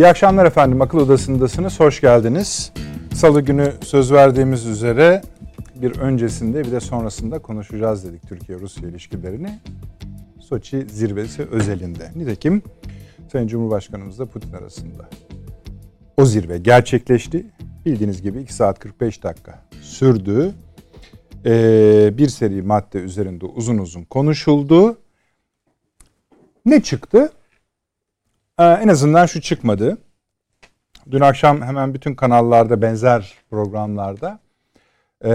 İyi akşamlar efendim. Akıl Odası'ndasınız. Hoş geldiniz. Salı günü söz verdiğimiz üzere bir öncesinde bir de sonrasında konuşacağız dedik Türkiye-Rusya ilişkilerini. Soçi zirvesi özelinde. Nitekim Sayın Cumhurbaşkanımızla Putin arasında. O zirve gerçekleşti. Bildiğiniz gibi 2 saat 45 dakika sürdü. Ee, bir seri madde üzerinde uzun uzun konuşuldu. Ne çıktı? Ee, en azından şu çıkmadı. Dün akşam hemen bütün kanallarda benzer programlarda e,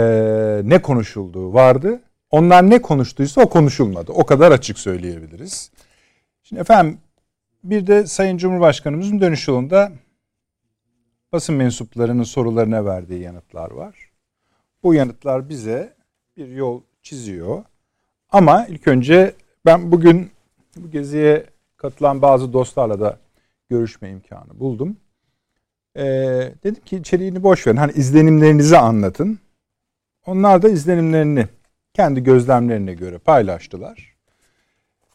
ne konuşulduğu vardı. Onlar ne konuştuysa o konuşulmadı. O kadar açık söyleyebiliriz. Şimdi efendim bir de Sayın Cumhurbaşkanımızın dönüş yolunda basın mensuplarının sorularına verdiği yanıtlar var. Bu yanıtlar bize bir yol çiziyor. Ama ilk önce ben bugün bu geziye katılan bazı dostlarla da görüşme imkanı buldum. Ee, dedim ki içeriğini boş verin. Hani izlenimlerinizi anlatın. Onlar da izlenimlerini kendi gözlemlerine göre paylaştılar.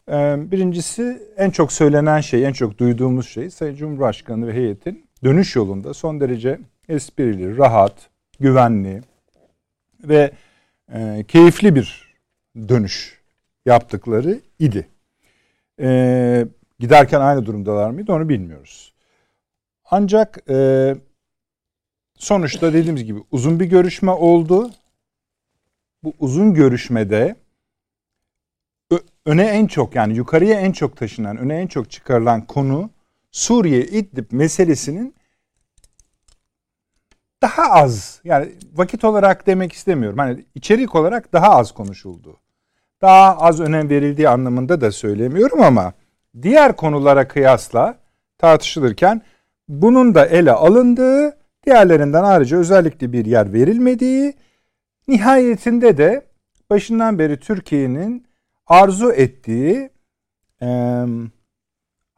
Ee, birincisi en çok söylenen şey, en çok duyduğumuz şey Sayın Cumhurbaşkanı ve heyetin dönüş yolunda son derece esprili, rahat, güvenli ve e, keyifli bir dönüş yaptıkları idi. E, giderken aynı durumdalar mıydı onu bilmiyoruz. Ancak e, sonuçta dediğimiz gibi uzun bir görüşme oldu. Bu uzun görüşmede öne en çok yani yukarıya en çok taşınan, öne en çok çıkarılan konu Suriye İdlib meselesinin daha az yani vakit olarak demek istemiyorum. Hani içerik olarak daha az konuşuldu. Daha az önem verildiği anlamında da söylemiyorum ama diğer konulara kıyasla tartışılırken bunun da ele alındığı, diğerlerinden ayrıca özellikle bir yer verilmediği, nihayetinde de başından beri Türkiye'nin arzu ettiği e,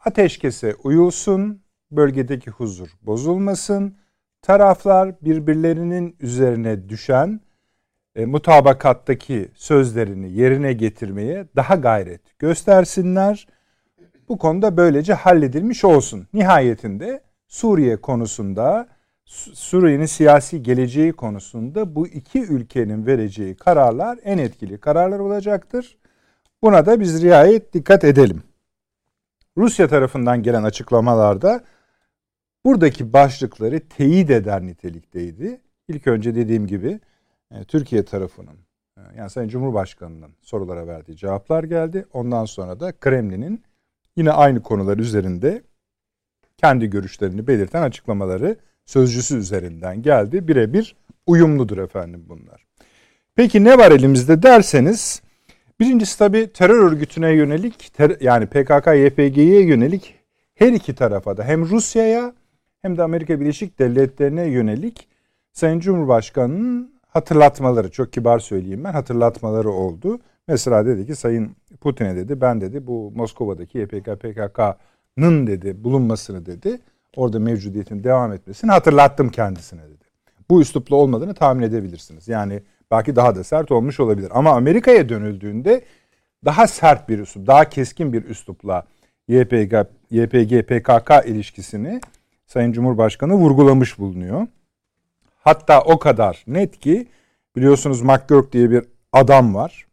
ateşkese uyulsun, bölgedeki huzur bozulmasın, taraflar birbirlerinin üzerine düşen e, mutabakattaki sözlerini yerine getirmeye daha gayret göstersinler. Bu konuda böylece halledilmiş olsun. Nihayetinde Suriye konusunda Suriye'nin siyasi geleceği konusunda bu iki ülkenin vereceği kararlar en etkili kararlar olacaktır. Buna da biz riayet dikkat edelim. Rusya tarafından gelen açıklamalarda buradaki başlıkları teyit eder nitelikteydi. İlk önce dediğim gibi e, Türkiye tarafının e, yani Sayın Cumhurbaşkanı'nın sorulara verdiği cevaplar geldi. Ondan sonra da Kremlin'in yine aynı konular üzerinde kendi görüşlerini belirten açıklamaları sözcüsü üzerinden geldi. Birebir uyumludur efendim bunlar. Peki ne var elimizde derseniz birincisi tabii terör örgütüne yönelik ter, yani PKK YPG'ye yönelik her iki tarafa da hem Rusya'ya hem de Amerika Birleşik Devletleri'ne yönelik Sayın Cumhurbaşkanı'nın hatırlatmaları çok kibar söyleyeyim ben hatırlatmaları oldu. Mesela dedi ki Sayın Putin'e dedi ben dedi bu Moskova'daki YPG PKK'nın dedi bulunmasını dedi orada mevcudiyetin devam etmesini hatırlattım kendisine dedi. Bu üslupla olmadığını tahmin edebilirsiniz. Yani belki daha da sert olmuş olabilir. Ama Amerika'ya dönüldüğünde daha sert bir üslup, daha keskin bir üslupla YPG, YPG PKK ilişkisini Sayın Cumhurbaşkanı vurgulamış bulunuyor. Hatta o kadar net ki biliyorsunuz McGurk diye bir adam var.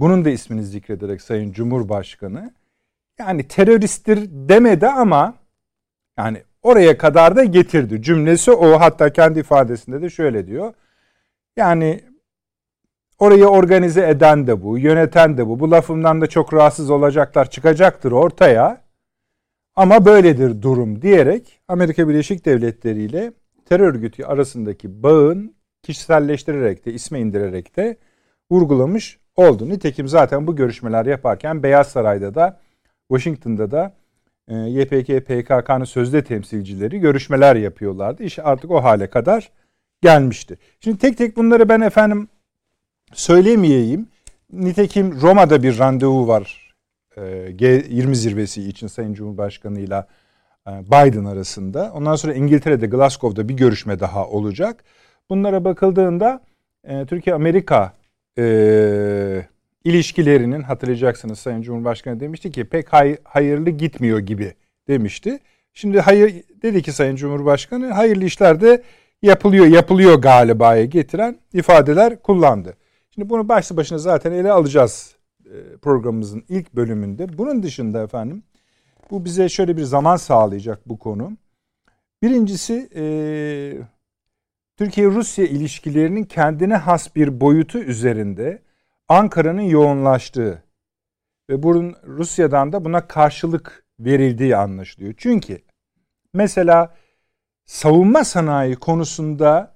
Bunun da ismini zikrederek Sayın Cumhurbaşkanı yani teröristtir demedi ama yani oraya kadar da getirdi. Cümlesi o hatta kendi ifadesinde de şöyle diyor. Yani orayı organize eden de bu, yöneten de bu. Bu lafımdan da çok rahatsız olacaklar, çıkacaktır ortaya. Ama böyledir durum diyerek Amerika Birleşik Devletleri ile terör örgütü arasındaki bağın kişiselleştirerek de isme indirerek de vurgulamış oldu. Nitekim zaten bu görüşmeler yaparken Beyaz Saray'da da Washington'da da e, YPG PKK'nın sözde temsilcileri görüşmeler yapıyorlardı. İş artık o hale kadar gelmişti. Şimdi tek tek bunları ben efendim söylemeyeyim. Nitekim Roma'da bir randevu var. E, G20 zirvesi için Sayın Cumhurbaşkanı ile Biden arasında. Ondan sonra İngiltere'de Glasgow'da bir görüşme daha olacak. Bunlara bakıldığında e, Türkiye-Amerika e, ilişkilerinin hatırlayacaksınız Sayın Cumhurbaşkanı demişti ki pek hay, hayırlı gitmiyor gibi demişti. Şimdi hayır dedi ki Sayın Cumhurbaşkanı hayırlı işler de yapılıyor yapılıyor galiba'ya getiren ifadeler kullandı. Şimdi bunu başlı başına zaten ele alacağız e, programımızın ilk bölümünde. Bunun dışında efendim bu bize şöyle bir zaman sağlayacak bu konu. Birincisi e, Türkiye-Rusya ilişkilerinin kendine has bir boyutu üzerinde Ankara'nın yoğunlaştığı ve bunun Rusya'dan da buna karşılık verildiği anlaşılıyor. Çünkü mesela savunma sanayi konusunda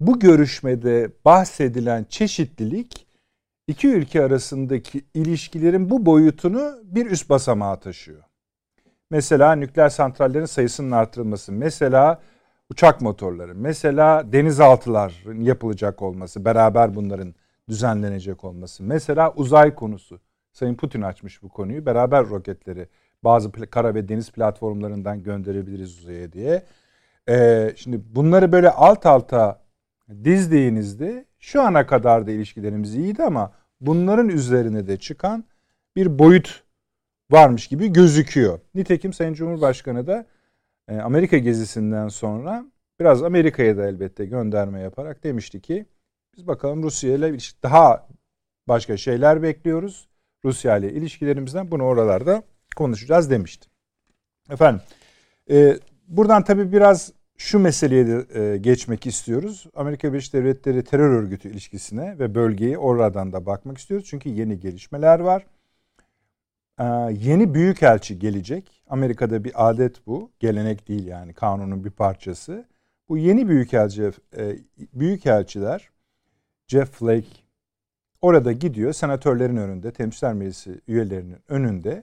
bu görüşmede bahsedilen çeşitlilik iki ülke arasındaki ilişkilerin bu boyutunu bir üst basamağa taşıyor. Mesela nükleer santrallerin sayısının artırılması, mesela uçak motorları, mesela denizaltıların yapılacak olması, beraber bunların düzenlenecek olması, mesela uzay konusu. Sayın Putin açmış bu konuyu. Beraber roketleri bazı kara ve deniz platformlarından gönderebiliriz uzaya diye. Ee, şimdi bunları böyle alt alta dizdiğinizde şu ana kadar da ilişkilerimiz iyiydi ama bunların üzerine de çıkan bir boyut varmış gibi gözüküyor. Nitekim Sayın Cumhurbaşkanı da Amerika gezisinden sonra biraz Amerika'ya da elbette gönderme yaparak demişti ki biz bakalım Rusya ile daha başka şeyler bekliyoruz. Rusya ile ilişkilerimizden bunu oralarda konuşacağız demişti. Efendim e, buradan tabii biraz şu meseleye de e, geçmek istiyoruz. Amerika Birleşik Devletleri terör örgütü ilişkisine ve bölgeyi oradan da bakmak istiyoruz. Çünkü yeni gelişmeler var. E, yeni büyükelçi gelecek. Amerika'da bir adet bu. Gelenek değil yani kanunun bir parçası. Bu yeni büyükelçi, e, büyükelçiler Jeff Flake orada gidiyor senatörlerin önünde, temsilciler meclisi üyelerinin önünde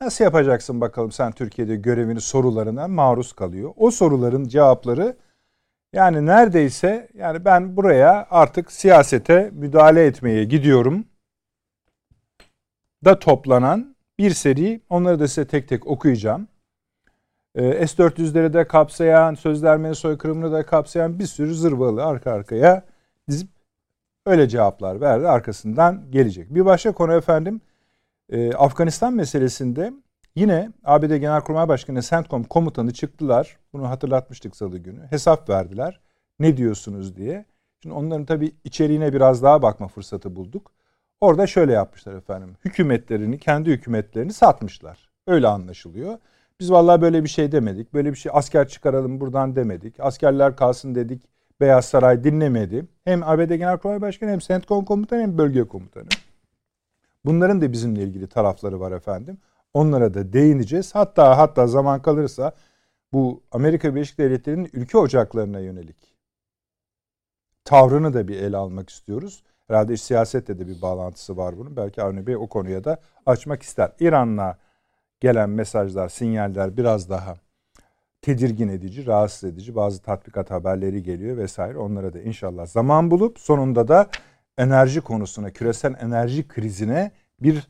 Nasıl yapacaksın bakalım sen Türkiye'de görevini sorularına maruz kalıyor. O soruların cevapları yani neredeyse yani ben buraya artık siyasete müdahale etmeye gidiyorum da toplanan bir seri onları da size tek tek okuyacağım. Ee, S-400'leri de kapsayan, sözlermenin soykırımını da kapsayan bir sürü zırvalı arka arkaya dizip öyle cevaplar verdi. Arkasından gelecek. Bir başka konu efendim ee, Afganistan meselesinde yine ABD Genelkurmay Başkanı CENTCOM komutanı çıktılar. Bunu hatırlatmıştık salı günü. Hesap verdiler. Ne diyorsunuz diye. Şimdi onların tabii içeriğine biraz daha bakma fırsatı bulduk. Orada şöyle yapmışlar efendim. Hükümetlerini, kendi hükümetlerini satmışlar. Öyle anlaşılıyor. Biz vallahi böyle bir şey demedik. Böyle bir şey asker çıkaralım buradan demedik. Askerler kalsın dedik. Beyaz Saray dinlemedi. Hem ABD Genelkurmay Başkanı hem CENTCOM komutanı hem bölge komutanı. Bunların da bizimle ilgili tarafları var efendim. Onlara da değineceğiz. Hatta hatta zaman kalırsa bu Amerika Birleşik Devletleri'nin ülke ocaklarına yönelik tavrını da bir ele almak istiyoruz. Herhalde iş siyasette de bir bağlantısı var bunun. Belki Avni Bey o konuya da açmak ister. İran'la gelen mesajlar, sinyaller biraz daha tedirgin edici, rahatsız edici. Bazı tatbikat haberleri geliyor vesaire. Onlara da inşallah zaman bulup sonunda da enerji konusuna, küresel enerji krizine bir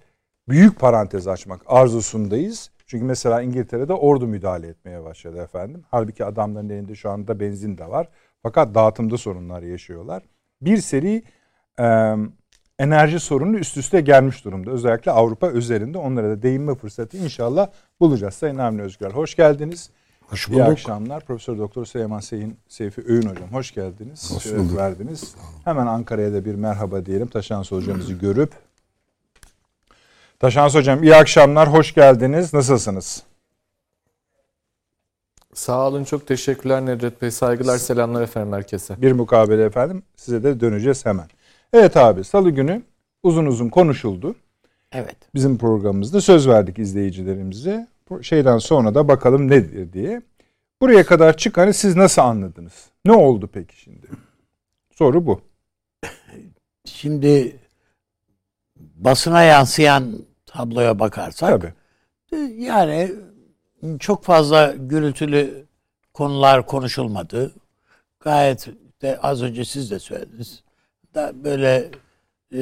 büyük parantez açmak arzusundayız. Çünkü mesela İngiltere'de ordu müdahale etmeye başladı efendim. Halbuki adamların elinde şu anda benzin de var. Fakat dağıtımda sorunlar yaşıyorlar. Bir seri e, enerji sorunu üst üste gelmiş durumda. Özellikle Avrupa üzerinde onlara da değinme fırsatı inşallah bulacağız. Sayın Avni Özgür hoş geldiniz. Hoş bulduk. İyi akşamlar. Profesör Doktor Süleyman Seyhin, Seyfi Öğün hocam hoş geldiniz. Hoş bulduk. verdiniz. Hemen Ankara'ya da bir merhaba diyelim. Taşans hocamızı görüp. Taşans hocam iyi akşamlar. Hoş geldiniz. Nasılsınız? Sağ olun çok teşekkürler Nedret Bey. Saygılar selamlar efendim herkese. Bir mukabele efendim. Size de döneceğiz hemen. Evet abi salı günü uzun uzun konuşuldu. Evet. Bizim programımızda söz verdik izleyicilerimize. Şeyden sonra da bakalım nedir diye. Buraya kadar çıkanı siz nasıl anladınız? Ne oldu peki şimdi? Soru bu. Şimdi basına yansıyan tabloya bakarsak Tabii. yani çok fazla gürültülü konular konuşulmadı. Gayet de az önce siz de söylediniz. Da böyle e,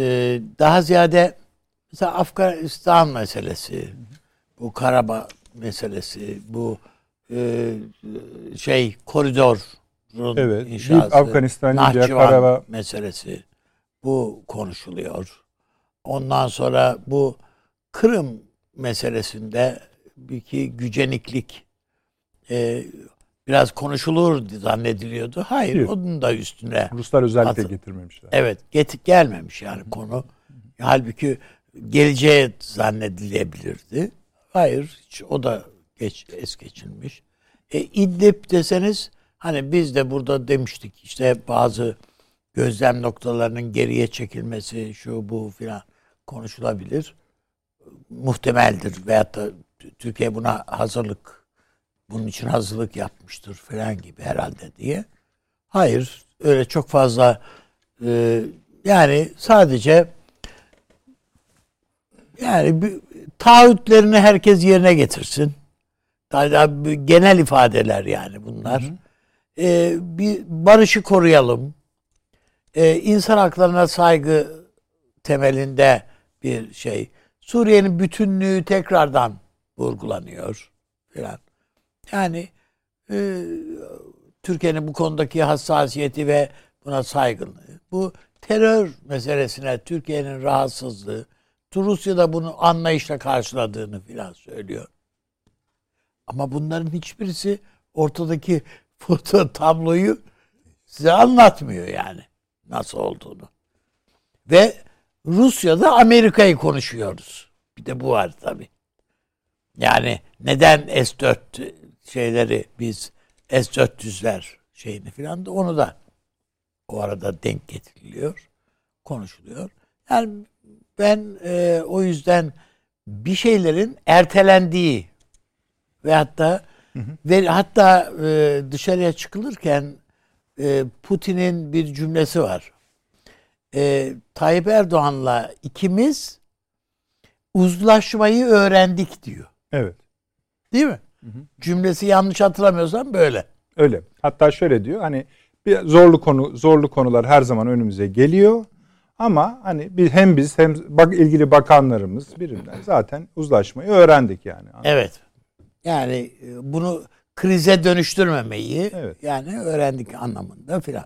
daha ziyade mesela Afganistan meselesi, bu Karabağ meselesi, bu e, şey koridorun Evet. inşası, Afganistan, Nahçıvan Karabağ. meselesi bu konuşuluyor. Ondan sonra bu Kırım meselesinde bir ki güceniklik e, biraz konuşulur zannediliyordu. Hayır, Yok. onun da üstüne Ruslar özellikle Atı- getirmemişler. Evet, getik gelmemiş yani konu. Halbuki geleceğe zannedilebilirdi. Hayır, hiç o da geç es geçilmiş. E, İdlib deseniz hani biz de burada demiştik işte bazı gözlem noktalarının geriye çekilmesi şu bu filan konuşulabilir. Muhtemeldir veyahut da Türkiye buna hazırlık bunun için hazırlık yapmıştır filan gibi herhalde diye. Hayır, öyle çok fazla e, yani sadece yani taahhütlerini herkes yerine getirsin. Daha, genel ifadeler yani bunlar. E, bir barışı koruyalım. E, insan haklarına saygı temelinde bir şey. Suriye'nin bütünlüğü tekrardan vurgulanıyor filan. Yani e, Türkiye'nin bu konudaki hassasiyeti ve buna saygınlığı. Bu terör meselesine Türkiye'nin rahatsızlığı, Rusya'da bunu anlayışla karşıladığını filan söylüyor. Ama bunların hiçbirisi ortadaki foto tabloyu size anlatmıyor yani nasıl olduğunu. Ve Rusya'da Amerika'yı konuşuyoruz. Bir de bu var tabii. Yani neden S4 şeyleri biz S400'ler şeyini filan da onu da o arada denk getiriliyor, konuşuluyor. Yani ben e, o yüzden bir şeylerin ertelendiği ve hatta ve hatta e, dışarıya çıkılırken e, Putin'in bir cümlesi var. E, Tayyip Erdoğan'la ikimiz uzlaşmayı öğrendik diyor. Evet. Değil mi? Cümlesi yanlış hatırlamıyorsam böyle. Öyle. Hatta şöyle diyor hani bir zorlu konu zorlu konular her zaman önümüze geliyor. Ama hani bir hem biz hem bak ilgili bakanlarımız birinden zaten uzlaşmayı öğrendik yani. Evet. Yani e, bunu krize dönüştürmemeyi Evet. yani öğrendik anlamında filan.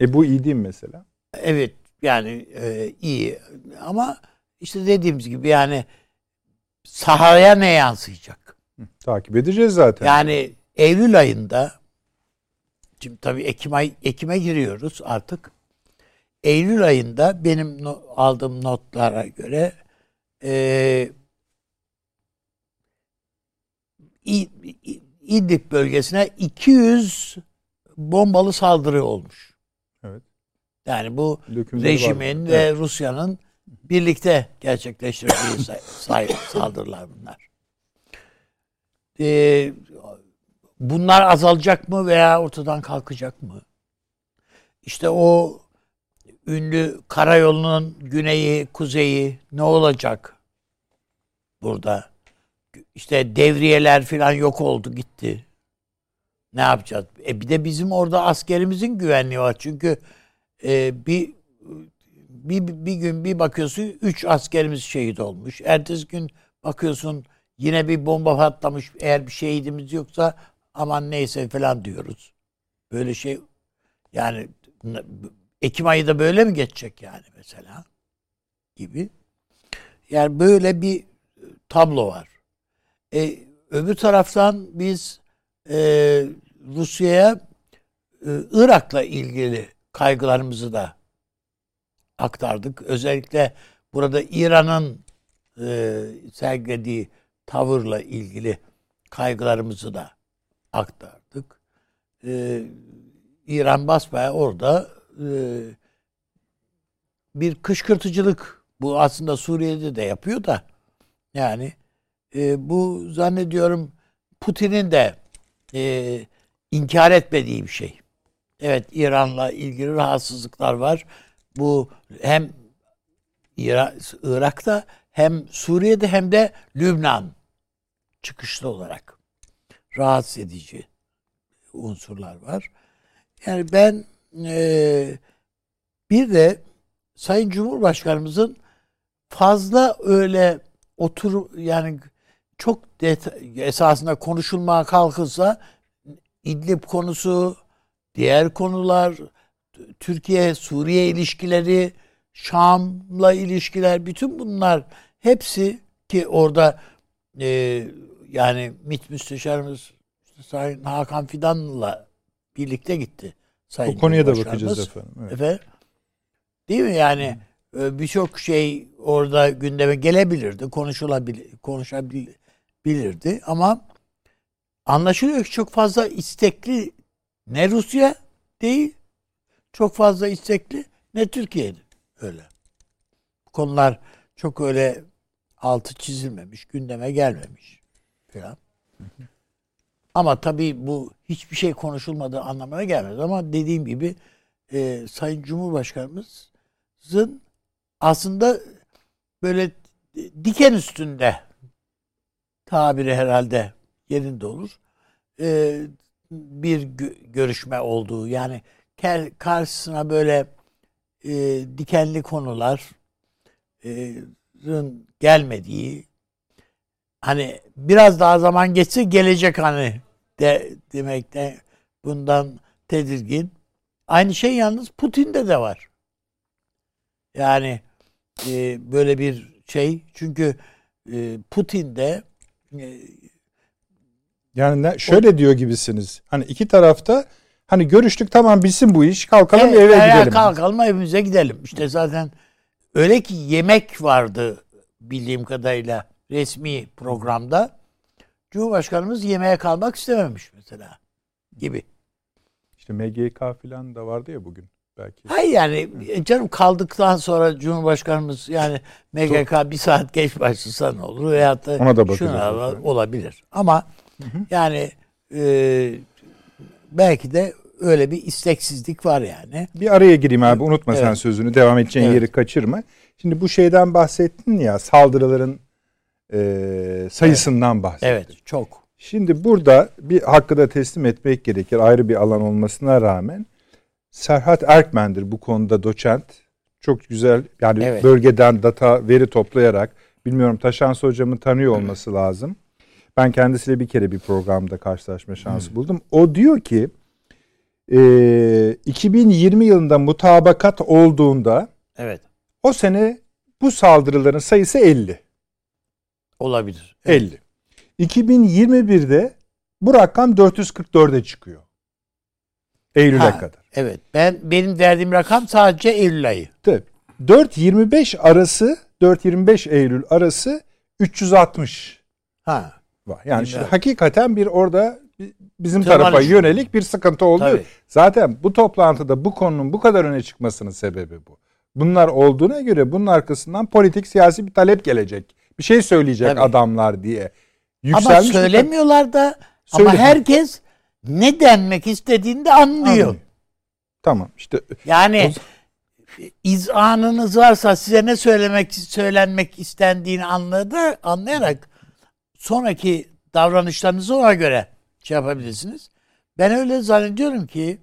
E bu iyi değil mi mesela? Evet yani e, iyi ama işte dediğimiz gibi yani sahaya ne yansıyacak? Hı, takip edeceğiz zaten. Yani Eylül ayında şimdi tabii Ekim ay Ekim'e giriyoruz artık. Eylül ayında benim no- aldığım notlara göre e, İdlib bölgesine 200 bombalı saldırı olmuş. Evet. Yani bu Dökümleri var. rejimin ve Evet. Rusya'nın birlikte gerçekleştirdiği say- saldırılar bunlar. Ee, bunlar azalacak mı veya ortadan kalkacak mı? İşte o ünlü karayolunun güneyi, kuzeyi ne olacak burada? İşte devriyeler falan yok oldu gitti. Ne yapacağız? E bir de bizim orada askerimizin güvenliği var. Çünkü e, bir, bir bir gün bir bakıyorsun üç askerimiz şehit olmuş. Ertesi gün bakıyorsun yine bir bomba patlamış. Eğer bir şehidimiz yoksa aman neyse falan diyoruz. Böyle şey yani Ekim ayı da böyle mi geçecek yani mesela gibi. Yani böyle bir tablo var. E, öbür taraftan biz e, Rusya'ya e, Irak'la ilgili kaygılarımızı da aktardık. Özellikle burada İran'ın e, sergilediği tavırla ilgili kaygılarımızı da aktardık. E, İran basbaya orada e, bir kışkırtıcılık bu aslında Suriye'de de yapıyor da yani e, bu zannediyorum Putin'in de e, inkar etmediği bir şey. Evet İran'la ilgili rahatsızlıklar var. Bu hem İra- Irak'ta hem Suriye'de hem de Lübnan çıkışlı olarak rahatsız edici unsurlar var. Yani ben e, bir de Sayın Cumhurbaşkanımızın fazla öyle otur yani çok deta- esasında konuşulmaya kalkılsa İdlib konusu, diğer konular, Türkiye Suriye ilişkileri, Şam'la ilişkiler bütün bunlar hepsi ki orada e, yani MİT Müsteşarımız Sayın Hakan Fidan'la birlikte gitti. Sayın o konuya da bakacağız efendim. Evet. efendim. Değil mi yani e, birçok şey orada gündeme gelebilirdi, konuşulabilir, konuşabilirdi ama anlaşılıyor ki çok fazla istekli ne Rusya değil, çok fazla istekli ne Türkiye'de öyle. Bu konular çok öyle altı çizilmemiş, gündeme gelmemiş falan. Ama tabii bu hiçbir şey konuşulmadığı anlamına gelmez. Ama dediğim gibi e, Sayın Cumhurbaşkanımızın aslında böyle diken üstünde tabiri herhalde yerinde olur. E, bir görüşme olduğu yani karşısına böyle e, dikenli konular e, gelmediği hani biraz daha zaman geçse gelecek hani de demekte bundan tedirgin. Aynı şey yalnız Putin'de de var. Yani e, böyle bir şey çünkü e, Putin'de e, yani ne, şöyle o, diyor gibisiniz. Hani iki tarafta hani görüştük tamam bilsin bu iş kalkalım evet, eve gidelim. Kalkalım evimize gidelim. İşte zaten öyle ki yemek vardı bildiğim kadarıyla resmi programda. Cumhurbaşkanımız yemeğe kalmak istememiş mesela gibi. İşte MGK falan da vardı ya bugün belki. Hayır yani e, canım kaldıktan sonra Cumhurbaşkanımız yani MGK bir saat geç başlasa ne olur veyahut da Ona da şuna olabilir. Ama hı hı. yani e, belki de öyle bir isteksizlik var yani. Bir araya gireyim abi unutma evet. sen sözünü devam edeceğin evet. yeri kaçırma. Şimdi bu şeyden bahsettin ya saldırıların e, sayısından evet. bahsettin. Evet çok. Şimdi burada bir hakkı da teslim etmek gerekir ayrı bir alan olmasına rağmen. Serhat Erkmen'dir bu konuda doçent. Çok güzel yani evet. bölgeden data veri toplayarak bilmiyorum Taşans hocamı tanıyor olması lazım. Ben kendisiyle bir kere bir programda karşılaşma şansı hmm. buldum. O diyor ki e, 2020 yılında mutabakat olduğunda evet. o sene bu saldırıların sayısı 50. Olabilir. Evet. 50. 2021'de bu rakam 444'e çıkıyor. Eylül'e ha, kadar. Evet. Ben benim verdiğim rakam sadece Eylül ayı. Tabii. 4-25 arası 4-25 Eylül arası 360 ha. var. Yani işte hakikaten bir orada bizim Tırmanış. tarafa yönelik bir sıkıntı oldu. Tabii. Zaten bu toplantıda bu konunun bu kadar öne çıkmasının sebebi bu. Bunlar olduğuna göre bunun arkasından politik siyasi bir talep gelecek. Bir şey söyleyecek Tabii. adamlar diye. Yükselmiş ama söylemiyorlar da Söyle. ama herkes ne denmek istediğini de anlıyor. Anlıyor. Tamam işte. Yani izanınız varsa size ne söylemek söylenmek istendiğini anladı anlayarak sonraki davranışlarınızı ona göre şey yapabilirsiniz. Ben öyle zannediyorum ki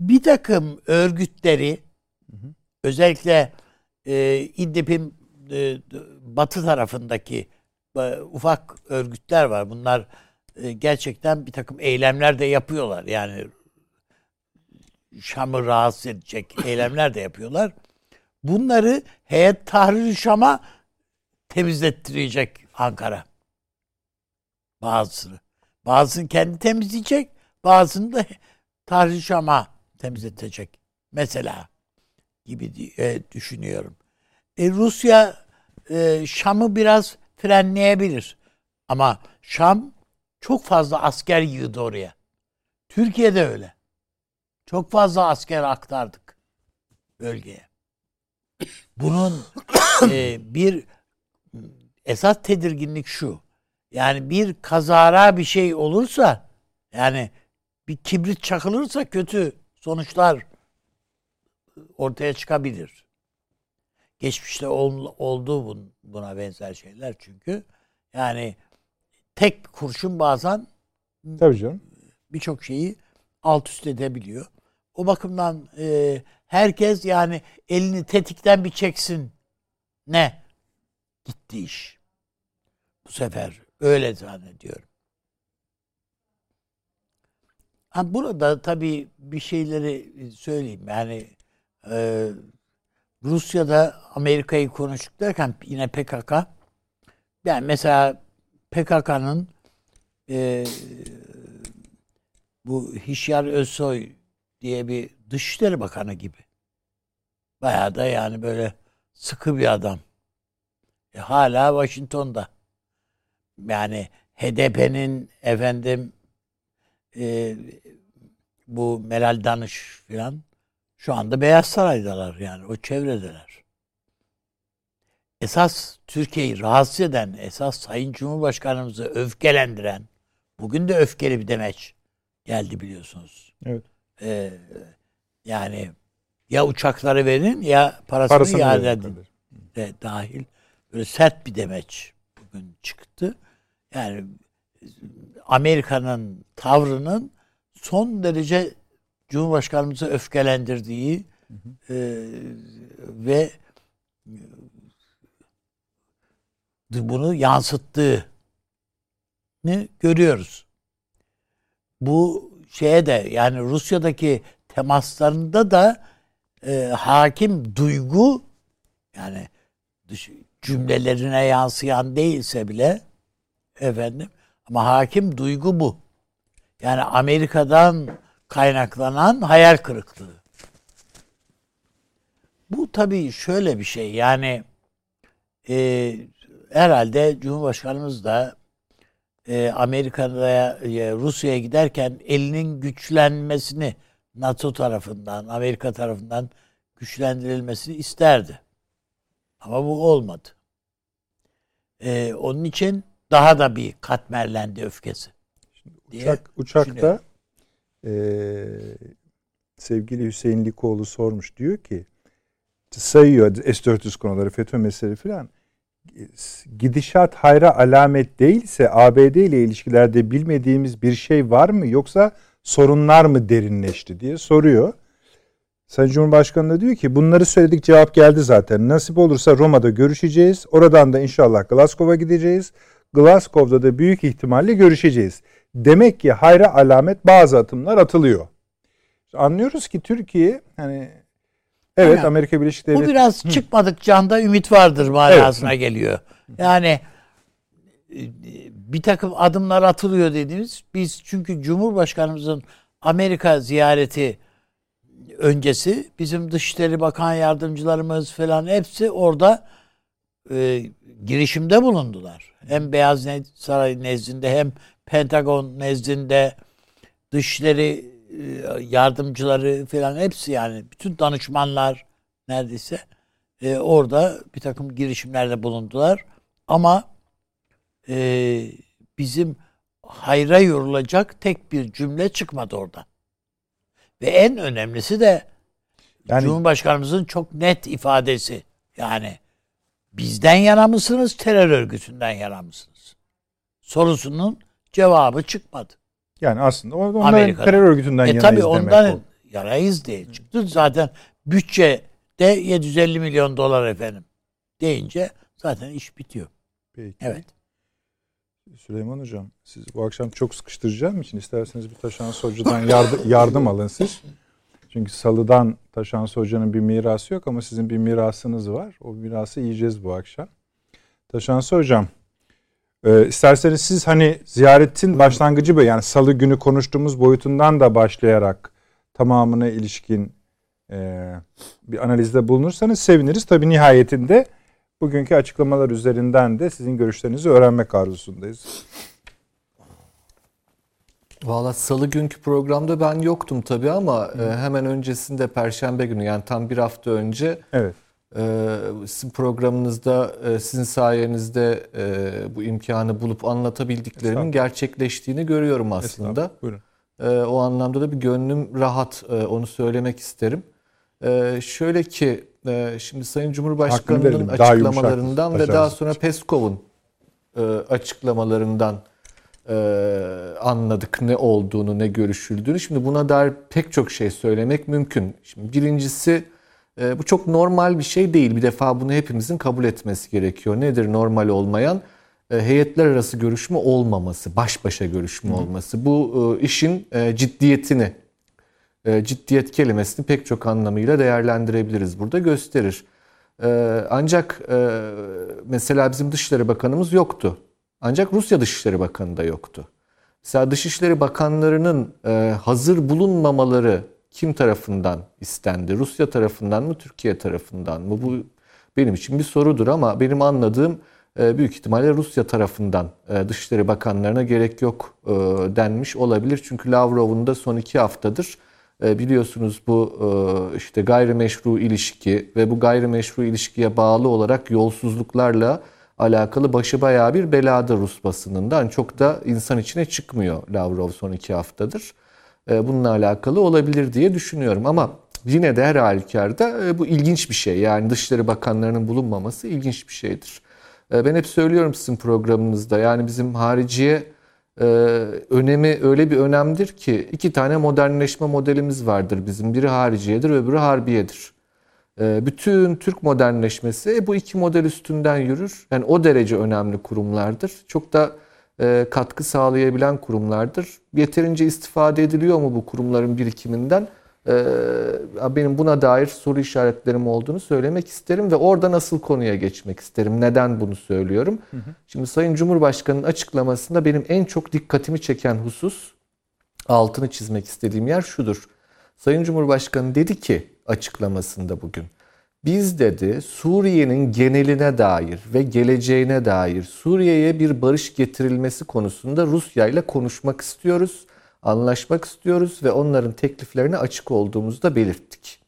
bir takım örgütleri hı hı. özellikle e, İdlib'in e, batı tarafındaki e, ufak örgütler var. Bunlar e, gerçekten bir takım eylemler de yapıyorlar. Yani Şam'ı rahatsız edecek eylemler de yapıyorlar. Bunları heyet tahrir Şam'a temizlettirecek Ankara. Bazısını. Bazısını kendi temizleyecek, bazısını da Tahrir Şam'a temizletecek. Mesela gibi e, düşünüyorum. E, Rusya e, Şam'ı biraz frenleyebilir. Ama Şam çok fazla asker yığdı oraya. Türkiye'de öyle. Çok fazla asker aktardık bölgeye. Bunun e, bir esas tedirginlik şu. Yani bir kazara bir şey olursa yani bir kibrit çakılırsa kötü sonuçlar ortaya çıkabilir. Geçmişte ol, oldu buna benzer şeyler çünkü. Yani tek kurşun bazen Tabii canım. birçok şeyi alt üst edebiliyor. O bakımdan e, herkes yani elini tetikten bir çeksin. Ne? Gitti iş. Bu sefer Öyle zannediyorum. Ha, burada tabii bir şeyleri söyleyeyim. Yani e, Rusya'da Amerika'yı konuştuk derken yine PKK yani mesela PKK'nın e, bu Hişyar Özsoy diye bir Dışişleri Bakanı gibi. Bayağı da yani böyle sıkı bir adam. E, hala Washington'da. Yani HDP'nin efendim e, bu Meral Danış filan şu anda Beyaz Saray'dalar yani o çevredeler. Esas Türkiye'yi rahatsız eden, esas Sayın Cumhurbaşkanımızı öfkelendiren, bugün de öfkeli bir demeç geldi biliyorsunuz. Evet. Ee, yani ya uçakları verin ya parasını, Parasını iade edin de dahil böyle sert bir demeç bugün çıktı. Yani Amerika'nın tavrının son derece Cumhurbaşkanımızı öfkelendirdiği e, ve bunu yansıttığını görüyoruz. Bu şeye de yani Rusya'daki temaslarında da e, hakim duygu yani cümlelerine yansıyan değilse bile efendim ama hakim duygu bu. Yani Amerika'dan kaynaklanan hayal kırıklığı. Bu tabii şöyle bir şey yani e, herhalde Cumhurbaşkanımız da e, Amerika'ya e, Rusya'ya giderken elinin güçlenmesini NATO tarafından, Amerika tarafından güçlendirilmesini isterdi. Ama bu olmadı. E, onun için daha da bir katmerlendi öfkesi. diye Uçak, uçakta eee, sevgili Hüseyin Likoğlu sormuş. Diyor ki sayıyor S-400 konuları FETÖ meseleleri filan. Gidişat hayra alamet değilse ABD ile ilişkilerde bilmediğimiz bir şey var mı yoksa sorunlar mı derinleşti diye soruyor. Sayın Cumhurbaşkanı da diyor ki bunları söyledik cevap geldi zaten. Nasip olursa Roma'da görüşeceğiz. Oradan da inşallah Glasgow'a gideceğiz. Glasgow'da da büyük ihtimalle görüşeceğiz. Demek ki hayra alamet bazı atımlar atılıyor. Anlıyoruz ki Türkiye hani evet Aynen. Amerika Birleşik Bu Devletleri biraz çıkmadık canda ümit vardır manasına geliyor. Yani e, bir takım adımlar atılıyor dediğimiz biz çünkü Cumhurbaşkanımızın Amerika ziyareti öncesi bizim Dışişleri Bakan yardımcılarımız falan hepsi orada e, girişimde bulundular. Hem Beyaz Ne- Saray nezdinde hem Pentagon nezdinde Dışişleri e, yardımcıları falan hepsi yani bütün danışmanlar neredeyse e, orada bir takım girişimlerde bulundular. Ama e, bizim hayra yorulacak tek bir cümle çıkmadı oradan. Ve en önemlisi de Yani- Cumhurbaşkanımızın çok net ifadesi. Yani bizden yana mısınız, terör örgütünden yana mısınız? Sorusunun cevabı çıkmadı. yani aslında onların Amerika'da. terör örgütünden E yanayız tabii demek ondan o. yarayız diye çıktı. Zaten bütçe de 750 milyon dolar efendim deyince zaten iş bitiyor. Peki. Evet. Süleyman Hocam siz bu akşam çok sıkıştıracağım için isterseniz bir Taşan Hoca'dan yardım, yardım alın siz. Çünkü salıdan Taşan Hoca'nın bir mirası yok ama sizin bir mirasınız var. O mirası yiyeceğiz bu akşam. Taşan Hocam e, isterseniz siz hani ziyaretin başlangıcı böyle yani salı günü konuştuğumuz boyutundan da başlayarak tamamına ilişkin e, bir analizde bulunursanız seviniriz. Tabii nihayetinde bugünkü açıklamalar üzerinden de sizin görüşlerinizi öğrenmek arzusundayız. Valla salı günkü programda ben yoktum tabii ama e, hemen öncesinde perşembe günü yani tam bir hafta önce Evet. E, sizin programınızda e, sizin sayenizde e, bu imkanı bulup anlatabildiklerimin gerçekleştiğini görüyorum aslında. Estağfurullah. Buyurun. E, o anlamda da bir gönlüm rahat e, onu söylemek isterim. E, şöyle ki şimdi Sayın Cumhurbaşkanı'nın verelim. Daha açıklamalarından ve daha sonra Peskov'un açıklamalarından anladık ne olduğunu, ne görüşüldüğünü. Şimdi buna dair pek çok şey söylemek mümkün. Şimdi birincisi e, bu çok normal bir şey değil. Bir defa bunu hepimizin kabul etmesi gerekiyor. Nedir normal olmayan? E, heyetler arası görüşme olmaması, baş başa görüşme olması. Bu e, işin e, ciddiyetini, e, ciddiyet kelimesini pek çok anlamıyla değerlendirebiliriz burada gösterir. E, ancak e, mesela bizim Dışişleri Bakanımız yoktu Ancak Rusya Dışişleri Bakanı da yoktu. Mesela Dışişleri Bakanlarının e, hazır bulunmamaları kim tarafından istendi? Rusya tarafından mı, Türkiye tarafından mı? Bu benim için bir sorudur ama benim anladığım e, büyük ihtimalle Rusya tarafından e, Dışişleri Bakanlarına gerek yok e, denmiş olabilir. Çünkü Lavrov'un da son iki haftadır biliyorsunuz bu işte gayrimeşru ilişki ve bu gayrimeşru ilişkiye bağlı olarak yolsuzluklarla alakalı başı bayağı bir belada Rus basınından. Çok da insan içine çıkmıyor Lavrov son iki haftadır. Bununla alakalı olabilir diye düşünüyorum ama yine de her halükarda bu ilginç bir şey. Yani Dışişleri Bakanlarının bulunmaması ilginç bir şeydir. E, ben hep söylüyorum sizin programınızda yani bizim hariciye e, önemi öyle bir önemdir ki iki tane modernleşme modelimiz vardır bizim. Biri hariciyedir öbürü harbiyedir. E, bütün Türk modernleşmesi bu iki model üstünden yürür. Yani o derece önemli kurumlardır. Çok da katkı sağlayabilen kurumlardır. Yeterince istifade ediliyor mu bu kurumların birikiminden? Ee, benim buna dair soru işaretlerim olduğunu söylemek isterim ve orada nasıl konuya geçmek isterim. Neden bunu söylüyorum? Hı hı. Şimdi Sayın Cumhurbaşkanı'nın açıklamasında benim en çok dikkatimi çeken husus, altını çizmek istediğim yer şudur. Sayın Cumhurbaşkanı dedi ki açıklamasında bugün, biz dedi Suriye'nin geneline dair ve geleceğine dair Suriye'ye bir barış getirilmesi konusunda Rusya ile konuşmak istiyoruz anlaşmak istiyoruz ve onların tekliflerine açık olduğumuzu da belirttik.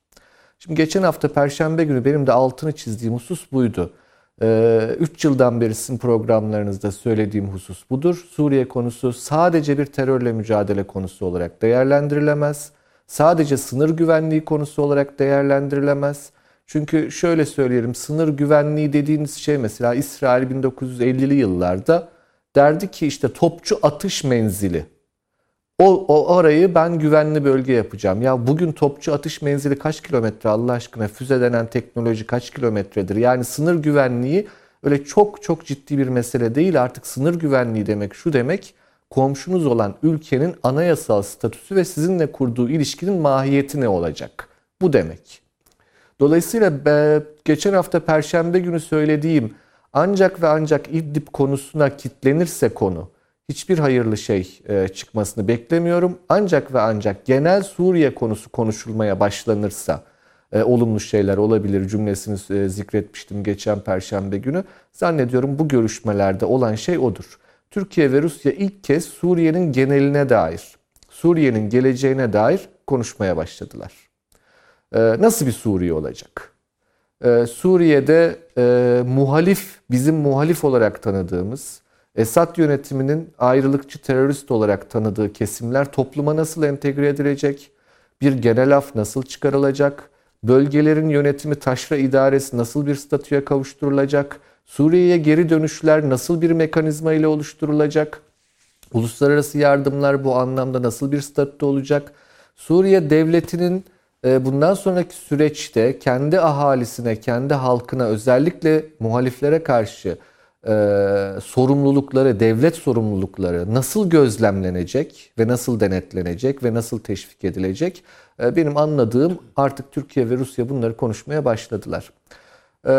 Şimdi geçen hafta Perşembe günü benim de altını çizdiğim husus buydu. 3 ee, yıldan beri sizin programlarınızda söylediğim husus budur. Suriye konusu sadece bir terörle mücadele konusu olarak değerlendirilemez. Sadece sınır güvenliği konusu olarak değerlendirilemez. Çünkü şöyle söyleyelim sınır güvenliği dediğiniz şey mesela İsrail 1950'li yıllarda derdi ki işte topçu atış menzili o, o orayı ben güvenli bölge yapacağım. Ya bugün topçu atış menzili kaç kilometre Allah aşkına? Füze denen teknoloji kaç kilometredir? Yani sınır güvenliği öyle çok çok ciddi bir mesele değil. Artık sınır güvenliği demek şu demek komşunuz olan ülkenin anayasal statüsü ve sizinle kurduğu ilişkinin mahiyeti ne olacak? Bu demek. Dolayısıyla geçen hafta perşembe günü söylediğim ancak ve ancak İdlib konusuna kitlenirse konu hiçbir hayırlı şey e, çıkmasını beklemiyorum. Ancak ve ancak genel Suriye konusu konuşulmaya başlanırsa e, olumlu şeyler olabilir cümlesini e, zikretmiştim geçen perşembe günü. Zannediyorum bu görüşmelerde olan şey odur. Türkiye ve Rusya ilk kez Suriye'nin geneline dair, Suriye'nin geleceğine dair konuşmaya başladılar. Nasıl bir Suriye olacak? Suriye'de muhalif, bizim muhalif olarak tanıdığımız, Esad yönetiminin ayrılıkçı terörist olarak tanıdığı kesimler topluma nasıl entegre edilecek? Bir genel af nasıl çıkarılacak? Bölgelerin yönetimi taşra idaresi nasıl bir statüye kavuşturulacak? Suriye'ye geri dönüşler nasıl bir mekanizma ile oluşturulacak? Uluslararası yardımlar bu anlamda nasıl bir statüde olacak? Suriye devletinin e, bundan sonraki süreçte kendi ahalisine, kendi halkına özellikle muhaliflere karşı e, sorumlulukları, devlet sorumlulukları nasıl gözlemlenecek ve nasıl denetlenecek ve nasıl teşvik edilecek? E, benim anladığım artık Türkiye ve Rusya bunları konuşmaya başladılar. E,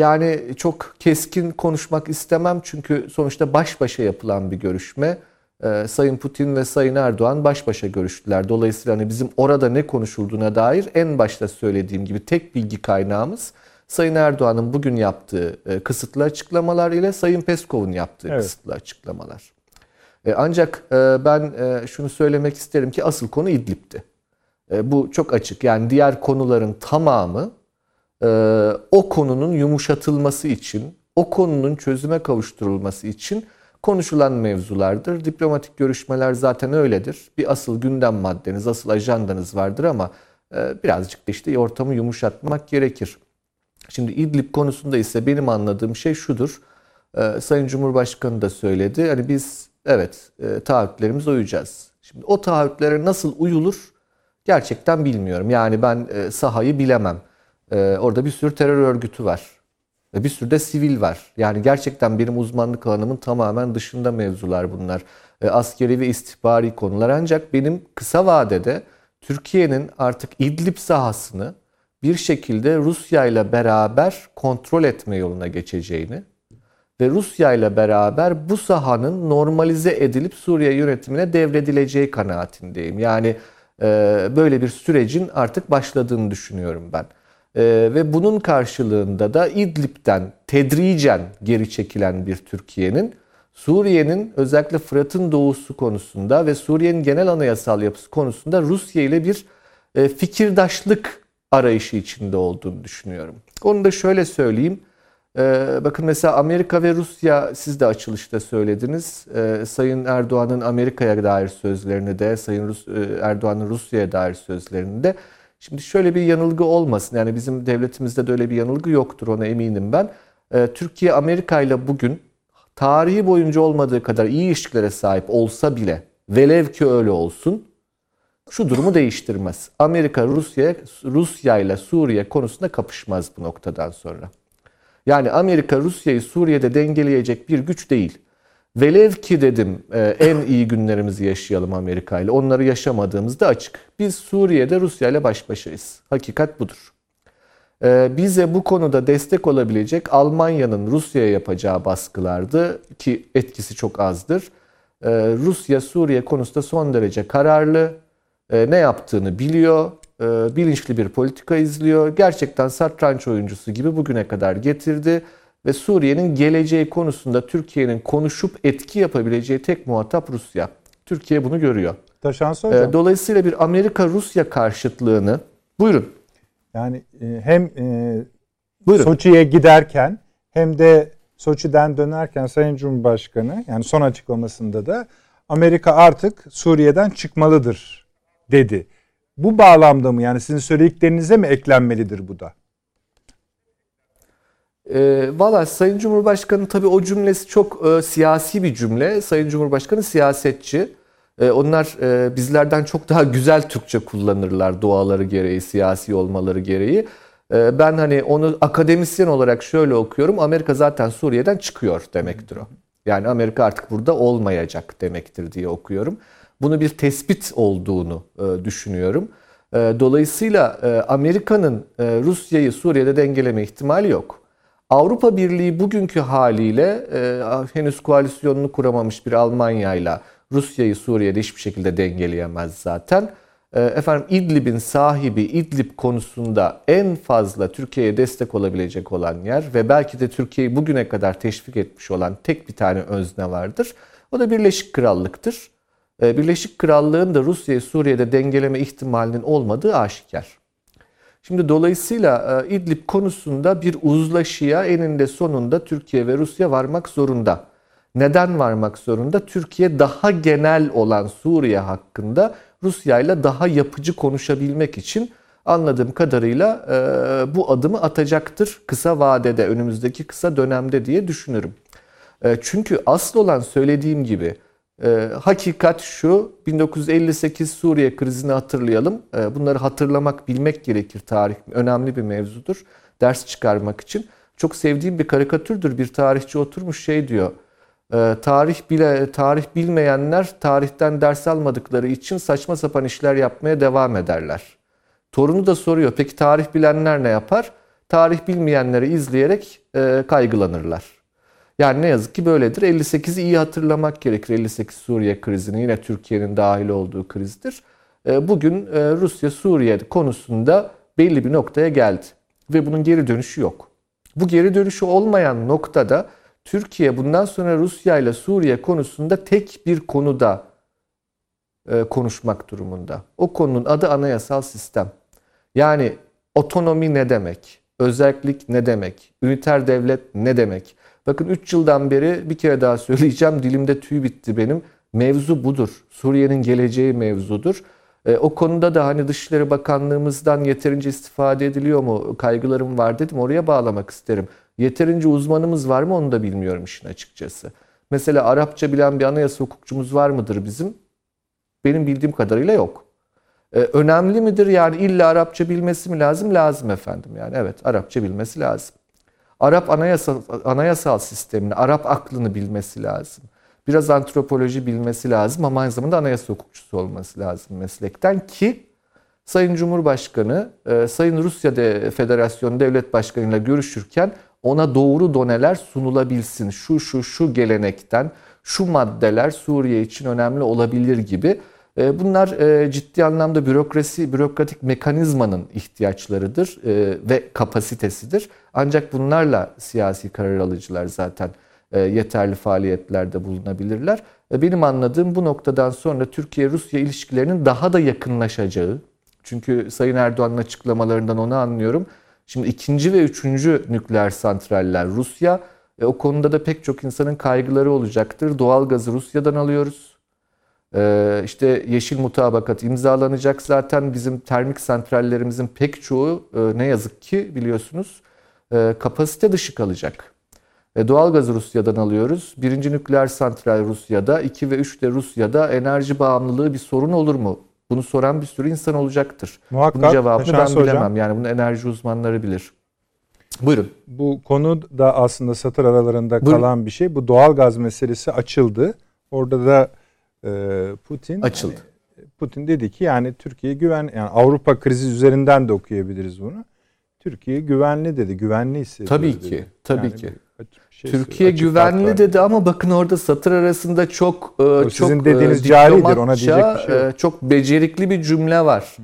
yani çok keskin konuşmak istemem çünkü sonuçta baş başa yapılan bir görüşme. E, Sayın Putin ve Sayın Erdoğan baş başa görüştüler. Dolayısıyla hani bizim orada ne konuşulduğuna dair en başta söylediğim gibi tek bilgi kaynağımız Sayın Erdoğan'ın bugün yaptığı e, kısıtlı açıklamalar ile Sayın Peskov'un yaptığı evet. kısıtlı açıklamalar. E, ancak e, ben şunu söylemek isterim ki asıl konu İdlib'ti. Bu çok açık. Yani diğer konuların tamamı o konunun yumuşatılması için, o konunun çözüme kavuşturulması için konuşulan mevzulardır. Diplomatik görüşmeler zaten öyledir. Bir asıl gündem maddeniz, asıl ajandanız vardır ama birazcık da işte ortamı yumuşatmak gerekir. Şimdi İdlib konusunda ise benim anladığım şey şudur. Ee, Sayın Cumhurbaşkanı da söyledi. Hani biz evet e, taahhütlerimize uyacağız. Şimdi o taahhütlere nasıl uyulur gerçekten bilmiyorum. Yani ben e, sahayı bilemem. E, orada bir sürü terör örgütü var. Bir sürü de sivil var. Yani gerçekten benim uzmanlık alanımın tamamen dışında mevzular bunlar. E, askeri ve istihbari konular. Ancak benim kısa vadede Türkiye'nin artık İdlib sahasını bir şekilde Rusya ile beraber kontrol etme yoluna geçeceğini ve Rusya ile beraber bu sahanın normalize edilip Suriye yönetimine devredileceği kanaatindeyim. Yani e, böyle bir sürecin artık başladığını düşünüyorum ben. E, ve bunun karşılığında da İdlib'den tedricen geri çekilen bir Türkiye'nin Suriye'nin özellikle Fırat'ın doğusu konusunda ve Suriye'nin genel anayasal yapısı konusunda Rusya ile bir e, fikirdaşlık arayışı içinde olduğunu düşünüyorum. Onu da şöyle söyleyeyim. E, bakın mesela Amerika ve Rusya siz de açılışta söylediniz. E, Sayın Erdoğan'ın Amerika'ya dair sözlerini de Sayın Rus, Erdoğan'ın Rusya'ya dair sözlerini de Şimdi şöyle bir yanılgı olmasın. Yani bizim devletimizde de öyle bir yanılgı yoktur ona eminim ben. Türkiye Amerika ile bugün tarihi boyunca olmadığı kadar iyi ilişkilere sahip olsa bile velev ki öyle olsun şu durumu değiştirmez. Amerika Rusya Rusya ile Suriye konusunda kapışmaz bu noktadan sonra. Yani Amerika Rusya'yı Suriye'de dengeleyecek bir güç değil. Velev ki dedim e, en iyi günlerimizi yaşayalım Amerika ile. Onları yaşamadığımızda açık. Biz Suriye'de Rusya ile baş başayız. Hakikat budur. E, bize bu konuda destek olabilecek Almanya'nın Rusya'ya yapacağı baskılardı ki etkisi çok azdır. E, Rusya Suriye konusunda son derece kararlı ne yaptığını biliyor, bilinçli bir politika izliyor. Gerçekten satranç oyuncusu gibi bugüne kadar getirdi ve Suriye'nin geleceği konusunda Türkiye'nin konuşup etki yapabileceği tek muhatap Rusya. Türkiye bunu görüyor. Taşansı hocam. E, dolayısıyla bir Amerika-Rusya karşıtlığını buyurun. Yani e, hem e, Soçi'ye giderken hem de Soçi'den dönerken Sayın Cumhurbaşkanı yani son açıklamasında da Amerika artık Suriye'den çıkmalıdır dedi. Bu bağlamda mı yani sizin söylediklerinize mi eklenmelidir bu da? E, Valla Sayın Cumhurbaşkanı tabii o cümlesi çok e, siyasi bir cümle. Sayın Cumhurbaşkanı siyasetçi. E, onlar e, bizlerden çok daha güzel Türkçe kullanırlar duaları gereği, siyasi olmaları gereği. E, ben hani onu akademisyen olarak şöyle okuyorum. Amerika zaten Suriye'den çıkıyor demektir o. Yani Amerika artık burada olmayacak demektir diye okuyorum. Bunu bir tespit olduğunu e, düşünüyorum. E, dolayısıyla e, Amerika'nın e, Rusya'yı Suriye'de dengeleme ihtimali yok. Avrupa Birliği bugünkü haliyle e, henüz koalisyonunu kuramamış bir Almanya ile Rusya'yı Suriye'de hiçbir şekilde dengeleyemez zaten. E, efendim İdlib'in sahibi İdlib konusunda en fazla Türkiye'ye destek olabilecek olan yer ve belki de Türkiye'yi bugüne kadar teşvik etmiş olan tek bir tane özne vardır. O da Birleşik Krallık'tır. Ee, Birleşik Krallığın da Rusya'yı Suriye'de dengeleme ihtimalinin olmadığı aşikar. Şimdi dolayısıyla e, İdlib konusunda bir uzlaşıya eninde sonunda Türkiye ve Rusya varmak zorunda. Neden varmak zorunda? Türkiye daha genel olan Suriye hakkında Rusya ile daha yapıcı konuşabilmek için anladığım kadarıyla e, bu adımı atacaktır kısa vadede, önümüzdeki kısa dönemde diye düşünürüm. E, çünkü asıl olan söylediğim gibi e, hakikat şu, 1958 Suriye krizini hatırlayalım. E, bunları hatırlamak, bilmek gerekir tarih. Önemli bir mevzudur. Ders çıkarmak için. Çok sevdiğim bir karikatürdür. Bir tarihçi oturmuş şey diyor. E, tarih bile tarih bilmeyenler tarihten ders almadıkları için saçma sapan işler yapmaya devam ederler. Torunu da soruyor. Peki tarih bilenler ne yapar? Tarih bilmeyenleri izleyerek e, kaygılanırlar. Yani ne yazık ki böyledir. 58'i iyi hatırlamak gerekir. 58 Suriye krizini yine Türkiye'nin dahil olduğu krizdir. Ee, bugün e, Rusya Suriye konusunda belli bir noktaya geldi ve bunun geri dönüşü yok. Bu geri dönüşü olmayan noktada Türkiye bundan sonra Rusya ile Suriye konusunda tek bir konuda e, konuşmak durumunda. O konunun adı anayasal sistem. Yani otonomi ne demek? Özellik ne demek? Üniter devlet ne demek? Bakın 3 yıldan beri bir kere daha söyleyeceğim. Dilimde tüy bitti benim. Mevzu budur. Suriye'nin geleceği mevzudur. E, o konuda da hani Dışişleri Bakanlığımızdan yeterince istifade ediliyor mu kaygılarım var dedim. Oraya bağlamak isterim. Yeterince uzmanımız var mı onu da bilmiyorum işin açıkçası. Mesela Arapça bilen bir anayasa hukukçumuz var mıdır bizim? Benim bildiğim kadarıyla yok. Ee, önemli midir yani illa Arapça bilmesi mi lazım? Lazım efendim yani evet Arapça bilmesi lazım. Arap anayasal, anayasal sistemini, Arap aklını bilmesi lazım. Biraz antropoloji bilmesi lazım ama aynı zamanda anayasa hukukçusu olması lazım meslekten ki Sayın Cumhurbaşkanı, e, Sayın Rusya Federasyonu Devlet Başkanı ile görüşürken ona doğru doneler sunulabilsin. Şu şu şu gelenekten şu maddeler Suriye için önemli olabilir gibi. E, bunlar e, ciddi anlamda bürokrasi, bürokratik mekanizmanın ihtiyaçlarıdır e, ve kapasitesidir. Ancak bunlarla siyasi karar alıcılar zaten yeterli faaliyetlerde bulunabilirler. Benim anladığım bu noktadan sonra Türkiye-Rusya ilişkilerinin daha da yakınlaşacağı, çünkü Sayın Erdoğan'ın açıklamalarından onu anlıyorum. Şimdi ikinci ve üçüncü nükleer santraller Rusya. E, o konuda da pek çok insanın kaygıları olacaktır. Doğalgazı Rusya'dan alıyoruz. E, işte yeşil mutabakat imzalanacak. Zaten bizim termik santrallerimizin pek çoğu e, ne yazık ki biliyorsunuz e, kapasite dışı kalacak. E, doğalgazı Rusya'dan alıyoruz. Birinci nükleer santral Rusya'da, 2 ve 3 de Rusya'da enerji bağımlılığı bir sorun olur mu? Bunu soran bir sürü insan olacaktır. Muhakkak. Bunun cevabını ben bilemem. Hocam. Yani bunu enerji uzmanları bilir. Buyurun. Bu konu da aslında satır aralarında Buyurun. kalan bir şey. Bu doğal gaz meselesi açıldı. Orada da Putin açıldı. Hani, Putin dedi ki yani Türkiye güven yani Avrupa krizi üzerinden de okuyabiliriz bunu. Türkiye güvenli dedi. Güvenli hissediyor. Tabii dedi. ki. Tabii yani ki. Şey Türkiye güvenli dedi ama bakın orada satır arasında çok o çok sizin e, dediğiniz caridir ona diyecek bir şey yok. E, çok becerikli bir cümle var.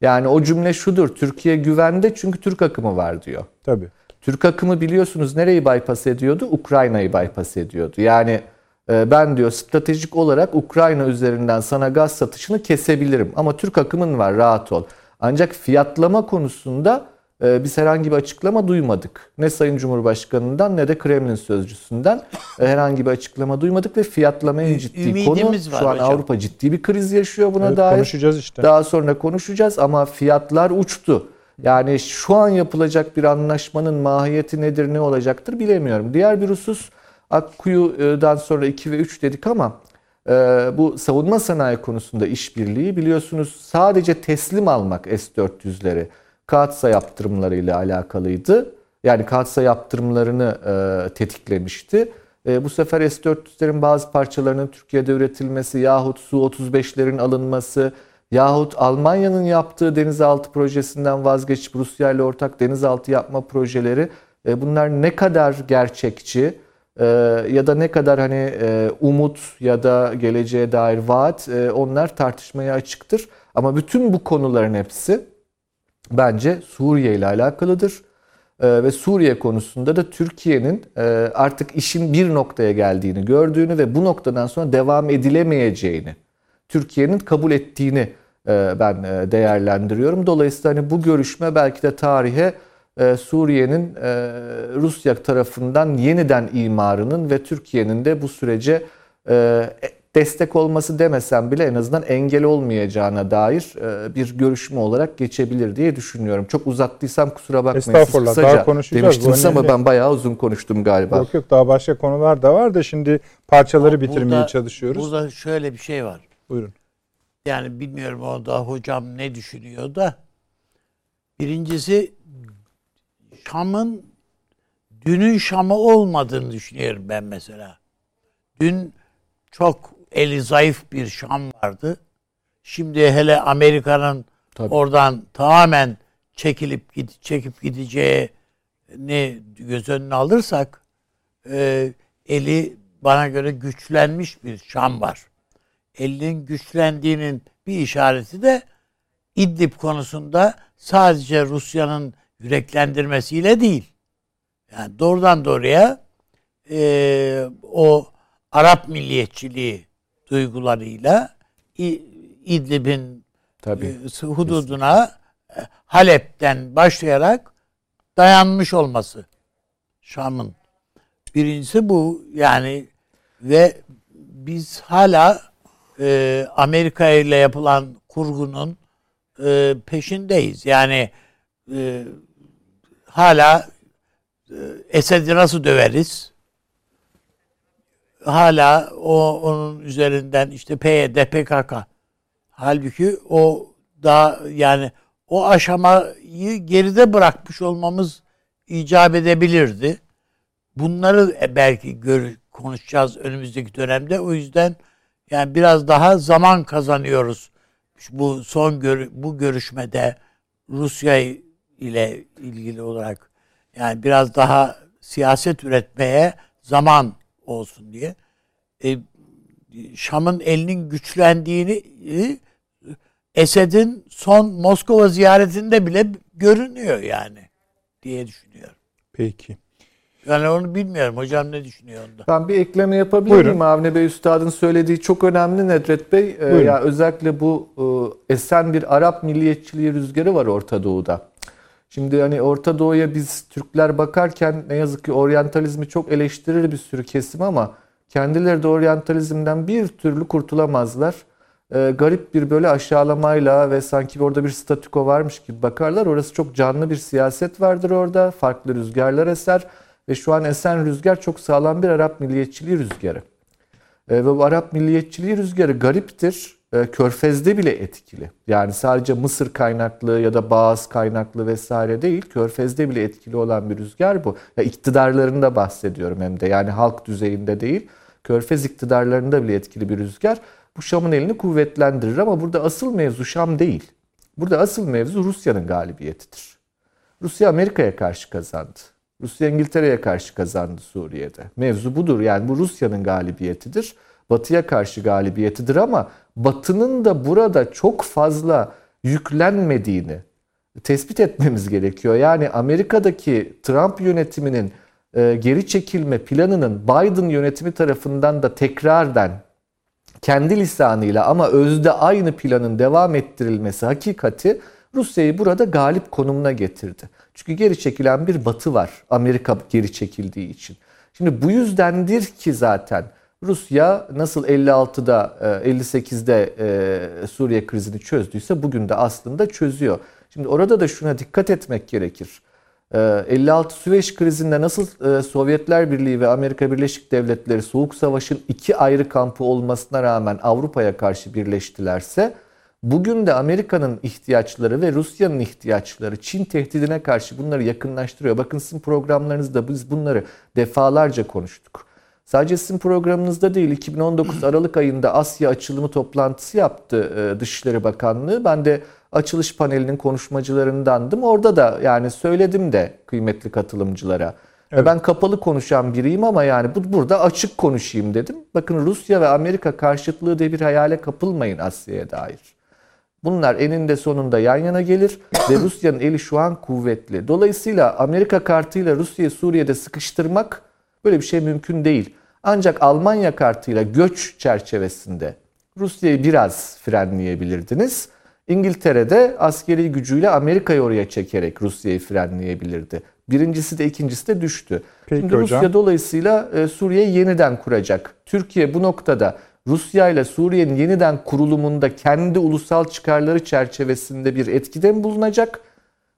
Yani o cümle şudur. Türkiye güvende çünkü Türk akımı var diyor. Tabii. Türk akımı biliyorsunuz nereyi bypass ediyordu? Ukrayna'yı bypass ediyordu. Yani e, ben diyor stratejik olarak Ukrayna üzerinden sana gaz satışını kesebilirim. Ama Türk akımın var rahat ol. Ancak fiyatlama konusunda e, biz herhangi bir açıklama duymadık. Ne Sayın Cumhurbaşkanı'ndan ne de Kremlin sözcüsünden e, herhangi bir açıklama duymadık ve fiyatlama en ciddi Ümidimiz konu. Şu an hocam. Avrupa ciddi bir kriz yaşıyor buna evet, dair. Konuşacağız işte. Daha sonra konuşacağız ama fiyatlar uçtu. Yani şu an yapılacak bir anlaşmanın mahiyeti nedir, ne olacaktır bilemiyorum. Diğer bir husus Akkuyu'dan sonra 2 ve 3 dedik ama e, bu savunma sanayi konusunda işbirliği biliyorsunuz sadece teslim almak S-400'leri Katsa yaptırımlarıyla alakalıydı. Yani Katsa yaptırımlarını e, tetiklemişti. E, bu sefer S-400'lerin bazı parçalarının Türkiye'de üretilmesi yahut Su-35'lerin alınması yahut Almanya'nın yaptığı denizaltı projesinden vazgeçip Rusya ile ortak denizaltı yapma projeleri e, bunlar ne kadar gerçekçi e, ya da ne kadar hani e, umut ya da geleceğe dair vaat onlar tartışmaya açıktır. Ama bütün bu konuların hepsi bence Suriye ile alakalıdır. Ve Suriye konusunda da Türkiye'nin artık işin bir noktaya geldiğini gördüğünü ve bu noktadan sonra devam edilemeyeceğini Türkiye'nin kabul ettiğini e, ben e, değerlendiriyorum. Dolayısıyla hani bu görüşme belki de tarihe e, Suriye'nin Rusya tarafından yeniden imarının ve Türkiye'nin de bu sürece destek olması demesem bile en azından engel olmayacağına dair bir görüşme olarak geçebilir diye düşünüyorum. Çok uzattıysam kusura bakmayın. Estağfurullah Siz daha konuşacağız. Demiştiniz ama ben bayağı uzun konuştum galiba. Yok yok daha başka konular da var da şimdi parçaları burada, bitirmeye çalışıyoruz. Burada şöyle bir şey var. Buyurun. Yani bilmiyorum o da hocam ne düşünüyor da. Birincisi Şam'ın dünün Şam'ı olmadığını düşünüyorum ben mesela. Dün çok eli zayıf bir Şam vardı. Şimdi hele Amerika'nın oradan tamamen çekilip çekip gideceğini göz önüne alırsak e, eli bana göre güçlenmiş bir Şam var elinin güçlendiğinin bir işareti de İdlib konusunda sadece Rusya'nın yüreklendirmesiyle değil. Yani doğrudan doğruya e, o Arap milliyetçiliği duygularıyla İdlib'in Tabii, e, hududuna e, Halep'ten başlayarak dayanmış olması Şam'ın. Birincisi bu yani ve biz hala e, Amerika ile yapılan kurgunun e, peşindeyiz. Yani e, hala e, Esed'i nasıl döveriz? Hala o onun üzerinden işte PYD, PKK. Halbuki o daha yani o aşamayı geride bırakmış olmamız icap edebilirdi. Bunları belki gör, konuşacağız önümüzdeki dönemde. O yüzden yani biraz daha zaman kazanıyoruz. Bu son gör, bu görüşmede Rusya ile ilgili olarak yani biraz daha siyaset üretmeye zaman olsun diye. E, Şam'ın elinin güçlendiğini e, Esed'in son Moskova ziyaretinde bile görünüyor yani diye düşünüyorum. Peki. Yani onu bilmiyorum. Hocam ne düşünüyor onda? Ben bir ekleme yapabilir Buyurun. miyim? Avni Bey Üstad'ın söylediği çok önemli Nedret Bey. Ee, ya özellikle bu e, esen bir Arap milliyetçiliği rüzgarı var Orta Doğu'da. Şimdi hani Orta Doğu'ya biz Türkler bakarken ne yazık ki oryantalizmi çok eleştirir bir sürü kesim ama kendileri de oryantalizmden bir türlü kurtulamazlar. Ee, garip bir böyle aşağılamayla ve sanki orada bir statüko varmış gibi bakarlar. Orası çok canlı bir siyaset vardır orada. Farklı rüzgarlar eser. Ve şu an esen rüzgar çok sağlam bir Arap milliyetçiliği rüzgarı. E, ve bu Arap milliyetçiliği rüzgarı gariptir. E, Körfez'de bile etkili. Yani sadece Mısır kaynaklı ya da Bağız kaynaklı vesaire değil. Körfez'de bile etkili olan bir rüzgar bu. Ya iktidarlarında bahsediyorum hem de. Yani halk düzeyinde değil. Körfez iktidarlarında bile etkili bir rüzgar. Bu Şam'ın elini kuvvetlendirir ama burada asıl mevzu Şam değil. Burada asıl mevzu Rusya'nın galibiyetidir. Rusya Amerika'ya karşı kazandı. Rusya İngiltere'ye karşı kazandı Suriye'de. Mevzu budur. Yani bu Rusya'nın galibiyetidir. Batı'ya karşı galibiyetidir ama Batı'nın da burada çok fazla yüklenmediğini tespit etmemiz gerekiyor. Yani Amerika'daki Trump yönetiminin e, geri çekilme planının Biden yönetimi tarafından da tekrardan kendi lisanıyla ama özde aynı planın devam ettirilmesi hakikati Rusya'yı burada galip konumuna getirdi. Çünkü geri çekilen bir batı var Amerika geri çekildiği için. Şimdi bu yüzdendir ki zaten Rusya nasıl 56'da 58'de e, Suriye krizini çözdüyse bugün de aslında çözüyor. Şimdi orada da şuna dikkat etmek gerekir. 56 Süveyş krizinde nasıl e, Sovyetler Birliği ve Amerika Birleşik Devletleri Soğuk Savaş'ın iki ayrı kampı olmasına rağmen Avrupa'ya karşı birleştilerse bugün de Amerika'nın ihtiyaçları ve Rusya'nın ihtiyaçları Çin tehdidine karşı bunları yakınlaştırıyor. Bakın sizin programlarınızda biz bunları defalarca konuştuk. Sadece sizin programınızda değil 2019 Aralık ayında Asya açılımı toplantısı yaptı e, Dışişleri Bakanlığı. Ben de açılış panelinin konuşmacılarındandım. Orada da yani söyledim de kıymetli katılımcılara. Evet. Ben kapalı konuşan biriyim ama yani bu burada açık konuşayım dedim. Bakın Rusya ve Amerika karşıtlığı diye bir hayale kapılmayın Asya'ya dair. Bunlar eninde sonunda yan yana gelir ve Rusya'nın eli şu an kuvvetli. Dolayısıyla Amerika kartıyla Rusya'yı Suriye'de sıkıştırmak böyle bir şey mümkün değil. Ancak Almanya kartıyla göç çerçevesinde Rusya'yı biraz frenleyebilirdiniz. İngiltere'de askeri gücüyle Amerika'yı oraya çekerek Rusya'yı frenleyebilirdi. Birincisi de ikincisi de düştü. Peki Şimdi hocam. Rusya dolayısıyla e, Suriye'yi yeniden kuracak. Türkiye bu noktada Rusya ile Suriye'nin yeniden kurulumunda kendi ulusal çıkarları çerçevesinde bir etkide mi bulunacak?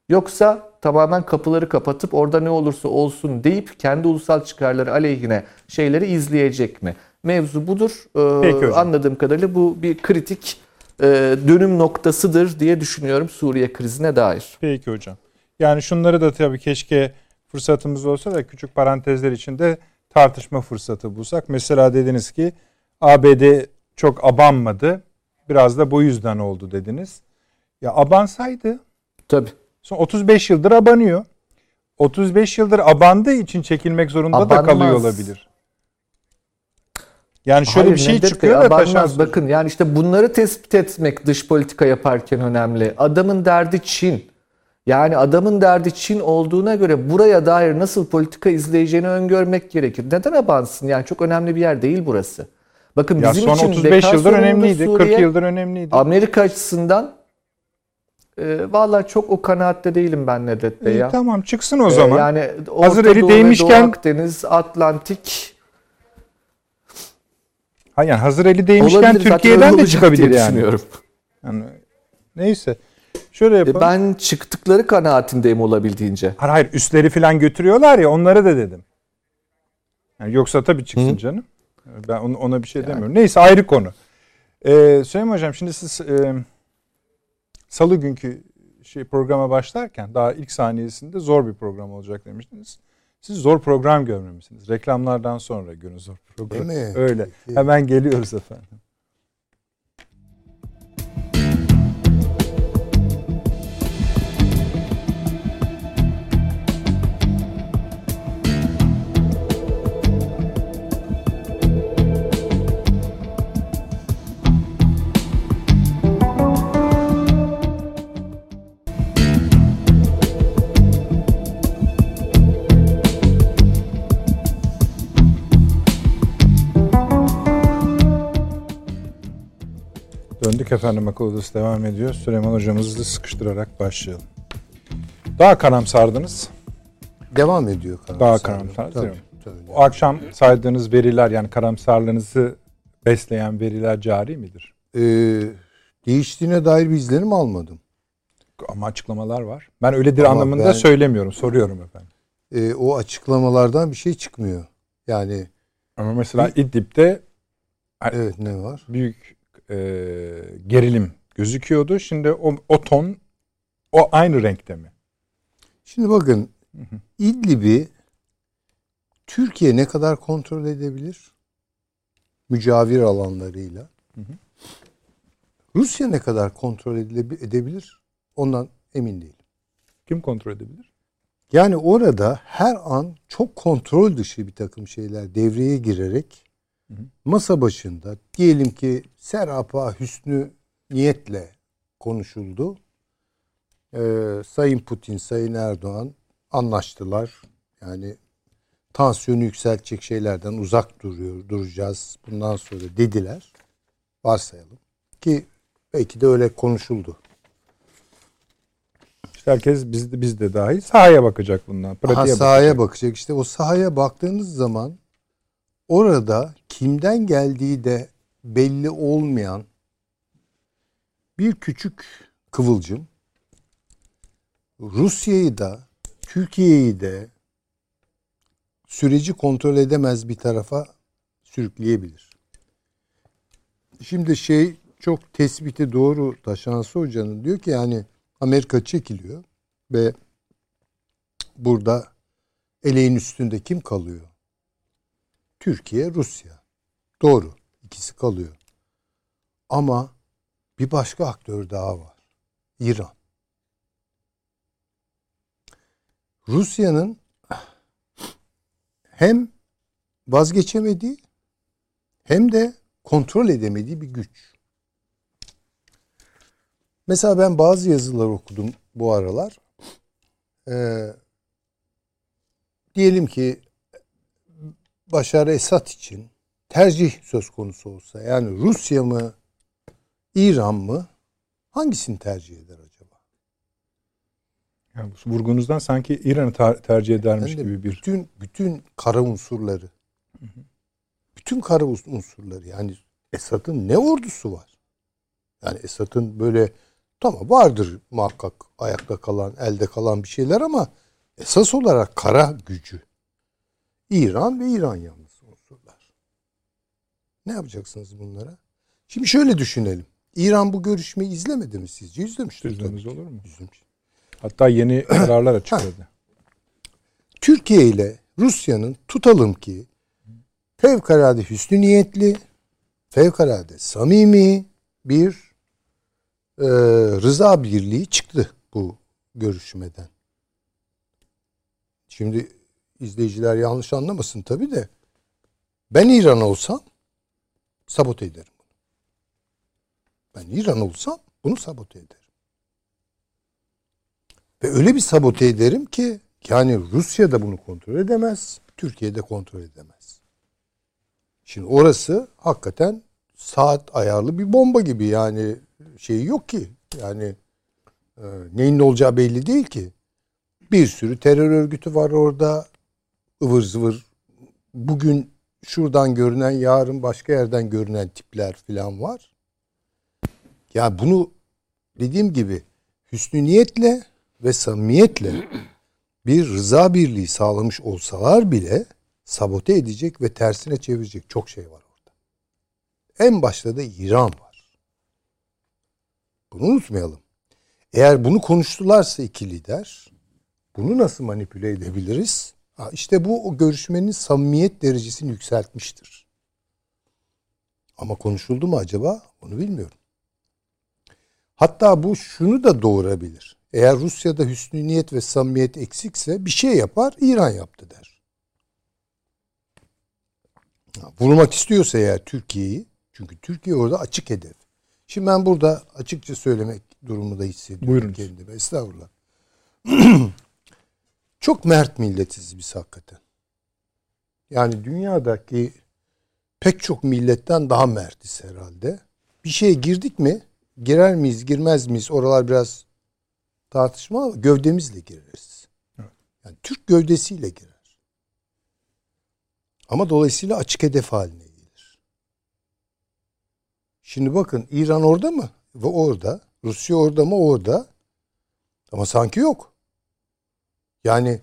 Yoksa tamamen kapıları kapatıp orada ne olursa olsun deyip kendi ulusal çıkarları aleyhine şeyleri izleyecek mi? Mevzu budur. Ee. Anladığım kadarıyla bu bir kritik e, dönüm noktasıdır diye düşünüyorum Suriye krizine dair. Peki hocam. Yani şunları da tabii keşke fırsatımız olsa da küçük parantezler içinde tartışma fırsatı bulsak. Mesela dediniz ki ABD çok abanmadı. Biraz da bu yüzden oldu dediniz. Ya abansaydı Tabii. Son 35 yıldır abanıyor. 35 yıldır abandığı için çekilmek zorunda da Abanmaz. kalıyor olabilir. Yani şöyle Hayır, bir şey çıkıyor da taşan Bakın yani işte bunları tespit etmek dış politika yaparken önemli. Adamın derdi Çin. Yani adamın derdi Çin olduğuna göre buraya dair nasıl politika izleyeceğini öngörmek gerekir. Neden abansın? Yani çok önemli bir yer değil burası. Bakın Ya bizim son için 35 beka yıldır önemliydi. Suriye, 40 yıldır önemliydi. Amerika açısından e, vallahi çok o kanaatte değilim ben Nedret Bey ya. tamam çıksın o E, zaman. yani Hazır Orta eli Doğu değmişken- Doğu Akdeniz, Atlantik ha yani hazır eli değmişken olabilir. Türkiye'den de çıkabilir diye yani. düşünüyorum. yani. Neyse. Şöyle yapalım. E, Ben çıktıkları kanaatindeyim olabildiğince. Hayır hayır üstleri falan götürüyorlar ya onları da dedim. Yani yoksa tabii çıksın Hı. canım. Ben ona, bir şey demiyorum. Neyse ayrı konu. Ee, Süleyman Hocam şimdi siz e, salı günkü şey programa başlarken daha ilk saniyesinde zor bir program olacak demiştiniz. Siz zor program görmemişsiniz. Reklamlardan sonra görün zor program. Değil mi? Öyle. Peki. Hemen geliyoruz efendim. Döndük efendim akıl odası devam ediyor. Süleyman hocamızı sıkıştırarak başlayalım. Daha karamsardınız. Devam ediyor karamsar. Daha karamsar. Tabii. O akşam saydığınız veriler yani karamsarlığınızı besleyen veriler cari midir? Ee, değiştiğine dair bir izlenim almadım. Ama açıklamalar var. Ben öyledir Ama anlamında ben- söylemiyorum. Soruyorum efendim. Ee, o açıklamalardan bir şey çıkmıyor. Yani Ama mesela İdlib'de evet ne var? büyük e, gerilim gözüküyordu. Şimdi o, o ton o aynı renkte mi? Şimdi bakın İdlib'i Türkiye ne kadar kontrol edebilir? Mücavir alanlarıyla. Hı hı. Rusya ne kadar kontrol edebilir? Ondan emin değilim. Kim kontrol edebilir? Yani orada her an çok kontrol dışı bir takım şeyler devreye girerek Hı hı. masa başında diyelim ki serapa hüsnü niyetle konuşuldu. Ee, Sayın Putin, Sayın Erdoğan anlaştılar. Yani tansiyonu yükseltecek şeylerden uzak duruyor, duracağız. Bundan sonra dediler. Varsayalım. Ki belki de öyle konuşuldu. İşte herkes biz de, biz de dahil sahaya bakacak bundan. Pratiğe Aha, bakacak. sahaya bakacak. İşte o sahaya baktığınız zaman orada kimden geldiği de belli olmayan bir küçük kıvılcım Rusya'yı da Türkiye'yi de süreci kontrol edemez bir tarafa sürükleyebilir. Şimdi şey çok tespiti doğru Taşansı Hoca'nın diyor ki yani Amerika çekiliyor ve burada eleğin üstünde kim kalıyor? Türkiye, Rusya. Doğru. İkisi kalıyor. Ama bir başka aktör daha var. İran. Rusya'nın hem vazgeçemediği hem de kontrol edemediği bir güç. Mesela ben bazı yazılar okudum bu aralar. Ee, diyelim ki Başar Esad için tercih söz konusu olsa yani Rusya mı İran mı hangisini tercih eder acaba? Yani vurgunuzdan sanki İran'ı ta- tercih edermiş gibi bir bütün bütün kara unsurları bütün kara unsurları yani Esad'ın ne ordusu var? Yani Esad'ın böyle tamam vardır muhakkak ayakta kalan, elde kalan bir şeyler ama esas olarak kara gücü İran ve İran unsurlar. Ne yapacaksınız bunlara? Şimdi şöyle düşünelim. İran bu görüşmeyi izlemedi mi sizce? İzlemiştir. Ki. olur mu? İzlemiş. Hatta yeni kararlar açıkladı. Türkiye ile Rusya'nın tutalım ki fevkalade hüsnü niyetli, fevkalade samimi bir e, rıza birliği çıktı bu görüşmeden. Şimdi izleyiciler yanlış anlamasın tabii de ben İran olsam sabote ederim bunu. Ben İran olsam bunu sabote ederim. Ve öyle bir sabote ederim ki yani Rusya da bunu kontrol edemez, Türkiye de kontrol edemez. Şimdi orası hakikaten saat ayarlı bir bomba gibi yani şey yok ki. Yani e, neyin ne olacağı belli değil ki. Bir sürü terör örgütü var orada. ıvır zıvır. Bugün şuradan görünen, yarın başka yerden görünen tipler falan var. Ya bunu dediğim gibi hüsnü niyetle ve samimiyetle bir rıza birliği sağlamış olsalar bile sabote edecek ve tersine çevirecek çok şey var orada. En başta da İran var. Bunu unutmayalım. Eğer bunu konuştularsa iki lider bunu nasıl manipüle edebiliriz? İşte bu o görüşmenin samimiyet derecesini yükseltmiştir. Ama konuşuldu mu acaba? Onu bilmiyorum. Hatta bu şunu da doğurabilir. Eğer Rusya'da hüsnü niyet ve samimiyet eksikse bir şey yapar, İran yaptı der. Vurmak istiyorsa eğer Türkiye'yi, çünkü Türkiye orada açık hedef. Şimdi ben burada açıkça söylemek durumunda hissediyorum Buyurunuz. kendimi. Estağfurullah. Çok mert milletiz biz hakikaten. Yani dünyadaki pek çok milletten daha mertiz herhalde. bir şeye girdik mi girer miyiz girmez miyiz oralar biraz tartışma ama gövdemizle gireriz. Yani Türk gövdesiyle girer. Ama dolayısıyla açık hedef haline gelir. Şimdi bakın İran orada mı? Ve orada. Rusya orada mı? Orada. Ama sanki yok. Yani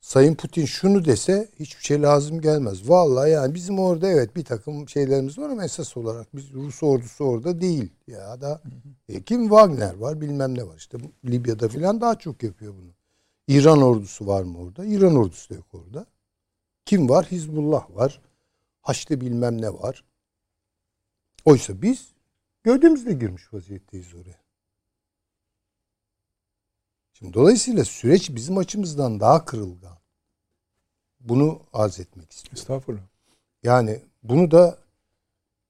Sayın Putin şunu dese hiçbir şey lazım gelmez. Vallahi yani bizim orada evet bir takım şeylerimiz var ama esas olarak biz Rus ordusu orada değil. Ya da e, kim Wagner var bilmem ne var. İşte Libya'da falan daha çok yapıyor bunu. İran ordusu var mı orada? İran ordusu da yok orada. Kim var? Hizbullah var. Haçlı bilmem ne var. Oysa biz gövdemizle girmiş vaziyetteyiz oraya. Şimdi dolayısıyla süreç bizim açımızdan daha kırılgan. Bunu arz etmek istiyorum. Estağfurullah. Yani bunu da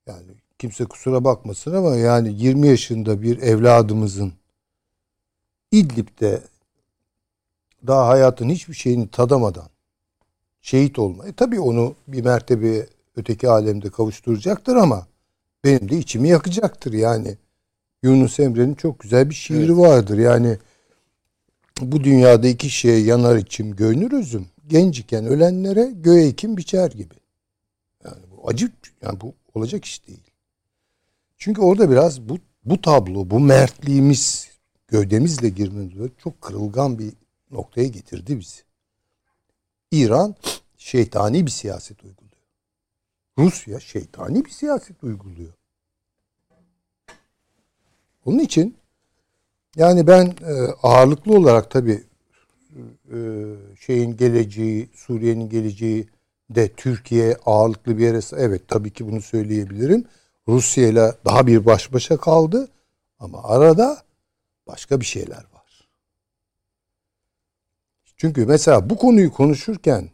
yani kimse kusura bakmasın ama yani 20 yaşında bir evladımızın İdlib'de daha hayatın hiçbir şeyini tadamadan şehit olmayı tabii onu bir mertebe öteki alemde kavuşturacaktır ama benim de içimi yakacaktır yani. Yunus Emre'nin çok güzel bir şiiri evet. vardır. Yani bu dünyada iki şeye yanar içim göynür özüm. Genç iken ölenlere göğe ekim biçer gibi. Yani bu acı yani bu olacak iş değil. Çünkü orada biraz bu bu tablo, bu mertliğimiz gövdemizle girmemiz çok kırılgan bir noktaya getirdi bizi. İran şeytani bir siyaset uyguluyor. Rusya şeytani bir siyaset uyguluyor. Onun için yani ben e, ağırlıklı olarak tabii e, şeyin geleceği, Suriye'nin geleceği de Türkiye ağırlıklı bir yere evet tabii ki bunu söyleyebilirim. Rusya ile daha bir baş başa kaldı ama arada başka bir şeyler var. Çünkü mesela bu konuyu konuşurken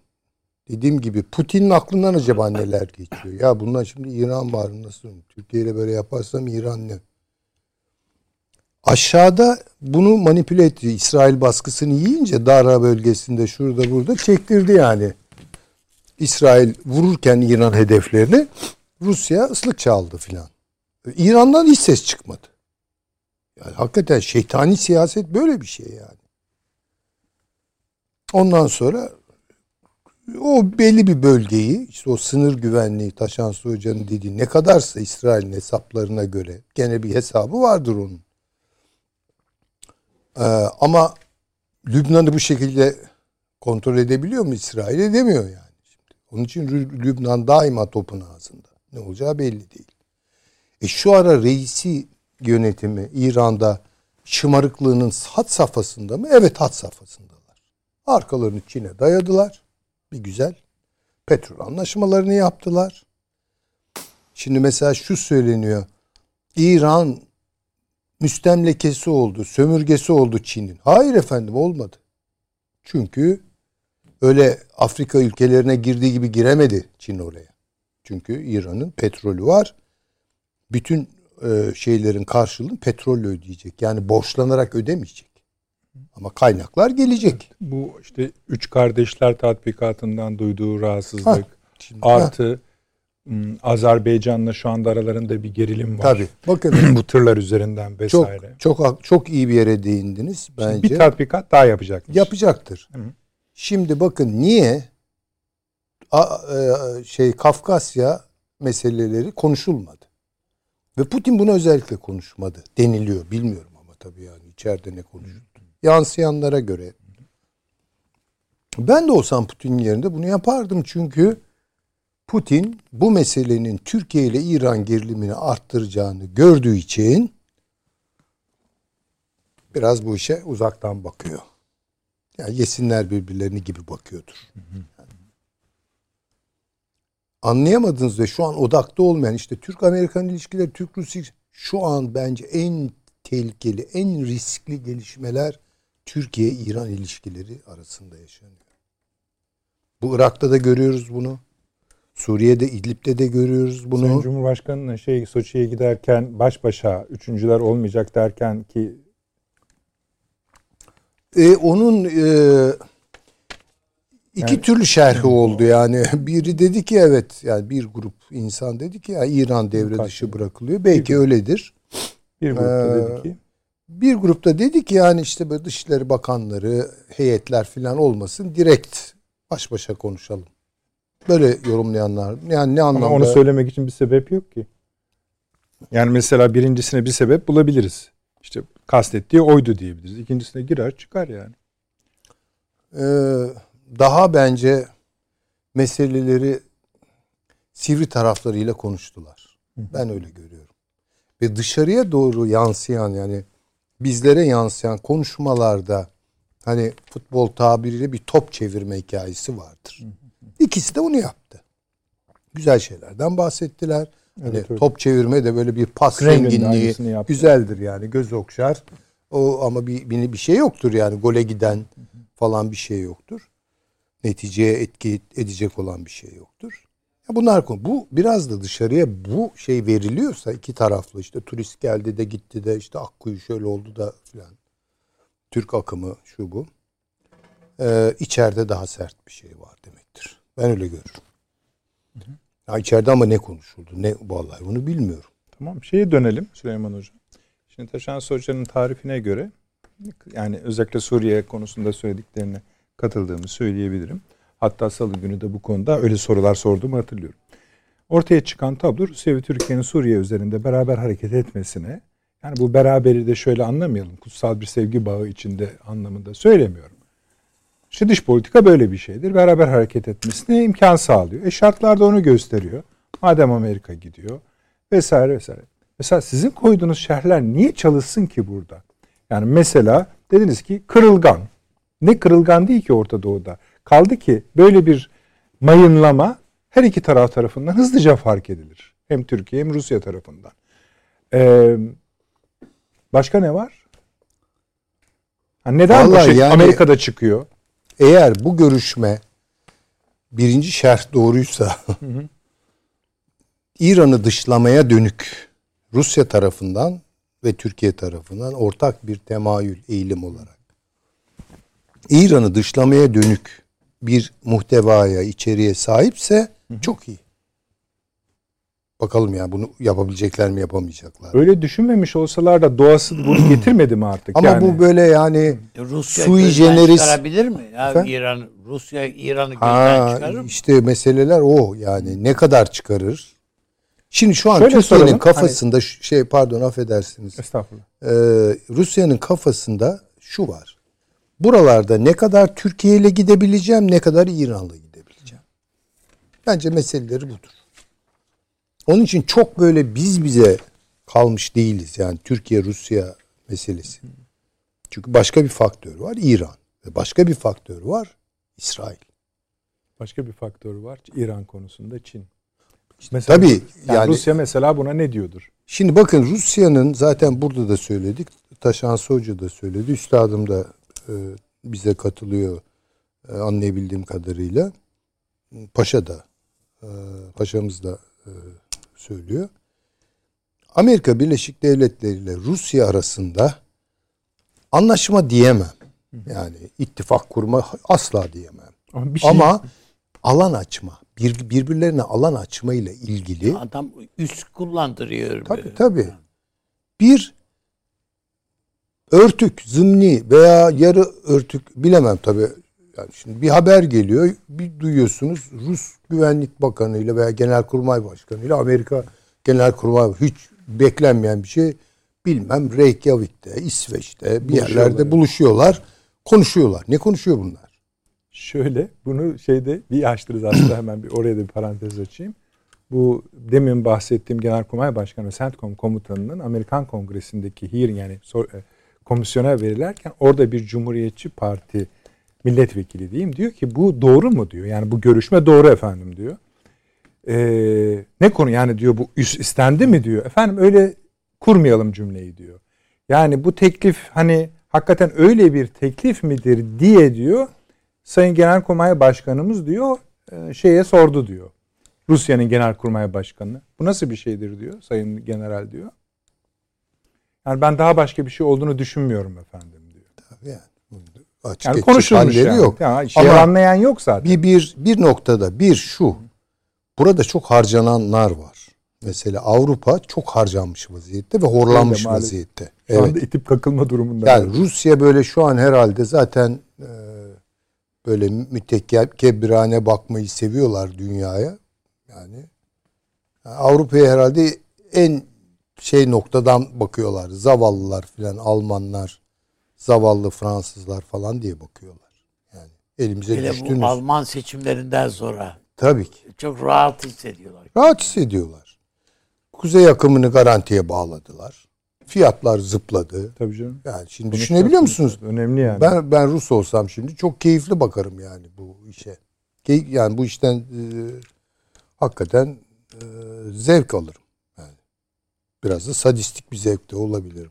dediğim gibi Putin'in aklından acaba neler geçiyor? Ya bundan şimdi İran var nasıl? Türkiye ile böyle yaparsam İran ne? Aşağıda bunu manipüle etti. İsrail baskısını yiyince Dara bölgesinde şurada burada çektirdi yani. İsrail vururken İran hedeflerini Rusya ıslık çaldı filan. İran'dan hiç ses çıkmadı. Yani hakikaten şeytani siyaset böyle bir şey yani. Ondan sonra o belli bir bölgeyi işte o sınır güvenliği Taşan Hoca'nın dediği ne kadarsa İsrail'in hesaplarına göre gene bir hesabı vardır onun. Ee, ama Lübnan'ı bu şekilde kontrol edebiliyor mu İsrail? Edemiyor yani. Şimdi. Onun için Lübnan daima topun ağzında. Ne olacağı belli değil. E şu ara reisi yönetimi İran'da şımarıklığının hat safhasında mı? Evet hat safhasındalar. Arkalarını Çin'e dayadılar. Bir güzel. Petrol anlaşmalarını yaptılar. Şimdi mesela şu söyleniyor. İran müstemlekesi oldu, sömürgesi oldu Çin'in. Hayır efendim olmadı. Çünkü öyle Afrika ülkelerine girdiği gibi giremedi Çin oraya. Çünkü İran'ın petrolü var. Bütün e, şeylerin karşılığını petrolle ödeyecek. Yani borçlanarak ödemeyecek. Ama kaynaklar gelecek. Bu işte üç kardeşler tatbikatından duyduğu rahatsızlık ha, şimdi, artı ha. Hmm, Azerbaycan'la şu anda aralarında bir gerilim var. Tabii. Bakın bu tırlar üzerinden vesaire. Çok çok çok iyi bir yere değindiniz bence. Şimdi bir tatbikat daha yapacakmış. Yapacaktır. Hı. Şimdi bakın niye a, e, şey Kafkasya meseleleri konuşulmadı. Ve Putin bunu özellikle konuşmadı deniliyor. Bilmiyorum ama tabii yani içeride ne konuşuldu. Yansıyanlara göre. Ben de olsam Putin'in yerinde bunu yapardım çünkü Putin bu meselenin Türkiye ile İran gerilimini arttıracağını gördüğü için biraz bu işe uzaktan bakıyor. Yani yesinler birbirlerini gibi bakıyordur. Yani anlayamadınız ve şu an odakta olmayan işte Türk-Amerikan ilişkileri, Türk-Rus şu an bence en tehlikeli, en riskli gelişmeler Türkiye-İran ilişkileri arasında yaşanıyor. Bu Irak'ta da görüyoruz bunu. Suriye'de, İdlib'de de görüyoruz bunu. Sayın Cumhurbaşkanı'nın şey Soçi'ye giderken baş başa üçüncüler olmayacak derken ki e, onun e, İki Yani- türlü şerhi oldu yani. Biri dedi ki evet yani bir grup insan dedi ki ya İran devre dışı bırakılıyor. Belki öyledir. Bir grupta Ee, dedi ki Bir grupta dedi ki yani işte böyle Dışişleri Bakanları, heyetler falan olmasın. Direkt baş başa konuşalım. Böyle yorumlayanlar. Yani ne anlamda? ama onu söylemek için bir sebep yok ki. Yani mesela birincisine bir sebep bulabiliriz. İşte kastettiği oydu diyebiliriz. İkincisine girer çıkar yani. Ee, daha bence meseleleri sivri taraflarıyla konuştular. Ben öyle görüyorum. Ve dışarıya doğru yansıyan yani bizlere yansıyan konuşmalarda hani futbol tabiriyle bir top çevirme hikayesi vardır. İkisi de onu yaptı. Güzel şeylerden bahsettiler. Hani Evet, evet. top çevirme de böyle bir pas Kremlin de zenginliği güzeldir yani göz okşar. O ama bir, bir şey yoktur yani gole giden falan bir şey yoktur. Neticeye etki edecek olan bir şey yoktur. Ya bunlar konu. Bu biraz da dışarıya bu şey veriliyorsa iki taraflı işte turist geldi de gitti de işte Akkuyu şöyle oldu da filan. Türk akımı şu bu. Ee, içeride daha sert bir şey var. Ben öyle görürüm. Ya içeride ama ne konuşuldu? Ne vallahi bunu bilmiyorum. Tamam şeye dönelim Süleyman Hocam. Şimdi Taşan Hoca'nın tarifine göre yani özellikle Suriye konusunda söylediklerine katıldığımı söyleyebilirim. Hatta salı günü de bu konuda öyle sorular sorduğumu hatırlıyorum. Ortaya çıkan tablo Rusya ve Türkiye'nin Suriye üzerinde beraber hareket etmesine yani bu beraberi de şöyle anlamayalım. Kutsal bir sevgi bağı içinde anlamında söylemiyorum. İşte dış politika böyle bir şeydir. Beraber hareket etmesine imkan sağlıyor. E şartlar da onu gösteriyor. Madem Amerika gidiyor vesaire vesaire. Mesela sizin koyduğunuz şerhler niye çalışsın ki burada? Yani mesela dediniz ki kırılgan. Ne kırılgan değil ki Orta Doğu'da. Kaldı ki böyle bir mayınlama her iki taraf tarafından hızlıca fark edilir. Hem Türkiye hem Rusya tarafından. Ee, başka ne var? Ha neden bu Vallahi şey yani- Amerika'da çıkıyor? Eğer bu görüşme birinci şerh doğruysa İran'ı dışlamaya dönük Rusya tarafından ve Türkiye tarafından ortak bir temayül eğilim olarak İran'ı dışlamaya dönük bir muhtevaya, içeriğe sahipse çok iyi. Bakalım ya bunu yapabilecekler mi yapamayacaklar. mı? Öyle düşünmemiş olsalar da doğası bunu getirmedi mi artık? Ama yani? bu böyle yani Rusya Sui gözden generis- çıkarabilir mi? Ya Efendim? İran Rusya İran'ı gözden Ha, çıkarır mı? işte meseleler o yani ne kadar çıkarır? Şimdi şu an Şöyle Türkiye'nin soralım, kafasında şu- şey pardon affedersiniz. Estağfurullah. Ee, Rusya'nın kafasında şu var. Buralarda ne kadar Türkiye ile gidebileceğim, ne kadar İran'la gidebileceğim. Bence meseleleri budur. Onun için çok böyle biz bize kalmış değiliz yani Türkiye Rusya meselesi. Çünkü başka bir faktör var İran ve başka bir faktör var İsrail. Başka bir faktör var İran konusunda Çin. Mesela, Tabii yani, yani Rusya mesela buna ne diyordur? Şimdi bakın Rusya'nın zaten burada da söyledik. Taşan Hoca da söyledi. Üstadım da e, bize katılıyor e, anlayabildiğim kadarıyla. Paşa da e, paşamız da e, söylüyor. Amerika Birleşik Devletleri ile Rusya arasında anlaşma diyemem. Yani ittifak kurma asla diyemem. Ama, bir şey, Ama alan açma, bir, birbirlerine alan açma ile ilgili Adam üst kullandırıyor. Tabii tabii. Bir örtük, zımni veya yarı örtük bilemem tabii. Yani şimdi bir haber geliyor, bir duyuyorsunuz Rus Güvenlik Bakanı ile veya Genelkurmay Başkanı ile Amerika Genelkurmay hiç beklenmeyen bir şey bilmem Reykjavik'te, İsveç'te bir Buluşuyorlar yerlerde buluşuyorlar, konuşuyorlar. Ne konuşuyor bunlar? Şöyle bunu şeyde bir açtırız aslında hemen bir oraya da bir parantez açayım. Bu demin bahsettiğim Genelkurmay Başkanı CENTCOM komutanının Amerikan Kongresi'ndeki hearing yani e, komisyona verirlerken orada bir Cumhuriyetçi Parti milletvekili diyeyim diyor ki bu doğru mu diyor. Yani bu görüşme doğru efendim diyor. Ee, ne konu yani diyor bu istendi mi diyor. Efendim öyle kurmayalım cümleyi diyor. Yani bu teklif hani hakikaten öyle bir teklif midir diye diyor. Sayın Genelkurmay Başkanımız diyor e, şeye sordu diyor. Rusya'nın Genelkurmay Başkanı. Bu nasıl bir şeydir diyor Sayın General diyor. Yani ben daha başka bir şey olduğunu düşünmüyorum efendim diyor. Tabii yani. Açık Yani konuşulmuş yani. yok. Ya, şey Ama anlayan yok zaten. bir, bir, bir noktada bir şu. Burada çok harcananlar var. Mesela Avrupa çok harcanmış vaziyette ve horlanmış Öyle vaziyette. Şu Evet. anda itip kakılma durumunda. Yani Rusya böyle şu an herhalde zaten e, böyle mütekebbirane bakmayı seviyorlar dünyaya. Yani Avrupa'ya herhalde en şey noktadan bakıyorlar. Zavallılar filan Almanlar, zavallı Fransızlar falan diye bakıyorlar. Yani elimize Hele düştünüz. bu Alman seçimlerinden sonra Tabii ki. çok rahat hissediyorlar. Rahat hissediyorlar. Kuzey akımını garantiye bağladılar. Fiyatlar zıpladı. Tabii canım. Yani şimdi düşünebiliyor musunuz? Önemli yani. Ben ben Rus olsam şimdi çok keyifli bakarım yani bu işe. Key- Yani bu işten e, hakikaten e, zevk alırım. Yani biraz da sadistik bir zevk de olabilir.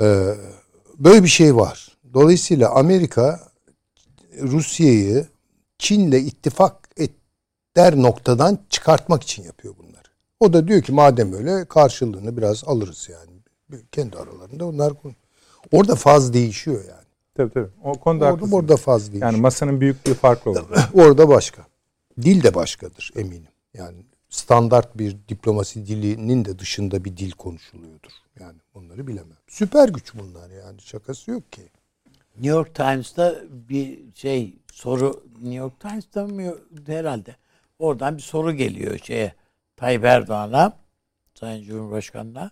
E, böyle bir şey var. Dolayısıyla Amerika Rusya'yı Çin'le ittifak eder noktadan çıkartmak için yapıyor bunları. O da diyor ki madem öyle karşılığını biraz alırız yani. Kendi aralarında onlar Orada faz değişiyor yani. Tabii tabii. O konuda Orada, haklısın. orada faz değişiyor. Yani masanın büyüklüğü farklı olur. Orada başka. Dil de başkadır eminim. Yani standart bir diplomasi dilinin de dışında bir dil konuşuluyordur. Yani onları bilemem. Süper güç bunlar yani şakası yok ki. New York Times'ta bir şey soru New York Times'ta mı herhalde oradan bir soru geliyor şeye Tayyip Erdoğan'a Sayın Cumhurbaşkanı'na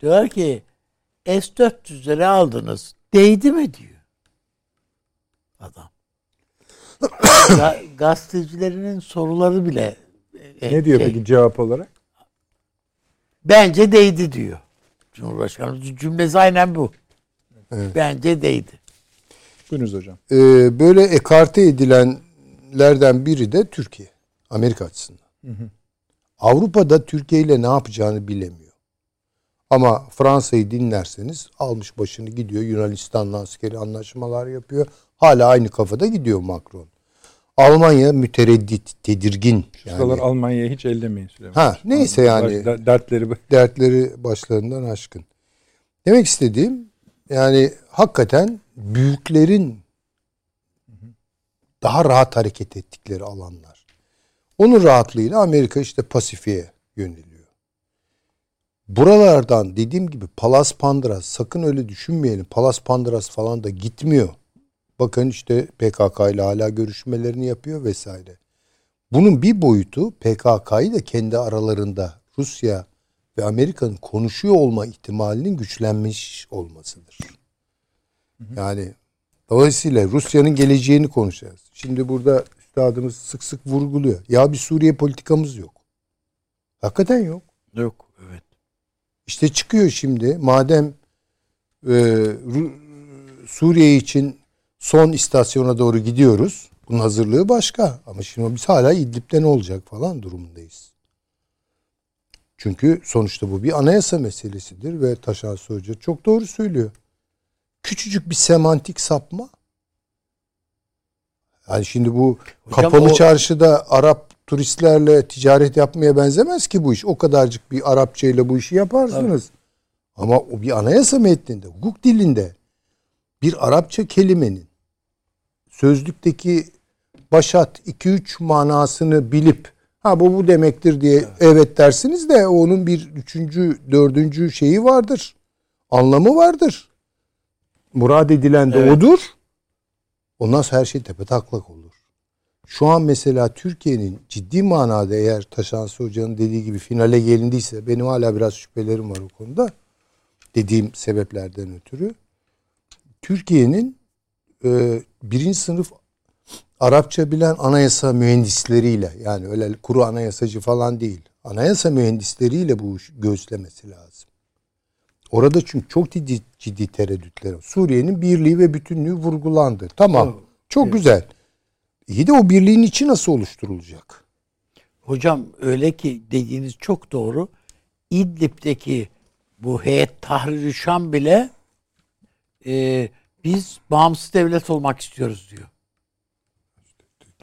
diyorlar ki S-400'leri aldınız değdi mi diyor adam. Ga- gazetecilerinin soruları bile e, ne diyor şey, peki cevap olarak? Bence değdi diyor. Cumhurbaşkanı cümlesi aynen bu. Evet. Bence değdi. Buyurunuz hocam. Ee, böyle ekarte edilenlerden biri de Türkiye. Amerika açısından. Avrupa'da Türkiye ile ne yapacağını bilemiyor. Ama Fransa'yı dinlerseniz almış başını gidiyor. Yunanistan'la askeri anlaşmalar yapıyor. Hala aynı kafada gidiyor Macron. Almanya mütereddit, tedirgin. Şu sıralar Yani, Almanya'yı hiç ellemeyin Süleyman. ha neyse yani dertleri dertleri başlarından aşkın. Demek istediğim yani hakikaten büyüklerin daha rahat hareket ettikleri alanlar. Onun rahatlığıyla Amerika işte Pasifik'e yöneliyor. Buralardan dediğim gibi Palas Pandras sakın öyle düşünmeyelim. Palas Pandras falan da gitmiyor. Bakın işte PKK ile hala görüşmelerini yapıyor vesaire. Bunun bir boyutu PKK'yı da kendi aralarında Rusya ve Amerika'nın konuşuyor olma ihtimalinin güçlenmiş olmasıdır. Yani dolayısıyla Rusya'nın geleceğini konuşacağız. Şimdi burada üstadımız sık sık vurguluyor. Ya bir Suriye politikamız yok. Hakikaten yok. Yok. Evet. İşte çıkıyor şimdi madem e, Suriye için son istasyona doğru gidiyoruz. Bunun hazırlığı başka. Ama şimdi biz hala İdlib'de ne olacak falan durumundayız. Çünkü sonuçta bu bir anayasa meselesidir ve Taşan Hoca çok doğru söylüyor. Küçücük bir semantik sapma. Yani şimdi bu Hocam kapalı o- çarşıda Arap turistlerle ticaret yapmaya benzemez ki bu iş. O kadarcık bir Arapçayla bu işi yaparsınız. Ama o bir anayasa metninde, hukuk dilinde bir Arapça kelimenin sözlükteki başat 2-3 manasını bilip ha bu bu demektir diye evet. dersiniz de onun bir üçüncü, dördüncü şeyi vardır. Anlamı vardır. Murad edilen de Evet. odur. Ondan sonra her şey tepe taklak olur. Şu an mesela Türkiye'nin ciddi manada eğer Taşansı Hoca'nın dediği gibi finale gelindiyse benim hala biraz şüphelerim var o konuda. Dediğim sebeplerden ötürü. Türkiye'nin e, birinci sınıf Arapça bilen anayasa mühendisleriyle yani öyle kuru anayasacı falan değil. Anayasa mühendisleriyle bu işi göğüslemesi lazım. Orada çünkü çok ciddi, ciddi tereddütler var. Suriye'nin birliği ve bütünlüğü vurgulandı. Tamam. Çok güzel. İyi de o birliğin içi nasıl oluşturulacak? Hocam öyle ki dediğiniz çok doğru. İdlib'deki bu heyet Tahrir-i Şam bile e, biz bağımsız devlet olmak istiyoruz diyor.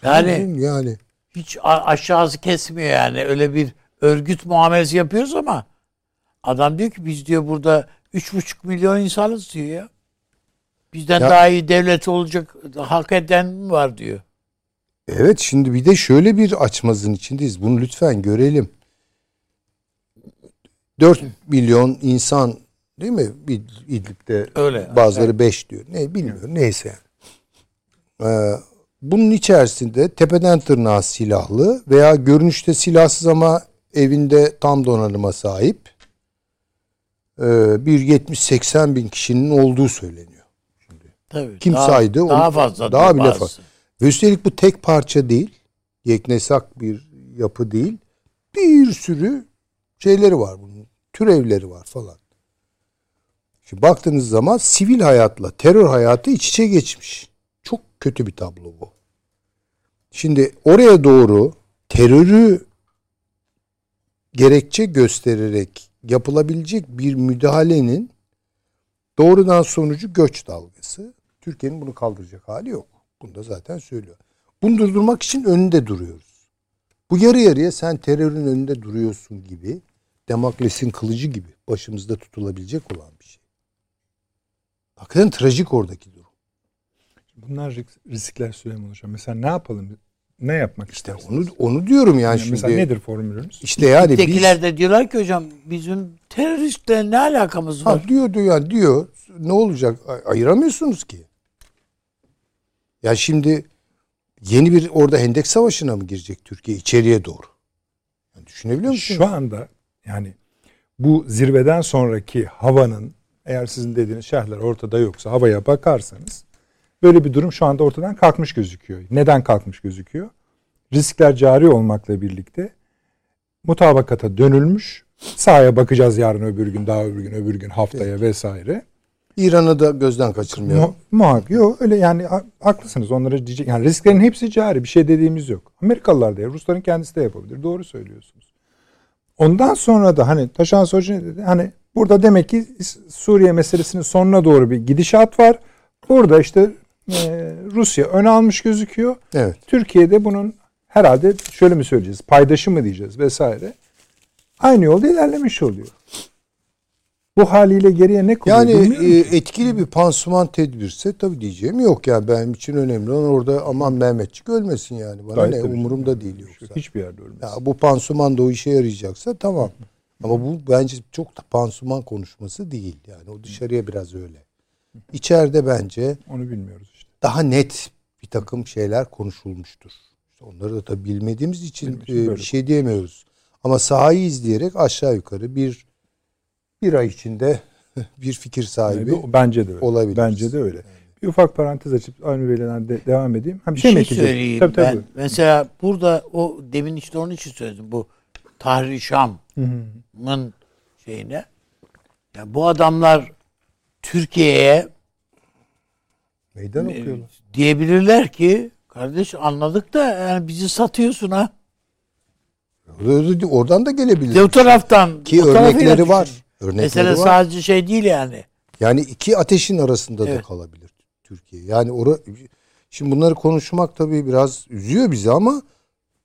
Yani yani hiç aşağısı kesmiyor yani. Öyle bir örgüt muamelesi yapıyoruz ama adam diyor ki biz diyor burada üç buçuk milyon insanız diyor ya. Bizden Ya- daha iyi devlet olacak hak eden mi var diyor. Evet şimdi bir de şöyle bir açmazın içindeyiz. Bunu lütfen görelim. 4 milyon insan değil mi? İd- İdlib'de Öyle. bazıları 5 diyor. Ne bilmiyorum. Neyse. Ee, bunun içerisinde tepeden tırnağa silahlı veya görünüşte silahsız ama evinde tam donanıma sahip e, bir 70-80 bin kişinin olduğu söyleniyor. Tabii. Kim daha, saydı? Onu- Daha fazla. daha bile fazla. Ve üstelik bu tek parça değil. Yeknesak bir yapı değil. Bir sürü şeyleri var bunun. Türevleri var falan. Şimdi baktığınız zaman sivil hayatla terör hayatı iç içe geçmiş. Çok kötü bir tablo bu. Şimdi oraya doğru terörü gerekçe göstererek yapılabilecek bir müdahalenin doğrudan sonucu göç dalgası. Türkiye'nin bunu kaldıracak hali yok. Bunu da zaten söylüyor. Bunu durdurmak için önünde duruyoruz. Bu yarı yarıya sen terörün önünde duruyorsun gibi Demokles'in kılıcı gibi başımızda tutulabilecek olan bir şey. Hakikaten trajik oradaki durum. Bunlar ris- riskler Süleyman Hocam. Mesela ne yapalım? Ne yapmak İşte istersiniz? onu onu diyorum yani, Yani şimdi. mesela nedir formülünüz? İşte yani biz Tekiler de diyorlar ki hocam bizim teröristle ne alakamız var? Ha, diyor diyor yani diyor. Ne olacak? Ay- Ayıramıyorsunuz ki. Ya şimdi yeni bir orada hendek savaşına mı girecek Türkiye içeriye doğru? Yani düşünebiliyor musunuz? Şu anda yani bu zirveden sonraki havanın eğer sizin dediğiniz şerhler ortada yoksa havaya bakarsanız böyle bir durum şu anda ortadan kalkmış gözüküyor. Neden kalkmış gözüküyor? Riskler cari olmakla birlikte mutabakata dönülmüş. Sahaya bakacağız yarın öbür gün, daha öbür gün, öbür gün haftaya vesaire. İran'ı da gözden kaçırmayalım. Mu- muhakkak yok öyle yani ha- haklısınız onlara diyecek yani risklerin hepsi cari bir şey dediğimiz yok. Amerikalılar da ya, Rusların kendisi de yapabilir doğru söylüyorsunuz. Ondan sonra da hani Taşan Hoca ne dedi hani burada demek ki Suriye meselesinin sonuna doğru bir gidişat var. Burada işte e, Rusya ön almış gözüküyor. Evet. Türkiye'de bunun herhalde şöyle mi söyleyeceğiz paydaşı mı diyeceğiz vesaire. Aynı yolda ilerlemiş oluyor. Bu haliyle geriye ne kalıyor Yani e, ki. etkili bir pansuman tedbirse tabii diyeceğim yok yani benim için önemli olan orada aman Mehmetçik ölmesin yani bana Gayet ne umurumda değil yoksa. Hiçbir yerde ölmez. Ya bu pansuman da o işe yarayacaksa tamam. Ama bu bence çok da pansuman konuşması değil. Yani o dışarıya biraz öyle. İçeride bence Onu bilmiyoruz işte. daha net bir takım şeyler konuşulmuştur. İşte onları da tabii bilmediğimiz için e, bir şey diyemiyoruz. Ama sahayı izleyerek aşağı yukarı bir bir ay içinde bir fikir sahibi Yani bu- bence de öyle. olabiliriz. Bence de öyle. Bir ufak parantez açıp Avni Bey'le de devam edeyim. Ha, bir Bir şey, şey, söyleyeyim Tabii, tabii. ben. Mesela burada o demin işte onun için söyledim. Bu Tahrir Şam'ın şeyine. Ya bu adamlar Türkiye'ye meydan okuyorlar. diyebilirler ki kardeş anladık da yani bizi satıyorsun ha. Oradan da gelebilir. De o taraftan Ki o örnekleri var. Örnekleri Mesele var. sadece şey değil yani. Yani iki ateşin arasında da Evet. kalabilir Türkiye. Yani ora şimdi bunları konuşmak tabii biraz üzüyor bizi ama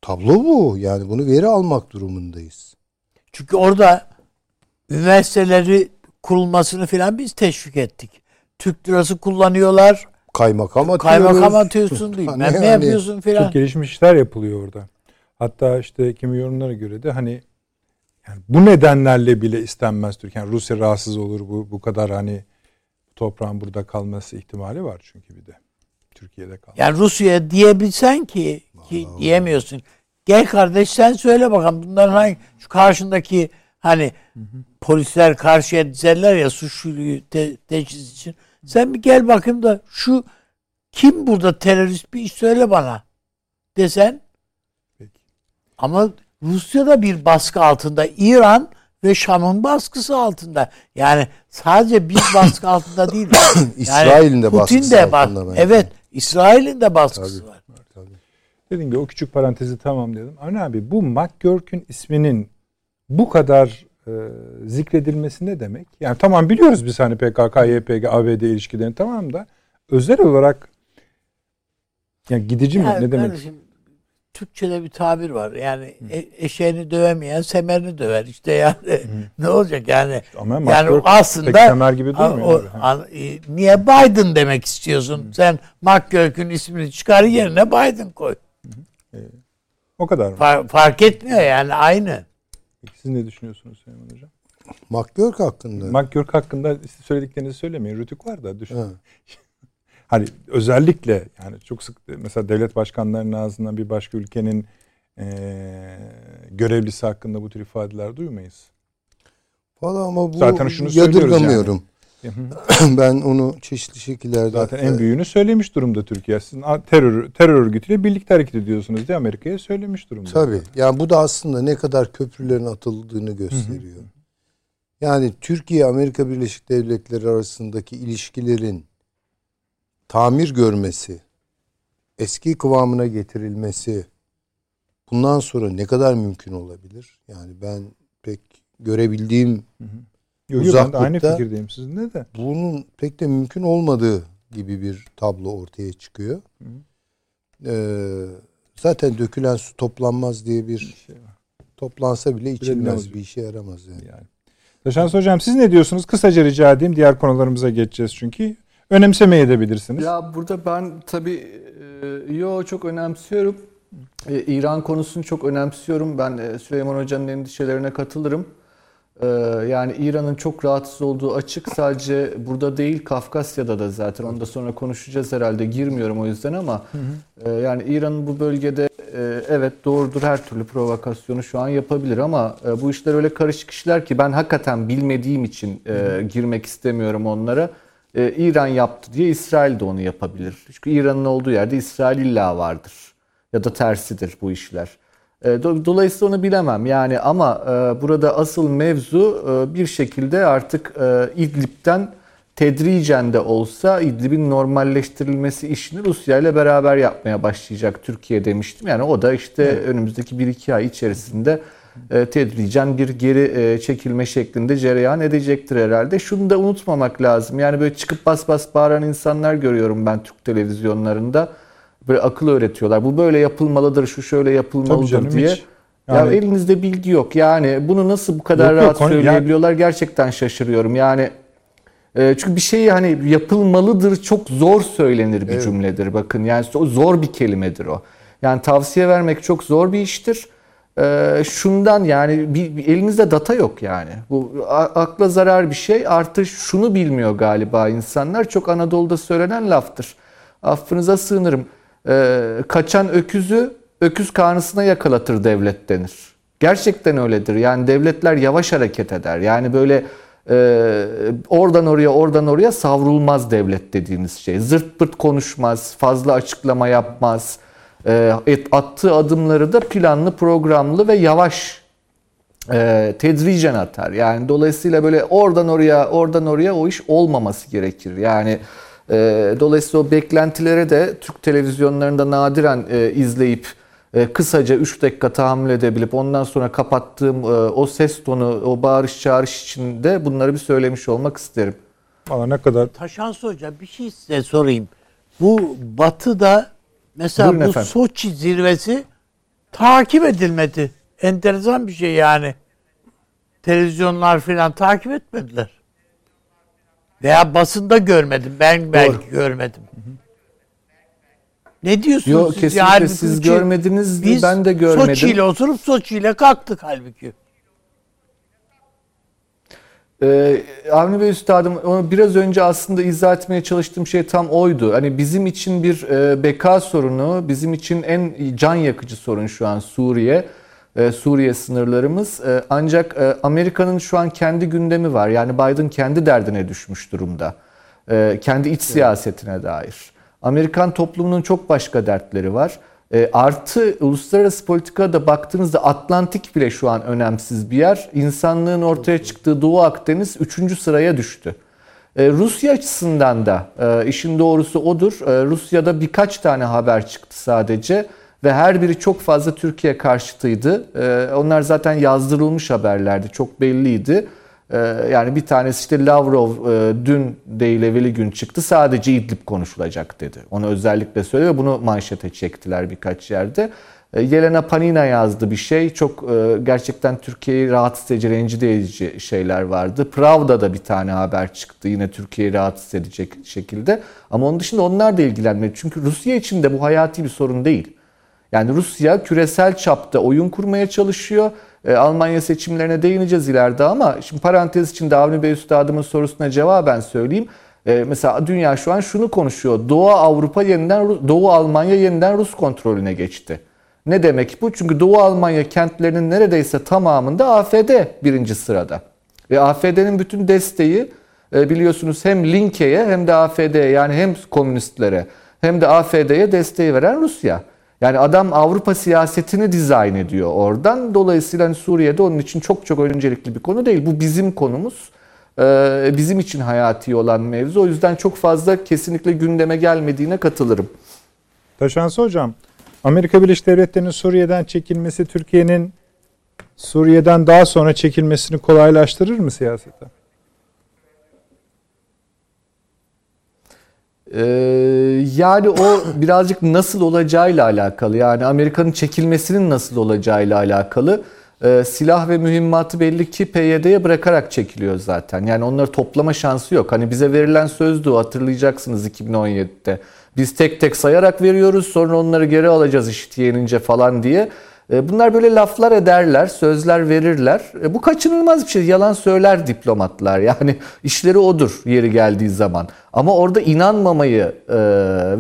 tablo bu. Yani bunu veri almak durumundayız. Çünkü orada üniversiteleri kurulmasını filan biz teşvik ettik. Türk lirası kullanıyorlar. Kaymakam atıyoruz. Kaymakam atıyorsun bilmem Hani ne yani yapıyorsun filan. Çok gelişmiş işler yapılıyor orada. Hatta işte kimi yorumlara göre de hani yani bu nedenlerle bile istenmez Türkiye. Yani Rusya rahatsız olur bu bu kadar hani toprağın burada kalması ihtimali var çünkü bir de Türkiye'de kalması. Yani Rusya'ya diyebilsen ki ki diyemiyorsun. Gel kardeş sen söyle bakalım bunların hangi şu karşındaki hani polisler karşıya dizerler ya suçluyu te- teşhis için. Sen bir gel bakayım da şu kim burada terörist bir iş söyle bana desen. Peki. Ama Rusya da bir baskı altında. İran ve Şam'ın baskısı altında. Yani sadece biz baskı altında değil. Yani İsrail'in de Putin baskısı de altında. Evet. İsrail'in de baskısı var. Dediğim gibi o küçük parantezi tamamlayalım. Avni abi bu McGurk'ün isminin bu kadar e, zikredilmesi ne demek? Yani tamam biliyoruz biz hani PKK, YPG, ABD ilişkilerini tamam da özel olarak yani gidici mi? Ya ne demek? kardeşim, Türkçe'de bir tabir var. Yani e, eşeğini dövemeyen semerini döver. İşte yani ne olacak yani? Ama yani McGurk aslında pek semer gibi durmuyor o- an- e, niye Biden demek istiyorsun? Sen McGurk'ün ismini çıkar yerine Biden koy. O kadar mı? Fa- fark etmiyor yani aynı. Peki siz ne düşünüyorsunuz Süleyman Hocam? McGurk hakkında. McGurk hakkında söylediklerinizi söylemeyin. Rütük var da düşün. Ha. Hani özellikle yani çok sık mesela devlet başkanlarının ağzından bir başka ülkenin eee, görevlisi hakkında bu tür ifadeler duymayız. Valla ama bu Zaten şunu yadırgamıyorum. Hı. ben onu çeşitli şekillerde Zaten en büyüğünü söylemiş durumda Türkiye. Sizin terör terör örgütüyle birlikte hareket ediyorsunuz diye Amerika'ya söylemiş durumda. Tabii. Yani bu da aslında ne kadar köprülerin atıldığını gösteriyor. Yani Türkiye Amerika Birleşik Devletleri arasındaki ilişkilerin tamir görmesi, eski kıvamına getirilmesi bundan sonra ne kadar mümkün olabilir? Yani ben pek görebildiğim Yok, yok, ben de aynı uzaklıkta- fikirdeyim sizinle de. bunun pek de mümkün olmadığı gibi bir tablo ortaya çıkıyor. Ee, zaten dökülen su toplanmaz diye bir şey var. toplansa bile içilmez bir işe yaramaz yani. Yani. Taşans Hocam siz ne diyorsunuz? Kısaca rica edeyim. Diğer konularımıza geçeceğiz çünkü. Önemsemeye edebilirsiniz. Ya burada ben tabii e, yo çok önemsiyorum. E, İran konusunu çok önemsiyorum. Ben e, Süleyman Hoca'nın endişelerine katılırım. E, yani İran'ın çok rahatsız olduğu açık. Sadece burada değil Kafkasya'da da zaten. Onu da sonra konuşacağız herhalde. Girmiyorum o yüzden ama e, yani İran'ın bu bölgede e, evet doğrudur her türlü provokasyonu şu an yapabilir ama e, bu işler öyle karışık işler ki ben hakikaten bilmediğim için girmek istemiyorum onlara. İran yaptı diye İsrail de onu yapabilir. Çünkü İran'ın olduğu yerde İsrail illa vardır. Ya da tersidir bu işler. E, do- Dolayısıyla onu bilemem yani ama e, burada asıl mevzu e, bir şekilde artık İdlib'den tedricen de olsa İdlib'in normalleştirilmesi işini Rusya ile beraber yapmaya başlayacak Türkiye demiştim. Yani o da işte önümüzdeki 1-2 ay içerisinde tedricen bir geri çekilme şeklinde cereyan edecektir herhalde. Şunu da unutmamak lazım. Yani böyle çıkıp bas bas bağıran insanlar görüyorum ben Türk televizyonlarında. Böyle akıl öğretiyorlar. Bu böyle yapılmalıdır, şu şöyle yapılmalıdır canım diye. hiç. Ya Yani- elinizde bilgi yok. Yani bunu nasıl bu kadar Yok, yok, rahat konu- söyleyebiliyorlar gerçekten şaşırıyorum. Yani e, çünkü bir şey hani yapılmalıdır çok zor söylenir bir cümledir. Bakın yani o zor bir kelimedir o. Yani tavsiye vermek çok zor bir iştir. E, şundan yani bir, bir elinizde data yok yani. Bu a- akla zarar bir şey. Artı şunu bilmiyor galiba insanlar. Çok Anadolu'da söylenen laftır. Affınıza sığınırım. E, kaçan öküzü öküz karnısına yakalatır devlet denir. Gerçekten öyledir. Yani devletler yavaş hareket eder. Yani böyle e, oradan oraya oradan oraya savrulmaz devlet dediğiniz şey. Zırt pırt konuşmaz, fazla açıklama yapmaz. E, attığı adımları da planlı, programlı ve yavaş e, tedricen atar. Yani dolayısıyla böyle oradan oraya oradan oraya o iş olmaması gerekir. Yani dolayısıyla o beklentilere de Türk televizyonlarında nadiren e, izleyip e, kısaca 3 dakika tahammül edebilip ondan sonra kapattığım e, o ses tonu, o bağırış çağırış içinde bunları bir söylemiş olmak isterim. Valla ne kadar Taşans Hoca bir şey size sorayım. Bu batıda mesela Buyurun bu efendim. Soçi zirvesi takip edilmedi. Enteresan bir şey yani. Televizyonlar filan takip etmediler. Veya basında görmedim. Ben belki görmedim. Ne diyorsunuz siz? kesinlikle Yani siz görmediniz Biz ben de görmedim. Soçi ile oturup Soçi ile kalktık halbuki. Ee, Avni Bey Üstadım onu biraz önce aslında izah etmeye çalıştığım şey tam oydu. Hani bizim için bir e, beka sorunu, bizim için en can yakıcı sorun şu an Suriye. E, Suriye sınırlarımız. E, ancak e, Amerika'nın şu an kendi gündemi var. Yani Biden kendi derdine düşmüş durumda. E, kendi iç siyasetine dair. Amerikan toplumunun çok başka dertleri var. E, artı uluslararası politikada baktığınızda Atlantik bile şu an önemsiz bir yer. İnsanlığın ortaya çıktığı Doğu Akdeniz 3. sıraya düştü. E, Rusya açısından da e, işin doğrusu odur. E, Rusya'da birkaç tane haber çıktı sadece ve her biri çok fazla Türkiye karşıtıydı. E, onlar zaten yazdırılmış haberlerdi, çok belliydi. E, yani bir tanesi işte Lavrov e, dün değil evveli gün çıktı sadece İdlib konuşulacak dedi. Onu özellikle söyledi bunu manşete çektiler birkaç yerde. E, Yelena Panina yazdı bir şey. Çok e, gerçekten Türkiye'yi rahatsız edici, rencide edici şeyler vardı. Pravda da bir tane haber çıktı yine Türkiye'yi rahatsız edecek şekilde. Ama onun dışında onlar da ilgilenmedi. Çünkü Rusya için de bu hayati bir sorun değil. Yani Rusya küresel çapta oyun kurmaya çalışıyor. E, Almanya seçimlerine değineceğiz ileride ama şimdi parantez içinde Avni Bey Üstadımın sorusuna cevaben söyleyeyim. E, mesela dünya şu an şunu konuşuyor. Doğu Avrupa yeniden, Doğu Almanya yeniden Rus kontrolüne geçti. Ne demek bu? Çünkü Doğu Almanya kentlerinin neredeyse tamamında AFD birinci sırada. Ve AFD'nin bütün desteği e, biliyorsunuz hem Linke'ye hem de AFD'ye yani hem komünistlere hem de AFD'ye desteği veren Rusya. Yani adam Avrupa siyasetini dizayn ediyor oradan. Dolayısıyla hani Suriye'de onun için çok çok öncelikli bir konu değil. Bu bizim konumuz. Ee, bizim için hayati olan mevzu. O yüzden çok fazla kesinlikle gündeme gelmediğine katılırım. Taşansı Hocam, Amerika Birleşik Devletleri'nin Suriye'den çekilmesi Türkiye'nin Suriye'den daha sonra çekilmesini kolaylaştırır mı siyasete? Ee, yani o birazcık nasıl olacağıyla alakalı. Yani Amerika'nın çekilmesinin nasıl olacağıyla alakalı. Ee, silah ve mühimmatı belli ki PYD'ye bırakarak çekiliyor zaten. Yani onları toplama şansı yok. Hani bize verilen sözdü hatırlayacaksınız 2017'de. Biz tek tek sayarak veriyoruz sonra onları geri alacağız işte yenince falan diye. Ee, bunlar böyle laflar ederler, sözler verirler. Ee, bu kaçınılmaz bir şey. Yalan söyler diplomatlar. Yani işleri odur yeri geldiği zaman. Ama orada inanmamayı e,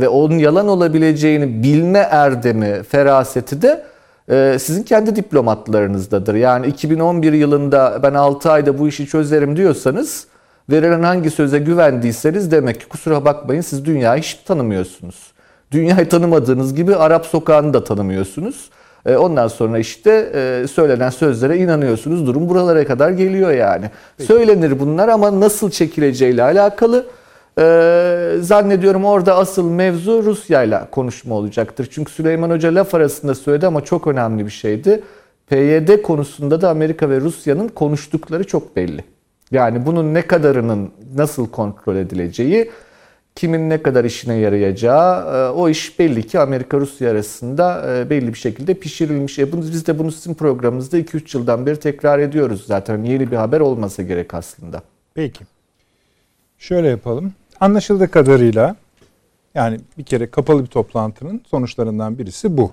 ve onun yalan olabileceğini bilme erdemi, feraseti de e, sizin kendi diplomatlarınızdadır. Yani 2011 yılında ben 6 ayda bu işi çözerim diyorsanız verilen hangi söze güvendiyseniz demek ki kusura bakmayın siz dünyayı hiç tanımıyorsunuz. Dünyayı tanımadığınız gibi Arap sokağını da tanımıyorsunuz. E, ondan sonra işte e, söylenen sözlere inanıyorsunuz. Durum buralara kadar geliyor yani. Peki. Söylenir bunlar ama nasıl çekileceğiyle alakalı ee, zannediyorum orada asıl mevzu Rusya ile konuşma olacaktır. Çünkü Süleyman Hoca laf arasında söyledi ama çok önemli bir şeydi. PYD konusunda da Amerika ve Rusya'nın konuştukları çok belli. Yani bunun ne kadarının nasıl kontrol edileceği, kimin ne kadar işine yarayacağı e, o iş belli ki Amerika-Rusya arasında e, belli bir şekilde pişirilmiş. E biz de bunu sizin programımızda 2-3 yıldan beri tekrar ediyoruz zaten. Yeni bir haber olmasa gerek aslında. Peki. Şöyle yapalım. Anlaşıldığı kadarıyla yani bir kere kapalı bir toplantının sonuçlarından birisi bu.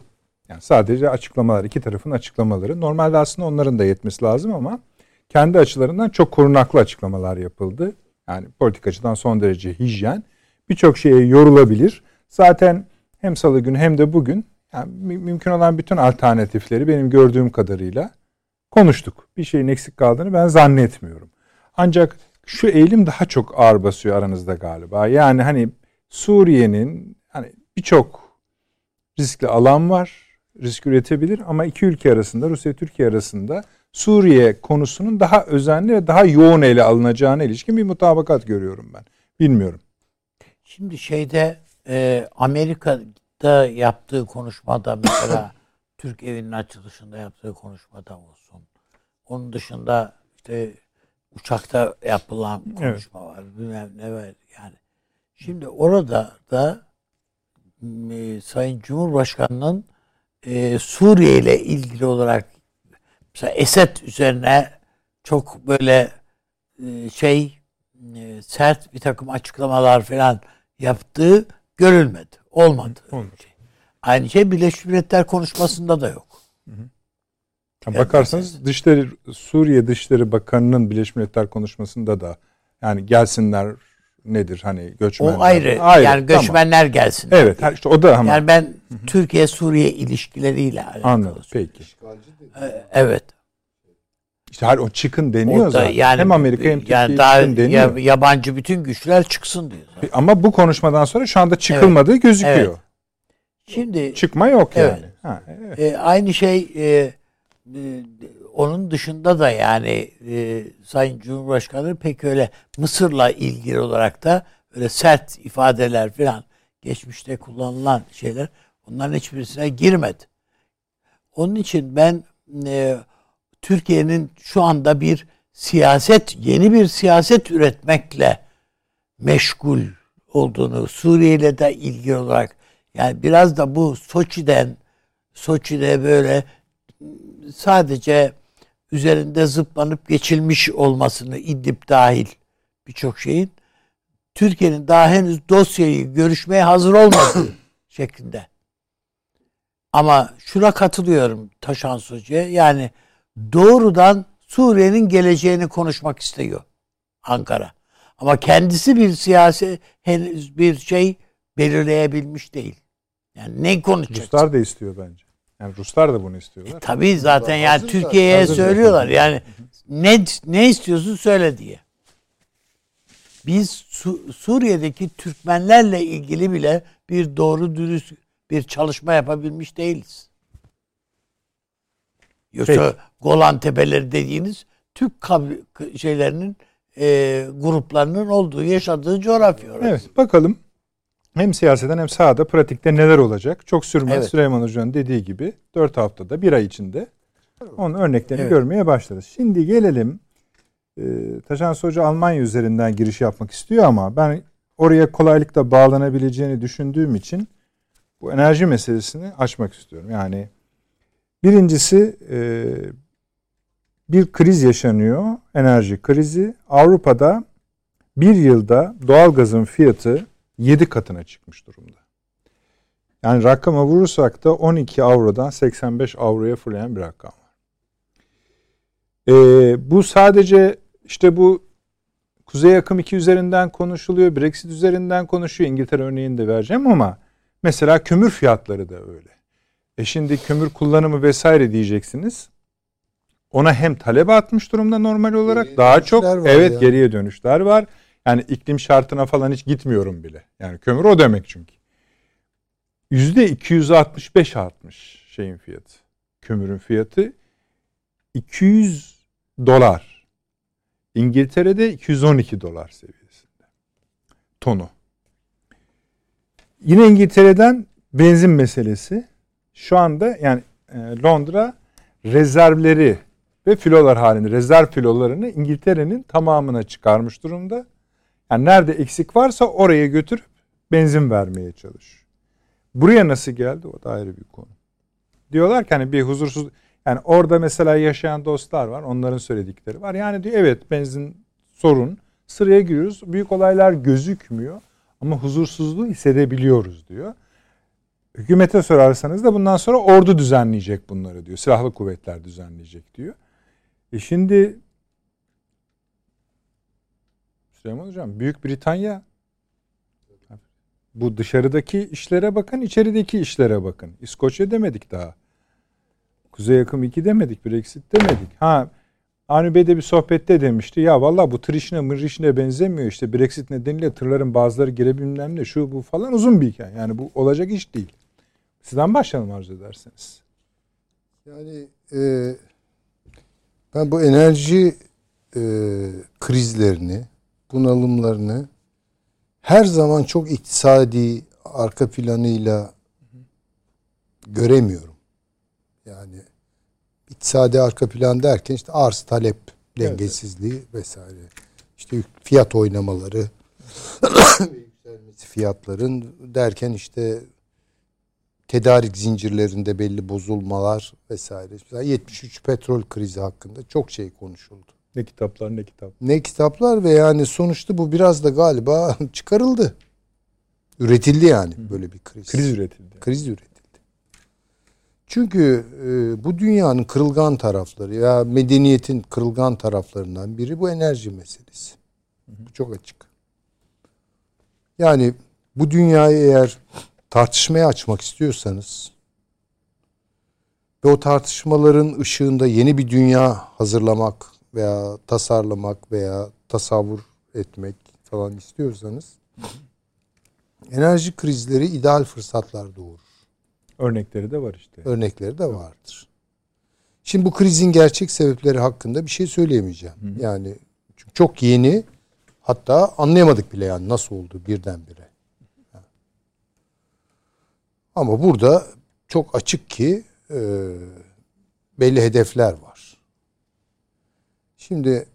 Yani sadece açıklamalar, iki tarafın açıklamaları. Normalde aslında onların da yetmesi lazım ama kendi açılarından çok korunaklı açıklamalar yapıldı. Yani politik açıdan son derece hijyen. Birçok şeye yorulabilir. Zaten hem salı günü hem de bugün yani mümkün olan bütün alternatifleri benim gördüğüm kadarıyla konuştuk. Bir şeyin eksik kaldığını ben zannetmiyorum. Ancak şu eğilim daha çok ağır basıyor aranızda galiba. Yani hani Suriye'nin hani birçok riskli alan var. Risk üretebilir ama iki ülke arasında Rusya Türkiye arasında Suriye konusunun daha özenli ve daha yoğun ele alınacağına ilişkin bir mutabakat görüyorum ben. Bilmiyorum. Şimdi şeyde e, Amerika'da yaptığı konuşmada mesela Türk evinin açılışında yaptığı konuşmada olsun. Onun dışında işte uçakta yapılan konuşma evet. var. Bilmem ne var yani. Şimdi orada da e, Sayın Cumhurbaşkanı'nın e, Suriye ile ilgili olarak mesela Esed üzerine çok böyle e, şey e, sert bir takım açıklamalar falan yaptığı görülmedi. Olmadı. Olmadı. Şey. Aynı şey Birleşmiş Milletler konuşmasında da yok. Hı hı. Bakarsanız Dışişleri Suriye Dışişleri Bakanı'nın Birleşmiş Milletler konuşmasında da yani gelsinler nedir hani göçmenler. O ayrı. ayrı yani göçmenler tamam. gelsin. Evet diye. işte o da ama. Yani ben Türkiye Suriye ilişkileriyle alakalı. Anladım peki. Ee, evet. Her o çıkın deniyor zaten. Yani, hem Amerika hem Türkiye yani daha çıkın deniyor. Yabancı bütün güçler çıksın diyor. Zaten. Ama bu konuşmadan sonra şu anda çıkılmadığı evet. gözüküyor. Evet. Şimdi çıkma yok evet. yani. Ha, evet. E, aynı şey e, ee, onun dışında da yani e, Sayın Cumhurbaşkanı pek öyle Mısır'la ilgili olarak da öyle sert ifadeler falan geçmişte kullanılan şeyler onların hiçbirisine girmedi. Onun için ben e, Türkiye'nin şu anda bir siyaset, yeni bir siyaset üretmekle meşgul olduğunu, Suriye ile de ilgili olarak yani biraz da bu Soçi'den Soçi'de böyle sadece üzerinde zıplanıp geçilmiş olmasını İdlib dahil birçok şeyin Türkiye'nin daha henüz dosyayı görüşmeye hazır olmadığı şeklinde. Ama şuna katılıyorum Taşan Hoca'ya. Yani doğrudan Suriye'nin geleceğini konuşmak istiyor Ankara. Ama kendisi bir siyasi henüz bir şey belirleyebilmiş değil. Yani ne konuşacak? Ruslar da istiyor bence. Yani Ruslar da bunu istiyorlar. E, tabii zaten yani Hazır da- Türkiye'ye söylüyorlar. Yani ne ne istiyorsun söyle diye. Biz Su- Suriye'deki Türkmenlerle ilgili bile bir doğru dürüst bir çalışma yapabilmiş değiliz. Yoksa. Golan Tepeleri dediğiniz Türk kabi- şeylerinin e, gruplarının olduğu, yaşadığı coğrafya orası. Evet bakalım hem siyaseten hem sahada pratikte neler olacak. Çok sürmez Evet. Süleyman Hoca'nın dediği gibi 4 haftada bir ay içinde onun örneklerini Evet. görmeye başlarız. Şimdi gelelim e, Taşans Hoca Almanya üzerinden giriş yapmak istiyor ama ben oraya kolaylıkla bağlanabileceğini düşündüğüm için bu enerji meselesini açmak istiyorum. Yani birincisi e, bir kriz yaşanıyor, enerji krizi. Avrupa'da bir yılda doğalgazın fiyatı 7 katına çıkmış durumda. Yani rakama vurursak da 12 avrodan 85 avroya fırlayan bir rakam var. Ee, bu sadece işte bu Kuzey Akım 2 üzerinden konuşuluyor, Brexit üzerinden konuşuyor. İngiltere örneğini de vereceğim ama mesela kömür fiyatları da öyle. E şimdi kömür kullanımı vesaire diyeceksiniz. Ona hem talep atmış durumda normal olarak Geriye daha çok evet ya. geriye dönüşler var. Yani iklim şartına falan hiç gitmiyorum bile. Yani kömür o demek çünkü. Yüzde 265 artmış şeyin fiyatı. Kömürün fiyatı 200 dolar. İngiltere'de 212 dolar seviyesinde. Tonu. Yine İngiltere'den benzin meselesi. Şu anda yani e, Londra rezervleri ve filolar halinde rezerv filolarını İngiltere'nin tamamına çıkarmış durumda. Yani nerede eksik varsa oraya götürüp benzin vermeye çalışıyor. Buraya nasıl geldi o da ayrı bir konu. Diyorlar ki hani bir huzursuz yani orada mesela yaşayan dostlar var onların söyledikleri var. Yani diyor evet benzin sorun sıraya giriyoruz büyük olaylar gözükmüyor ama huzursuzluğu hissedebiliyoruz diyor. Hükümete sorarsanız da bundan sonra ordu düzenleyecek bunları diyor. Silahlı kuvvetler düzenleyecek diyor. E şimdi Süleyman Hocam Büyük Britanya bu dışarıdaki işlere bakın, içerideki işlere bakın. İskoçya demedik daha. Kuzey Akım 2 demedik, Brexit demedik. Ha Avni Bey de bir sohbette demişti. Ya valla bu tır işine mır işine benzemiyor. İşte Brexit nedeniyle tırların bazıları girebilmem ne şu bu falan uzun bir hikaye. Yani bu olacak iş değil. Sizden başlayalım arzu ederseniz. Yani e, ben bu enerji e, krizlerini, bunalımlarını her zaman çok iktisadi arka planıyla göremiyorum. Yani iktisadi arka plan derken işte arz talep dengesizliği vesaire. İşte fiyat oynamaları yükselmesi fiyatların derken işte tedarik zincirlerinde belli bozulmalar vesaire. Mesela 73 petrol krizi hakkında çok şey konuşuldu. Ne kitaplar ne kitap. Ne kitaplar ve yani sonuçta bu biraz da galiba çıkarıldı. Üretildi yani böyle bir kriz. Kriz üretildi. Kriz üretildi. Çünkü e, bu dünyanın kırılgan tarafları ya medeniyetin kırılgan taraflarından biri bu enerji meselesi. Bu çok açık. Yani bu dünyayı eğer tartışmaya açmak istiyorsanız ve o tartışmaların ışığında yeni bir dünya hazırlamak veya tasarlamak veya tasavvur etmek falan istiyorsanız enerji krizleri ideal fırsatlar doğurur. Örnekleri de var işte. Örnekleri de vardır. Şimdi bu krizin gerçek sebepleri hakkında bir şey söyleyemeyeceğim. Yani çünkü çok yeni hatta anlayamadık bile yani nasıl oldu birdenbire. Ama burada çok açık ki e, belli hedefler var. Şimdi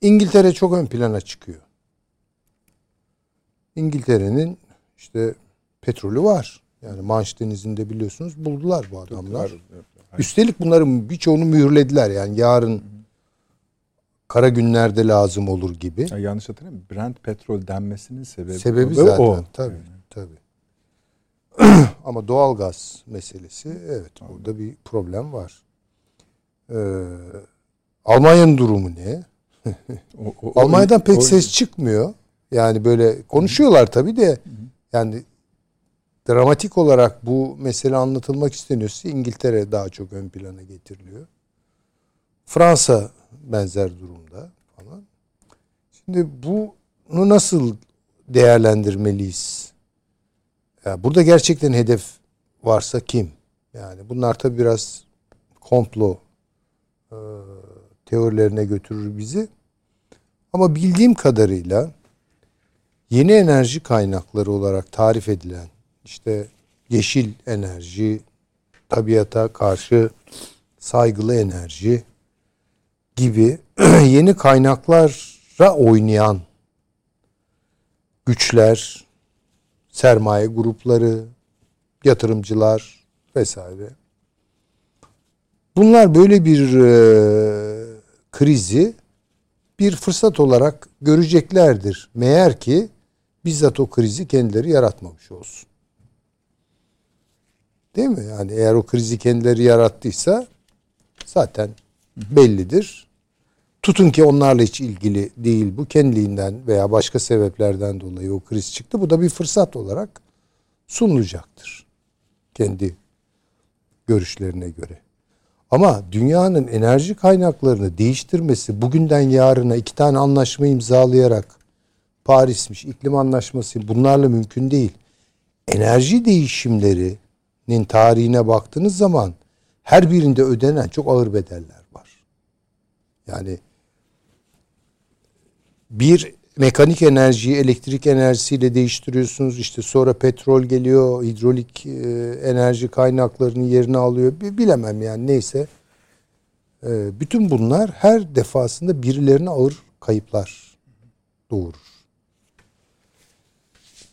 İngiltere çok ön plana çıkıyor. İngiltere'nin işte petrolü var. Yani Manş Denizi'nde biliyorsunuz buldular bu adamlar. Üstelik bunların birçoğunu mühürlediler. Yani yarın kara günlerde lazım olur gibi. Ya yanlış hatırlamıyorum. Brent petrol denmesinin sebebi, Sebebi zaten o. tabii tabii. Ama doğalgaz meselesi evet burada bir problem var. Ee, Almanya'nın durumu ne? O- o- o- Almanya'dan pek o- ses çıkmıyor. Yani böyle konuşuyorlar tabii de yani dramatik olarak bu mesele anlatılmak isteniyorsa İngiltere daha çok ön plana getiriliyor. Fransa benzer durumda falan. Şimdi bunu nasıl değerlendirmeliyiz? Ya burada gerçekten hedef varsa kim? Yani bunlar tabii biraz komplo e, teorilerine götürür bizi. Ama bildiğim kadarıyla yeni enerji kaynakları olarak tarif edilen işte yeşil enerji, tabiata karşı saygılı enerji gibi yeni kaynaklara oynayan güçler, sermaye grupları, yatırımcılar vesaire. Bunlar böyle bir e, krizi bir fırsat olarak göreceklerdir. Meğer ki bizzat o krizi kendileri yaratmamış olsun. Değil mi? Yani eğer o krizi kendileri yarattıysa zaten bellidir. Tutun ki onlarla hiç ilgili değil bu kendiliğinden veya başka sebeplerden dolayı o kriz çıktı. Bu da bir fırsat olarak sunulacaktır. Kendi görüşlerine göre. Ama dünyanın enerji kaynaklarını değiştirmesi bugünden yarına iki tane anlaşma imzalayarak Paris'miş, iklim anlaşması bunlarla mümkün değil. Enerji değişimlerinin tarihine baktığınız zaman her birinde ödenen çok ağır bedeller var. Yani bir mekanik enerjiyi elektrik enerjisiyle değiştiriyorsunuz. İşte sonra petrol geliyor, hidrolik e, enerji kaynaklarının yerini alıyor. Bilemem yani neyse. E, bütün bunlar her defasında birilerine ağır kayıplar doğurur.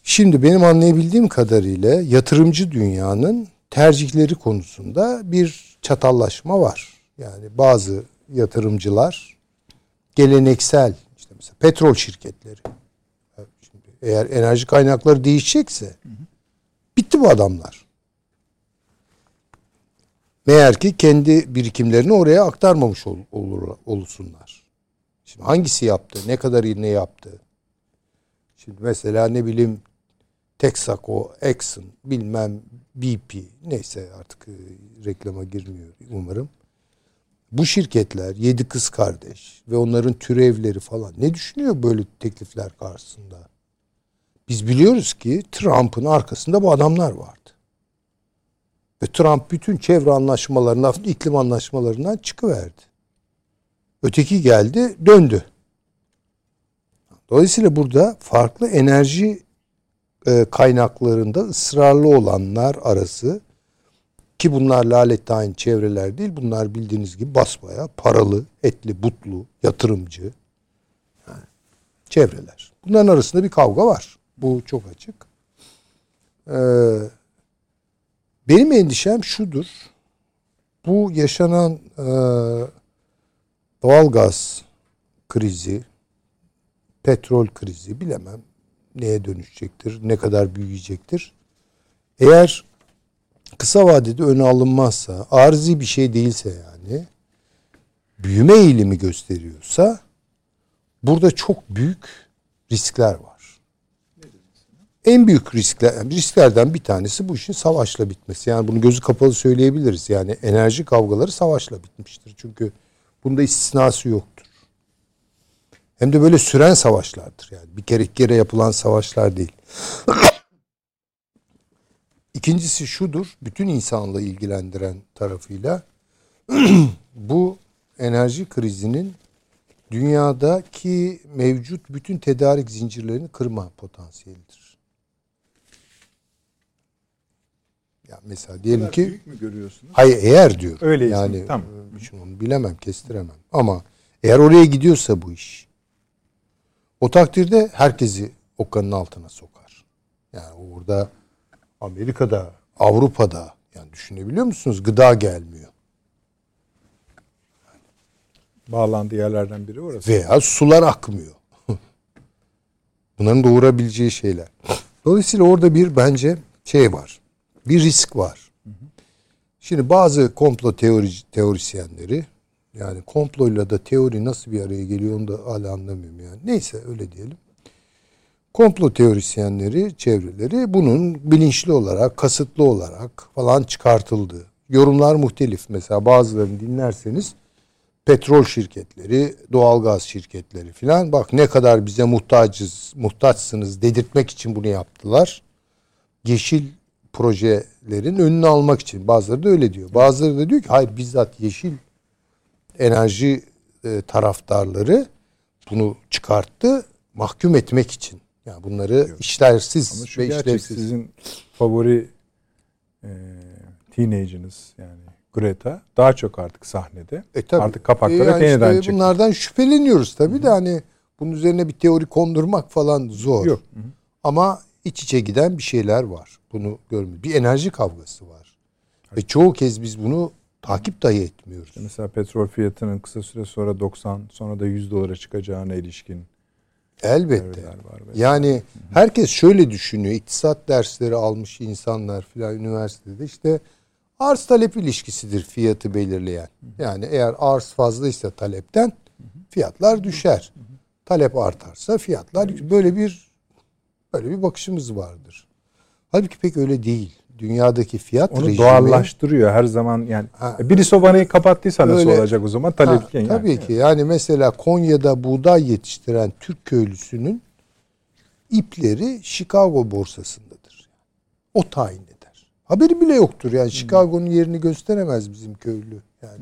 Şimdi benim anlayabildiğim kadarıyla yatırımcı dünyanın tercihleri konusunda bir çatallaşma var. Yani bazı yatırımcılar geleneksel mesela petrol şirketleri Şimdi eğer enerji kaynakları değişecekse bitti bu adamlar. Meğer ki kendi birikimlerini oraya aktarmamış ol, olur, olsunlar. Şimdi hangisi yaptı? Ne kadar ne yaptı? Şimdi mesela ne bileyim Texaco, Exxon, bilmem BP neyse artık e, reklama girmiyor umarım. Bu şirketler yedi kız kardeş ve onların türevleri falan ne düşünüyor böyle teklifler karşısında? Biz biliyoruz ki Trump'ın arkasında bu adamlar vardı. Ve Trump bütün çevre anlaşmalarından, iklim anlaşmalarından çıkıverdi. Öteki geldi, döndü. Dolayısıyla burada farklı enerji e, kaynaklarında ısrarlı olanlar arası ki bunlar lalet aynı çevreler değil. Bunlar bildiğiniz gibi basbaya paralı, etli, butlu, yatırımcı yani çevreler. Bunların arasında bir kavga var. Bu çok açık. Ee, benim endişem şudur. Bu yaşanan e, doğalgaz krizi, petrol krizi bilemem neye dönüşecektir, ne kadar büyüyecektir. Eğer kısa vadede öne alınmazsa, arzi bir şey değilse yani, büyüme eğilimi gösteriyorsa, burada çok büyük riskler var. En büyük riskler, risklerden bir tanesi bu işin savaşla bitmesi. Yani bunu gözü kapalı söyleyebiliriz. Yani enerji kavgaları savaşla bitmiştir. Çünkü bunda istisnası yoktur. Hem de böyle süren savaşlardır. Yani bir kere kere yapılan savaşlar değil. İkincisi şudur, bütün insanlığı ilgilendiren tarafıyla bu enerji krizinin dünyadaki mevcut bütün tedarik zincirlerini kırma potansiyelidir. Ya mesela diyelim ki büyük mü görüyorsunuz? hayır eğer diyor. Öyle yani tamam. e, şimdi onu bilemem, kestiremem. Ama eğer oraya gidiyorsa bu iş o takdirde herkesi okkanın altına sokar. Yani orada Amerika'da Avrupa'da yani düşünebiliyor musunuz? Gıda gelmiyor. Bağlandığı yerlerden biri orası. Veya sular akmıyor. Bunların doğurabileceği şeyler. Dolayısıyla orada bir bence şey var. Bir risk var. Şimdi bazı komplo teori, teorisyenleri yani komployla da teori nasıl bir araya geliyor onu da hala anlamıyorum yani. Neyse öyle diyelim. Komplo teorisyenleri, çevreleri bunun bilinçli olarak, kasıtlı olarak falan çıkartıldığı. Yorumlar muhtelif. Mesela bazılarını dinlerseniz petrol şirketleri, doğalgaz şirketleri filan bak ne kadar bize muhtacız, muhtaçsınız dedirtmek için bunu yaptılar. Yeşil projelerin önünü almak için. Bazıları da öyle diyor. Bazıları da diyor ki hayır bizzat yeşil enerji e, taraftarları bunu çıkarttı mahkum etmek için. Yani bunları işlersiz Ama şu ve işlevsiz. sizin favori e, teenager'ınız yani Greta daha çok artık sahnede. E tabii. Artık kapaklara E yani yeniden işte çıktı. Bunlardan şüpheleniyoruz tabii de hani bunun üzerine bir teori kondurmak falan zor. Yok. Ama iç içe giden bir şeyler var. Bunu görmüyor. Bir enerji kavgası var. Ve çoğu kez biz bunu takip dahi etmiyoruz. Mesela petrol fiyatının kısa süre sonra 90 sonra da 100 dolara çıkacağına ilişkin Elbette. var. Yani herkes şöyle düşünüyor. İktisat dersleri almış insanlar filan üniversitede işte arz talep ilişkisidir fiyatı belirleyen. Yani eğer arz fazlaysa talepten fiyatlar düşer. Talep artarsa fiyatlar böyle bir böyle bir bakışımız vardır. Halbuki pek öyle değil. Dünyadaki fiyat Onu rejimi doğallaştırıyor her zaman yani. Ha. Birisi o vanayı kapattıysa nasıl Öyle- olacak o zaman? Ha, Talep yani. tabii ki. Yani mesela Konya'da buğday yetiştiren Türk köylüsünün ipleri Chicago borsasındadır. O tayin eder. Haberi bile yoktur yani. Chicago'nun yerini gösteremez bizim köylü yani.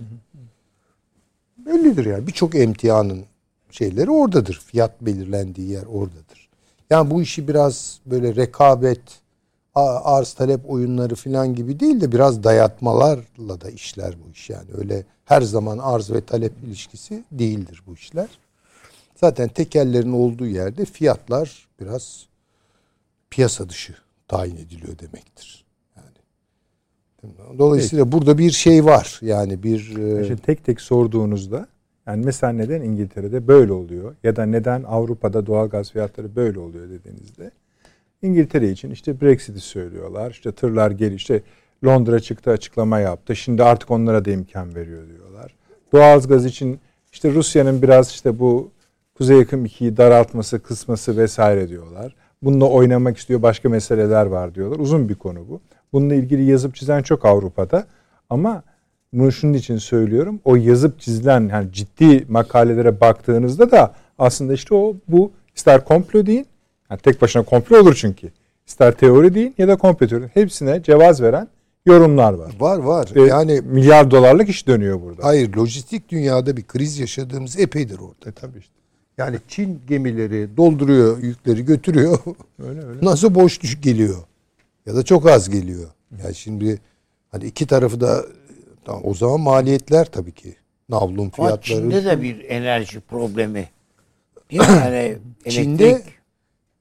Bellidir yani. Birçok emtianın şeyleri oradadır. Fiyat belirlendiği yer oradadır. Yani bu işi biraz böyle rekabet, arz talep oyunları falan gibi değil de biraz dayatmalarla da işler bu iş yani. Öyle her zaman arz ve talep ilişkisi değildir bu işler. Zaten tekellerin olduğu yerde fiyatlar biraz piyasa dışı tayin ediliyor demektir. Yani dolayısıyla burada bir şey var. Yani bir e, İşte tek tek sorduğunuzda yani mesela neden İngiltere'de böyle oluyor ya da neden Avrupa'da doğalgaz fiyatları böyle oluyor dediğinizde İngiltere için işte Brexit'i söylüyorlar. İşte tırlar gel işte Londra çıktı açıklama yaptı. Şimdi artık onlara da imkan veriyor diyorlar. Doğalgaz için işte Rusya'nın biraz işte bu Kuzey yakın 2'yi daraltması, kısması vesaire diyorlar. Bununla oynamak istiyor başka meseleler var diyorlar. Uzun bir konu bu. Bununla ilgili yazıp çizen çok Avrupa'da. Ama bunu şunun için söylüyorum. O yazıp çizilen yani ciddi makalelere baktığınızda da aslında işte o bu ister komplo deyin. Yani tek başına komplo olur çünkü. İster teori deyin ya da komplo teori. Hepsine cevaz veren yorumlar var. var var. Ve yani milyar dolarlık iş dönüyor burada. hayır lojistik dünyada bir kriz yaşadığımız epeydir orada. E, tabii işte. Yani Çin gemileri dolduruyor, yükleri götürüyor. Öyle öyle. Nasıl boş düş geliyor? Ya da çok az geliyor. Yani şimdi hani iki tarafı da tamam, o zaman maliyetler tabii ki. Navlun Ama fiyatları. Çin'de de bir enerji problemi. Değil mi? Yani Çin'de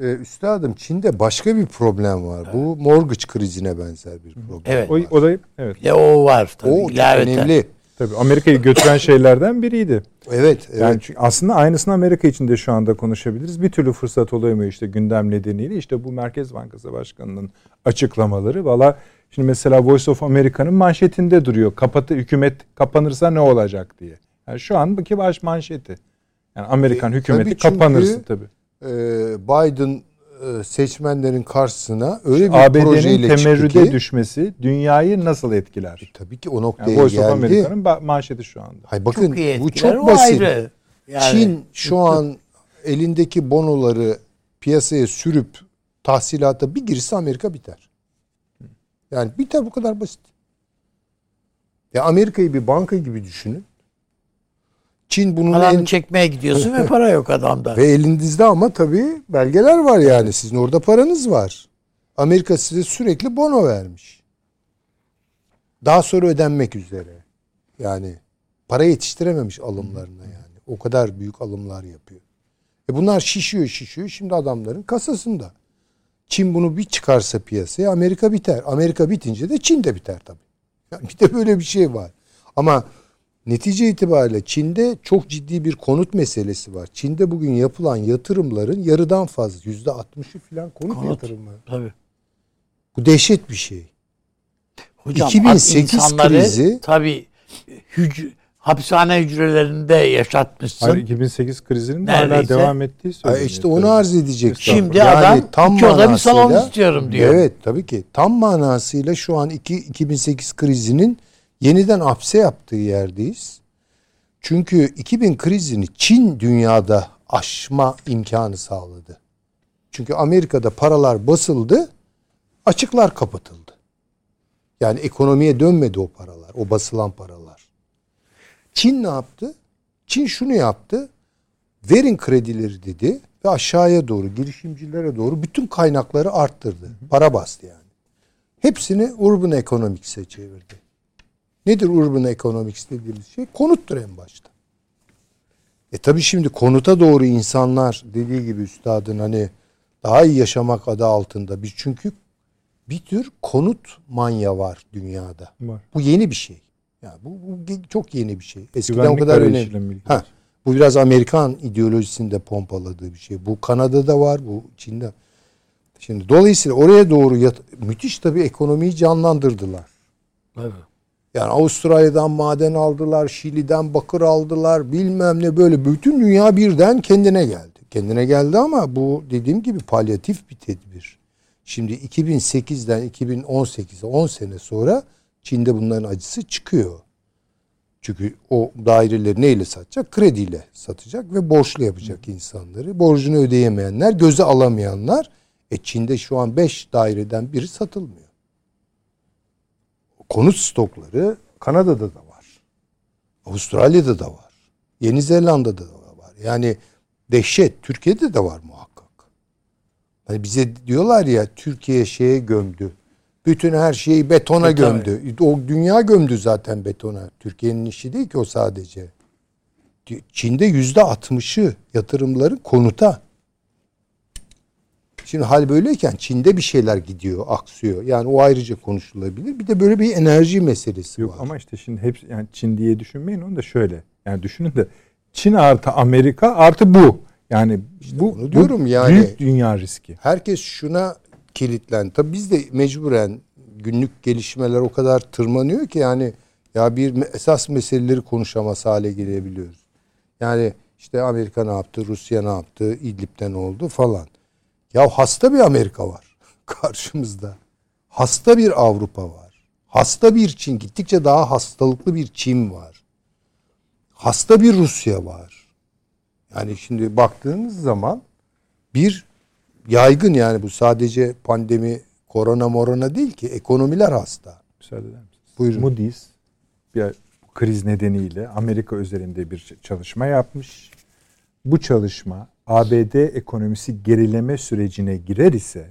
elektrik e, üstadım Çin'de başka bir problem var. Bu mortgage krizine benzer bir problem. Evet. O, var. o da evet. bir de o var tabii. o ilaveten. önemli. Tabii Amerika'yı götüren şeylerden biriydi. Evet, evet. Yani çünkü aslında aynısını Amerika için de şu anda konuşabiliriz. Bir türlü fırsat olamıyor işte gündem nedeniyle. İşte bu Merkez Bankası Başkanı'nın açıklamaları. Valla şimdi mesela Voice of America'nın manşetinde duruyor. Kapatı, hükümet kapanırsa ne olacak diye. Yani şu an bu baş manşeti. Yani Amerikan E, hükümeti tabii çünkü- kapanırsa tabii. Ee, Biden e, seçmenlerin karşısına öyle bir ABD'nin projeyle çıktı temerrüde ki düşmesi dünyayı nasıl etkiler? tabii ki o noktaya Yani Voice of geldi. America'nın ba- manşeti şu anda. Hayır bakın Çok iyi bu çok basit. ayrı. Yani Çin şu an elindeki bonoları piyasaya sürüp tahsilata bir girse Amerika biter. Yani biter bu kadar basit. Ya Amerika'yı bir banka gibi düşünün. Çin bunun Paranı en, çekmeye gidiyorsun ve para yok adamda. ve elinizde ama tabii belgeler var yani. Sizin orada paranız var. Amerika size sürekli bono vermiş. Daha sonra ödenmek üzere. Yani para yetiştirememiş alımlarına yani. O kadar büyük alımlar yapıyor. E bunlar şişiyor şişiyor. Şimdi adamların kasasında. Çin bunu bir çıkarsa piyasaya Amerika biter. Amerika bitince de Çin de biter tabii. Yani bir de böyle bir şey var. Ama netice itibariyle Çin'de çok ciddi bir konut meselesi var. Çin'de bugün yapılan yatırımların yarıdan fazla yüzde altmışı falan konut, Konut. yatırımı. Tabii. Bu dehşet bir şey. Hocam 2008 insanları krizi- tabii hüc- hapishane hücrelerinde yaşatmışsın. Hayır, 2008 krizinin de hala devam ettiği söyleniyor. işte onu arz edecek. Şimdi adam iki oda bir salon istiyorum diyor. Evet tabii ki. Tam manasıyla şu an iki, 2008 krizinin yeniden hapse yaptığı yerdeyiz. Çünkü 2000 krizini Çin dünyada aşma imkanı sağladı. Çünkü Amerika'da paralar basıldı, açıklar kapatıldı. Yani ekonomiye dönmedi o paralar, o basılan paralar. Çin ne yaptı? Çin şunu yaptı. Verin kredileri dedi ve aşağıya doğru, girişimcilere doğru bütün kaynakları arttırdı. Para bastı yani. Hepsini urban economics'e çevirdi. Nedir urban economics dediğimiz şey? Konuttur en başta. E tabi şimdi konuta doğru insanlar dediği gibi üstadın hani daha iyi yaşamak adı altında. Biz çünkü bir tür konut manya var dünyada. Var. Bu yeni bir şey. Yani bu, bu çok yeni bir şey. Eskiden Güvenlik o kadar önemli. Ha, bu biraz Amerikan ideolojisinde pompaladığı bir şey. Bu Kanada'da var, bu Çin'de. Şimdi dolayısıyla oraya doğru yat- müthiş tabii ekonomiyi canlandırdılar. Tabii. Yani Avustralya'dan maden aldılar, Şili'den bakır aldılar, bilmem ne böyle bütün dünya birden kendine geldi. Kendine geldi ama bu dediğim gibi palyatif bir tedbir. Şimdi 2008'den 2018'e 10 sene sonra Çin'de bunların acısı çıkıyor. Çünkü o daireleri neyle satacak? Krediyle satacak ve borçlu yapacak insanları. Borcunu ödeyemeyenler, göze alamayanlar. E Çin'de şu an 5 daireden biri satılmıyor konut stokları Kanada'da da var. Avustralya'da da var. Yeni Zelanda'da da var. Yani dehşet. Türkiye'de de var muhakkak. Hani bize diyorlar ya Türkiye şeye gömdü. Bütün her şeyi betona E, tabii. gömdü. O dünya gömdü zaten betona. Türkiye'nin işi değil ki o sadece. Çin'de yüzde altmışı yatırımların konuta. Şimdi hal böyleyken Çin'de bir şeyler gidiyor, aksıyor. Yani o ayrıca konuşulabilir. Bir de böyle bir enerji meselesi Yok var. ama işte şimdi hepsi yani Çin diye düşünmeyin onu da şöyle. Yani düşünün de Çin artı Amerika artı bu. Yani bu, onu diyorum bu yani. büyük dünya riski. Herkes şuna kilitlen. Tabii biz de mecburen günlük gelişmeler o kadar tırmanıyor ki yani ya bir esas meseleleri konuşamaz hale gelebiliyoruz. Yani işte Amerika ne yaptı, Rusya ne yaptı, İdlib'de ne oldu falan. Ya hasta bir Amerika var karşımızda. Hasta bir Avrupa var. Hasta bir Çin, gittikçe daha hastalıklı bir Çin var. Hasta bir Rusya var. Yani şimdi baktığınız zaman bir yaygın yani bu sadece pandemi, korona morona değil ki ekonomiler hasta. Müsaade eder misiniz? Buyurun. Moody's bir kriz nedeniyle Amerika üzerinde bir çalışma yapmış. Bu çalışma ABD ekonomisi gerileme sürecine girer ise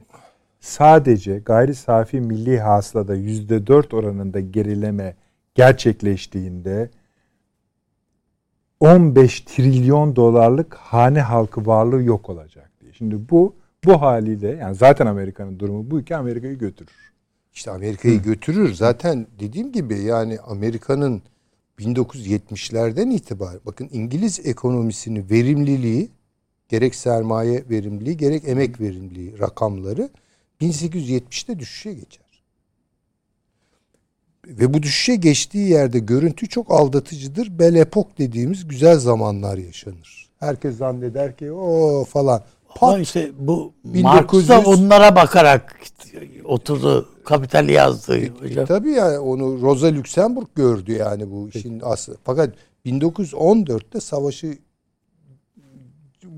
sadece gayri safi milli hasılada yüzde dört oranında gerileme gerçekleştiğinde 15 trilyon dolarlık hane halkı varlığı yok olacak diye. Şimdi bu bu haliyle yani zaten Amerika'nın durumu bu ki Amerika'yı götürür. İşte Amerika'yı götürür. Zaten dediğim gibi yani Amerika'nın 1970'lerden itibaren bakın İngiliz ekonomisinin verimliliği gerek sermaye verimliliği gerek emek verimliliği rakamları 1870'te düşüşe geçer. Ve bu düşüşe geçtiği yerde görüntü çok aldatıcıdır. Bel epok dediğimiz güzel zamanlar yaşanır. Herkes zanneder ki o falan. Ama Pat işte bu 1900 Marx da onlara bakarak oturdu. Kapitali yazdı hocam. Tabii ya onu Rosa Luxemburg gördü yani bu işin aslı. Fakat 1914'te savaşı